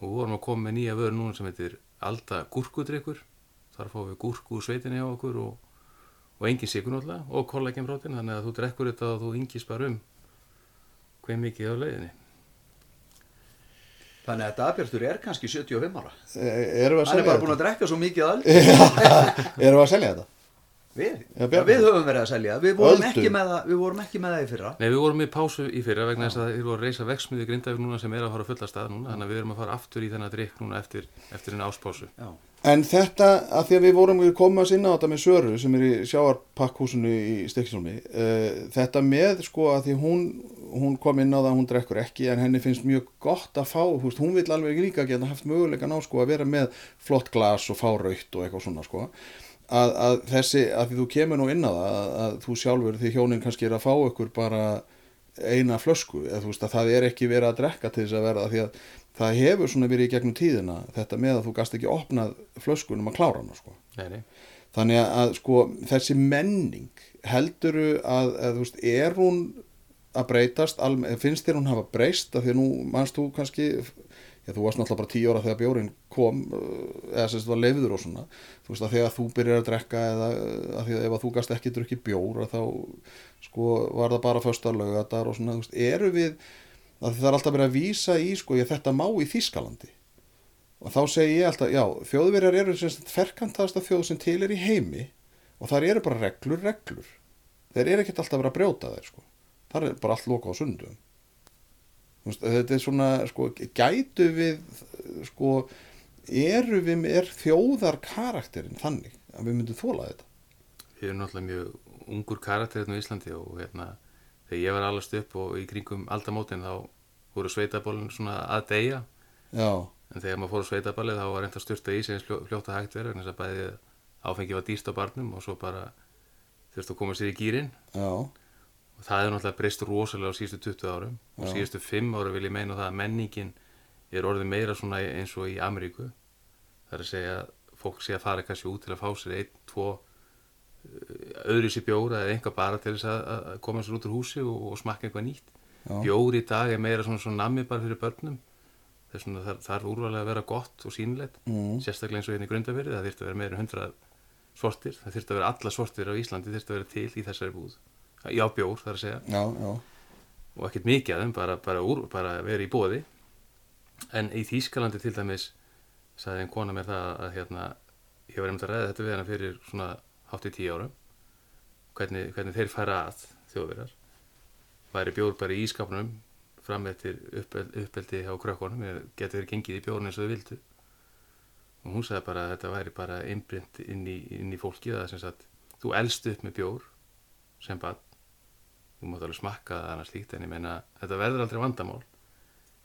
[SPEAKER 3] Og við vorum að koma með nýja vöru núna sem heitir alda gúrkudrykkur. Þar fáum við gúrku úr sveitinni á okkur og, og engin sigur náttúrulega. Og kollagenbrótin þannig að þú drekkur þetta og þú yngist bara um hver mikið á leiðinni
[SPEAKER 2] Þannig að Dagbjörnstur er kannski 75 ára.
[SPEAKER 1] E- Erum við að
[SPEAKER 2] Hann er
[SPEAKER 1] selja
[SPEAKER 2] bara búin að drekka svo mikið
[SPEAKER 1] þetta? Erum við að selja þetta?
[SPEAKER 2] Við,
[SPEAKER 1] Bjarni.
[SPEAKER 2] við höfum verið að selja. Við vorum,
[SPEAKER 1] Öldu.
[SPEAKER 2] ekki með það, við vorum ekki með það í fyrra.
[SPEAKER 3] Nei, við vorum í pásu í fyrra vegna þess að þeir voru að reysa veksmiði í Grindavík núna sem er að fara að fulla stað núna þannig að við erum að fara aftur í þennan drikk núna eftir, eftir einn áspásu.
[SPEAKER 2] Já,
[SPEAKER 1] En þetta, að því að við vorum við komum að sinna á þetta með Söru sem er í sjáarpakkhúsinu í Stikksólmi uh, þetta með sko að því hún, hún kom inn á það að hún drekkur ekki en henni finnst mjög gott að fá húst, hún vil alveg líka geta haft möguleika ná sko að vera með flott glas og fá raut og eitthvað svona sko. Að, að þessi, að því þú kemur nú inn á það að, að þú sjálfur því hjónin kannski er að fá ykkur bara eina flösku eða þú veist að það er ekki verið að drekka til þess að verða því að það hefur svona verið í gegnum tíðina þetta með að þú gast ekki opnað flöskunum að klára hana sko.
[SPEAKER 3] Nei,
[SPEAKER 1] þannig að sko þessi menning helduru að, að þú veist, er hún að breytast? Alme, finnst þér hún hafa breyst? Af því að nú manst þú kannski já, þú varst náttúrulega bara tíu ára þegar bjórin kom uh, eða sem þetta var leifður og svona. Þú veist að þegar þú byrjar að drekka eða að því að ef að þú gast ekki drukki bjór að þá sko var það bara fösta lögadar og svona, þú veist, eru við að það er alltaf verið að vísa í sko, ég þetta má í Þískalandi og þá segi ég alltaf, já, þjóðverjar eru sem sagt ferkantasta þjóð sem til er í heimi og þar eru bara reglur, reglur. Þeir eru ekkert alltaf verið að brjóta þeir sko. þar er bara allt loka á sundum. Þetta er svona sko, gætu við sko, eru við er þjóðar karakterin þannig að við myndum þóla þetta?
[SPEAKER 3] Við erum náttúrulega mjög ungur karakter hérna á Íslandi og hérna þegar ég var allast upp og í kringum aldamótin þá voru sveitabólin svona að deyja.
[SPEAKER 1] Já,
[SPEAKER 3] en þegar maður fór á sveitabalið þá var reynd að styrta í sig eins fljó- fljótt að hægt verið vegna þess að bæði áfengi var dýrst á barnum og svo bara þurftu að koma sér í gýrin og það er náttúrulega breyst rosalega á síðustu 20 árum. Og
[SPEAKER 1] Já.
[SPEAKER 3] síðustu 5 ára vil ég meina það að menningin er orðið meira svona eins og í Ameríku. Það er að segja að fólk sé að fara kannski út til að fá sér einn, tvo öðru sér bjóra eða einhvað bara til þess að, að koma sér út úr húsi og, og smakka eitthvað nýtt.
[SPEAKER 1] Já,
[SPEAKER 3] bjór í dag er meira svona, svona nammi bara fyrir börnum. Þess vegna þarf, þarf úrvalega að vera gott og sínlegt
[SPEAKER 1] mm,
[SPEAKER 3] sérstaklega eins og hérna í grundaveri það þyrfti að vera meira en 100 sortir það þyrfti að vera alla sortir á Íslandi þyrfti að vera til í þessari búð. Já bjór þar að segja.
[SPEAKER 1] Já, já,
[SPEAKER 3] og ekkert mikið þeim bara, bara, bara vera í bóði en í Þýskalandi til dæmis sagði einn kona mér það að hérna, ég var einmitt að ræða þetta við hana fyrir svona hátt í tíu árum hvernig, hvernig þeir færa að þjóðverjar. Væri bjór bara í ískapnum fram eftir uppel, uppeldi á krökkunum getur þeir gengið í bjórn eins og þau vildu. Og hún sagði bara að þetta væri bara innbrynt inn í, inn í fólki það sem sagt, þú elst upp með bjór sem bann þú mátt alveg smakka það annars líkt en ég meina þetta verður aldrei vandamál.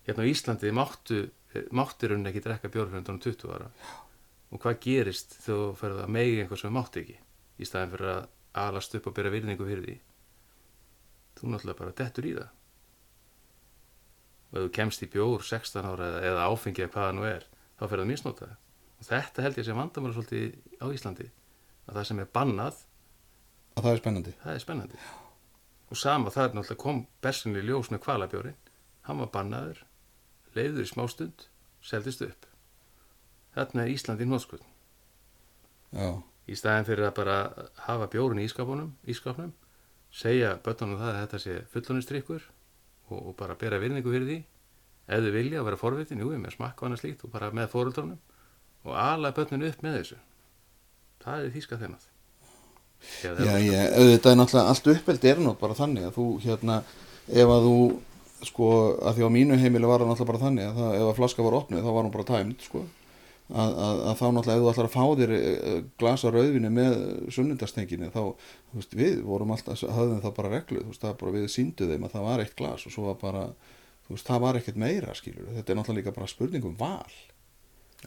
[SPEAKER 3] Hérna á Íslandi máttu máttir hún ekki drekka bjór fyrir 20 ára. Og hvað gerist þú ferð að megi einhver sem mátt ekki í staðin fyrir að alast upp og byrja virðingu fyrir því. Þú náttúrulega bara dettur í það. Og ef þú kemst í bjór 16 ára eða, eða áfengi eða hvað það nú er þá fer það misnóta og þetta held ég sem vandamál svolítið á Íslandi að það sem er bannað
[SPEAKER 1] að það er spennandi.
[SPEAKER 3] það er spennandi. Og sama það er náttúrulega kom bersinni ljós með kvalabjórin hann var bannaður leiður í smá stund seldist upp. Þarna er Ísland í nótskvöld
[SPEAKER 1] já,
[SPEAKER 3] í staðin fyrir að bara hafa bjórin í ískapnum segja börnunum það að þetta sé fullonistrykkur og, og bara bera virðingu fyrir því. Ef þau vilja að vera forvitin, jú, með smakka og annað slíkt og bara með fóruldrunum og ala börnunum upp með þessu. Það er þýska þennað
[SPEAKER 1] já, ég, auðvitað er náttúrulega allt uppeldi er nú bara þannig að þú hérna, ef að þú sko, að því á mínu heimili var það náttúrulega bara þannig að það, ef að flaska var opnuð þá var hún bara tæmd sko að, að, að þá náttúrulega ef þú ætlar að fá þér eh, glasa rauðvinni með sunnundastenginni þá, þú veist, við vorum alltaf hafðum það bara reglu, þú veist, það bara við síndu þeim að það var eitt glas og svo var bara þú veist, það var ekkert meira, skilur þetta er náttúrulega líka bara spurningum val.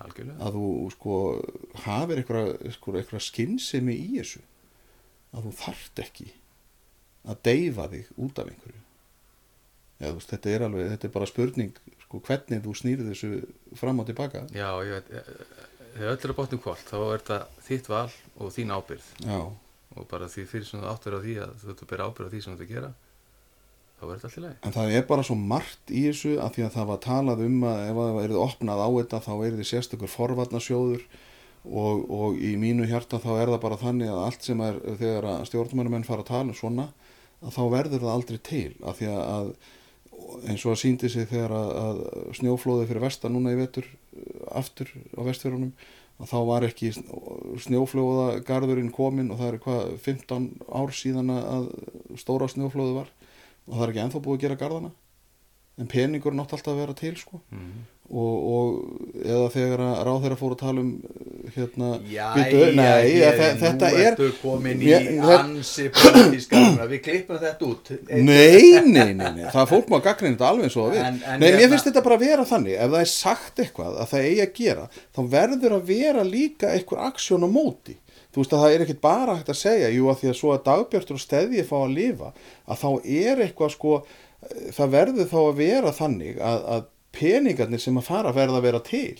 [SPEAKER 3] Algjörlega.
[SPEAKER 1] Að þú sko hafir eitthvað, sko, eitthvað skinnsemi í þessu. Að þú þarft ekki að deyfa þig út af einhverju. Já, þú veist, þetta er alveg, þetta er bara spurning sko, hvernig þú snýrið þessu fram og tilbaka
[SPEAKER 3] Já, ég veit, eh, þegar öll er að botnum kvöld þá er þetta þitt val og þín ábyrð
[SPEAKER 1] já,
[SPEAKER 3] og bara því fyrir sem þú áttur á því að þú ert að bera ábyrð á því sem þú gera þá verður þetta allt í lagi.
[SPEAKER 1] En það er bara svo margt í þessu að því að það var talað um að ef það verið opnað á þetta þá er þið sérstakur forvarnasjóður og, og í mínu hjarta þá er það bara þannig að allt sem er þegar stjórnmænumenn fara að tala um svona að þá verður það aldrei til. Að því að eins og að síndi sig þegar að, að snjóflóði fyrir vestan núna í vetur uh, aftur á vestfjörunum að þá var ekki snjóflóðagarðurinn komin og það er hvað 15 ár síðan að stóra snjóflóði var og það er ekki ennþá búið að gera garðana en peningur nátt alltaf að vera til sko.
[SPEAKER 3] mm.
[SPEAKER 1] og, og eða þegar að ráð þeirra fóru að tala um hérna, bíddu, nei,
[SPEAKER 2] ég,
[SPEAKER 1] þe- þetta
[SPEAKER 2] nú
[SPEAKER 1] er
[SPEAKER 2] ertu komin í
[SPEAKER 1] Ég-
[SPEAKER 2] ansi politíska umræðu. við klippum þetta út.
[SPEAKER 1] Nei, nei, nei, nei, það er fólk má gagnrýna þetta alveg eins og það
[SPEAKER 2] en
[SPEAKER 1] Nei, mér
[SPEAKER 2] hérna-
[SPEAKER 1] finnst þetta bara að vera þannig ef það er sagt eitthvað að það eigi að gera þá verður að vera líka eitthvað aksjón á móti. Þú veist að það er ekkit bara hægt að segja jú að því að svo að dagbjörtur og steðji fá að lifa að þá er eitthvað sko það verður þá að vera þannig að, að peningarnir sem að fara verða að vera til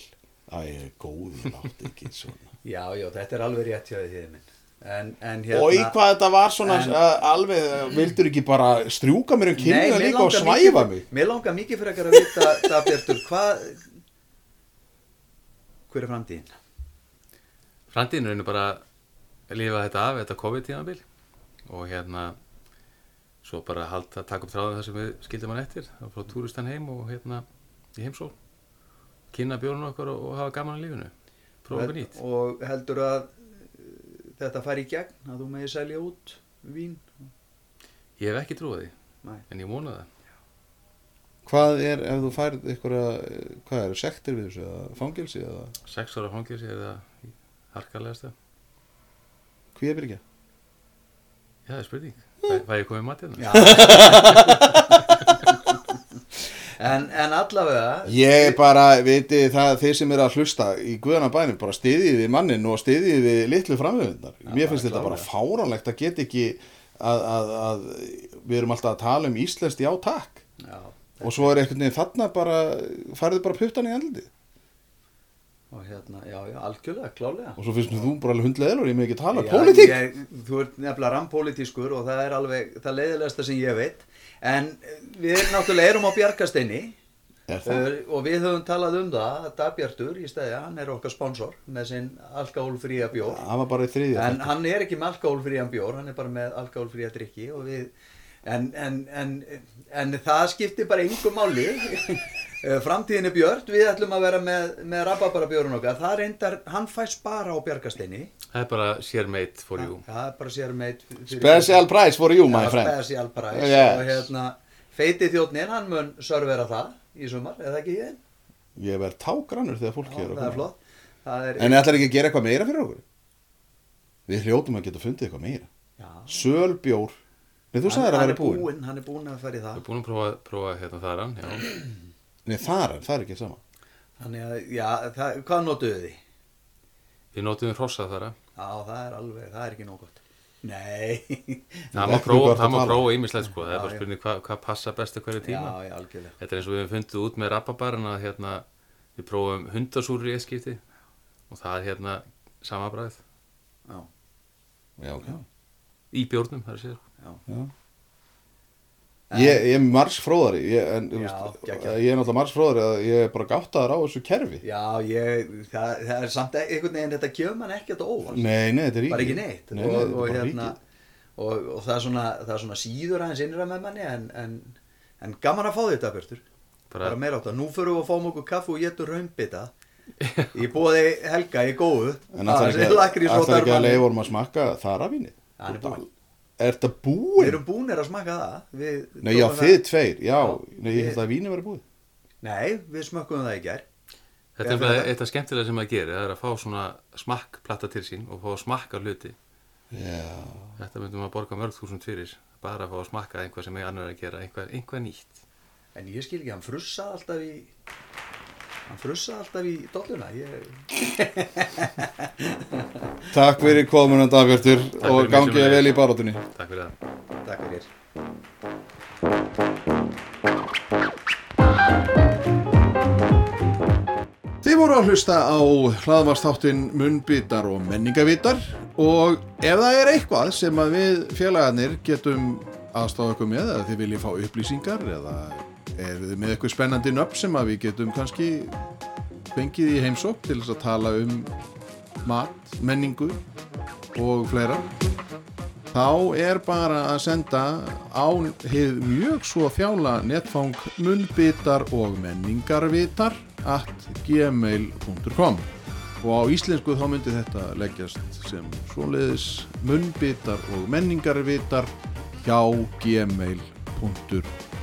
[SPEAKER 1] Æ, góði, látt ekki svona.
[SPEAKER 2] Já, já, þetta er alveg rétt hjá því minn. En, en
[SPEAKER 1] Og í
[SPEAKER 2] hérna
[SPEAKER 1] hvað þetta var svona
[SPEAKER 2] En-
[SPEAKER 1] uh, alveg, uh, vildur ekki bara strjúka mér um kynna líka og svæfa
[SPEAKER 2] mikið-
[SPEAKER 1] mig?
[SPEAKER 2] Mér langar mikið fyrir að vita Dagbjartur, hvað hver er framtíðin?
[SPEAKER 3] framtíðin er bara að lifa þetta af, þetta COVID-tíðanbíl og hérna svo bara halda, taka upp þráðum það sem við skildum hann eftir, þá frá túristan heim og hérna í heimsól kynna bjórnum okkar og, og hafa gaman á lífinu. Prófa okkur nýtt.
[SPEAKER 2] og heldur að uh, þetta fari í gegn að þú megir selja út vín?
[SPEAKER 3] Ég hef ekki trúið því,
[SPEAKER 2] Nei.
[SPEAKER 3] en ég vona það.
[SPEAKER 1] Hvað er, ef þú færð einhverja, hvað er, sektir við þessu, eða fangilsi, eða?
[SPEAKER 3] Sex ára fangilsi er það harkalegasta.
[SPEAKER 1] Hví er byrja?
[SPEAKER 3] já, það er spurning, fæ, fæ ég komið matið
[SPEAKER 2] Já en, en allavega
[SPEAKER 1] Ég bara, viti það, þeir sem eru að hlusta í guðana bænum, bara stiðið við mannin og stiðið við litlu framöfundar. Mér finnst þetta bara fáránlegt að geta ekki að, að, að við erum alltaf að tala um íslenskt já takk.
[SPEAKER 2] já,
[SPEAKER 1] Og svo er einhvern veginn þarna bara, færðu bara puttan í andlið.
[SPEAKER 2] og hérna, já, já, algjörlega, klálega
[SPEAKER 1] Og svo finnst mér þú bara alveg hundleðilur, ég með ekki tala pólitík.
[SPEAKER 2] þú ert nefnilega rampolítískur og það er alveg það leiðilegasta sem ég veit en eh, við náttúrulega erum á bjargasteini
[SPEAKER 1] það?
[SPEAKER 2] uh, og við höfum talað um það að Dagbjartur í stæði, hann er okkar sponsor með sinn alkohólfría bjór
[SPEAKER 1] Það var bara í þriðja.
[SPEAKER 2] en hann er ekki með alkohólfrían bjór hann er bara með alkohólfría drikki og við en, en, en, en það skiptir bara yngum máli Eh, framtíðin er björt við ætlum að vera með, með rababara bjórun okkar það reyndar, hann fæst bara á bjargasteini
[SPEAKER 3] það er bara sér meitt for you
[SPEAKER 2] það er bara sér meitt fyrir-
[SPEAKER 1] Special price for you, my friend.
[SPEAKER 2] Special price
[SPEAKER 1] Yes.
[SPEAKER 2] og hérna feiti þjóttnin, hann mun servera það í sumar, eða ekki ég?
[SPEAKER 1] Ég verð tágrannur þegar fólk
[SPEAKER 2] Já,
[SPEAKER 1] er
[SPEAKER 2] það er er,
[SPEAKER 1] En ætlar ekki að gera eitthvað meira fyrir okkur? Við hljótum að geta fundið eitthvað meira.
[SPEAKER 2] já,
[SPEAKER 1] Sölbjór. Nei, þú sagðir að
[SPEAKER 2] hann er
[SPEAKER 1] búinn.
[SPEAKER 2] búinn hann er búinn að fara í
[SPEAKER 3] við
[SPEAKER 2] það
[SPEAKER 3] erum búin að prófa, prófa hérna þaran já.
[SPEAKER 1] Nei, það er, það er ekki sama.
[SPEAKER 2] þannig að, já, það, hvað notuðu þið?
[SPEAKER 3] við notum hrossa þara
[SPEAKER 2] Já, það er alveg, það er ekki nóg gott Nei
[SPEAKER 3] það má prófa,
[SPEAKER 1] gott að
[SPEAKER 3] það má
[SPEAKER 1] tala.
[SPEAKER 3] prófa ímislegt sko, það
[SPEAKER 2] Já,
[SPEAKER 3] er bara
[SPEAKER 2] já.
[SPEAKER 3] spurning hvað hva passa best hverju
[SPEAKER 2] Já,
[SPEAKER 3] tíma
[SPEAKER 2] já, algjörlega
[SPEAKER 3] Þetta er eins og við hefum fundið út með rababarinn að hérna, við prófum hundasúri í eitt skipti og það er hérna sama bræð
[SPEAKER 2] Já,
[SPEAKER 1] Já, ok.
[SPEAKER 3] í bjórnum, það er sér.
[SPEAKER 2] já,
[SPEAKER 1] Já. Ég, ég er margs fróðari, ég, en, þú
[SPEAKER 2] Já,
[SPEAKER 1] veist,
[SPEAKER 2] geggjað.
[SPEAKER 1] ég er náttúrulega margs fróðari að ég er bara gáttaður á þessu kerfi.
[SPEAKER 2] já ég, það, það er samt e- einhvern veginn, þetta kjöf mann ekkert á óvart
[SPEAKER 1] Nei, nei, þetta er ríkið.
[SPEAKER 2] bara ekki neitt
[SPEAKER 1] Nei, nei,
[SPEAKER 2] og,
[SPEAKER 1] þetta er
[SPEAKER 2] og,
[SPEAKER 1] bara
[SPEAKER 2] hérna, og, og það, er svona, það er svona síður aðeins innra með manni en, en, en gaman að fá þetta Björtur
[SPEAKER 3] Bara-
[SPEAKER 2] bara meira átt að nú förum við að fá okkur kaffu og getur raumbita ég búið Helga í góðu
[SPEAKER 1] En það er ekki,
[SPEAKER 2] og
[SPEAKER 1] ekki að
[SPEAKER 2] þarmann.
[SPEAKER 1] leiða vorum að smakka þarafínið.
[SPEAKER 2] Hann er búinn.
[SPEAKER 1] Er þetta
[SPEAKER 2] við
[SPEAKER 1] búinn?
[SPEAKER 2] erum búinir að smaka það við
[SPEAKER 1] Nei, já, þið
[SPEAKER 2] það-
[SPEAKER 1] tveir, já.
[SPEAKER 2] Já,
[SPEAKER 1] Nei, ég
[SPEAKER 2] við-
[SPEAKER 1] held að víni verið búið.
[SPEAKER 2] nei, við smökkum það í gær
[SPEAKER 3] Þetta er bara
[SPEAKER 2] þetta-
[SPEAKER 3] eitt af skemmtilega sem að gera, það er að fá svona smakkplata til sín og fá að smakka hluti.
[SPEAKER 1] Já.
[SPEAKER 3] Þetta myndum að borga mörg þúsund fyrir, bara að fá að smakka einhvað sem ég annar er að gera, einhvað, einhvað nýtt.
[SPEAKER 2] en ég skil ekki, hann frussaði alltaf í hann frussaði alltaf í dolluna ég,
[SPEAKER 1] Takk fyrir komunan Dagbjörtur og gangið vel í baróttunni.
[SPEAKER 3] Takk fyrir það.
[SPEAKER 2] takk fyrir
[SPEAKER 4] Þið voru að hlusta á hlaðvastáttin Munnbitar og menningavitar og ef það er eitthvað sem að við félagarnir getum
[SPEAKER 1] aðstáða ykkur með eða þið viljið fá upplýsingar eða er þið með eitthvað spennandi nöfn sem að við getum kannski fengið í heimsók til þess að tala um mat, menningu og fleira? Þá er bara að senda á hið mjög svo þjála netfang munbitar og menningarvitar at gmail.com og á íslensku þá myndi þetta leggjast sem svoleiðis munbitar og menningarvitar hjá gmail.com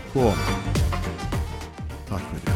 [SPEAKER 1] Takk fyrir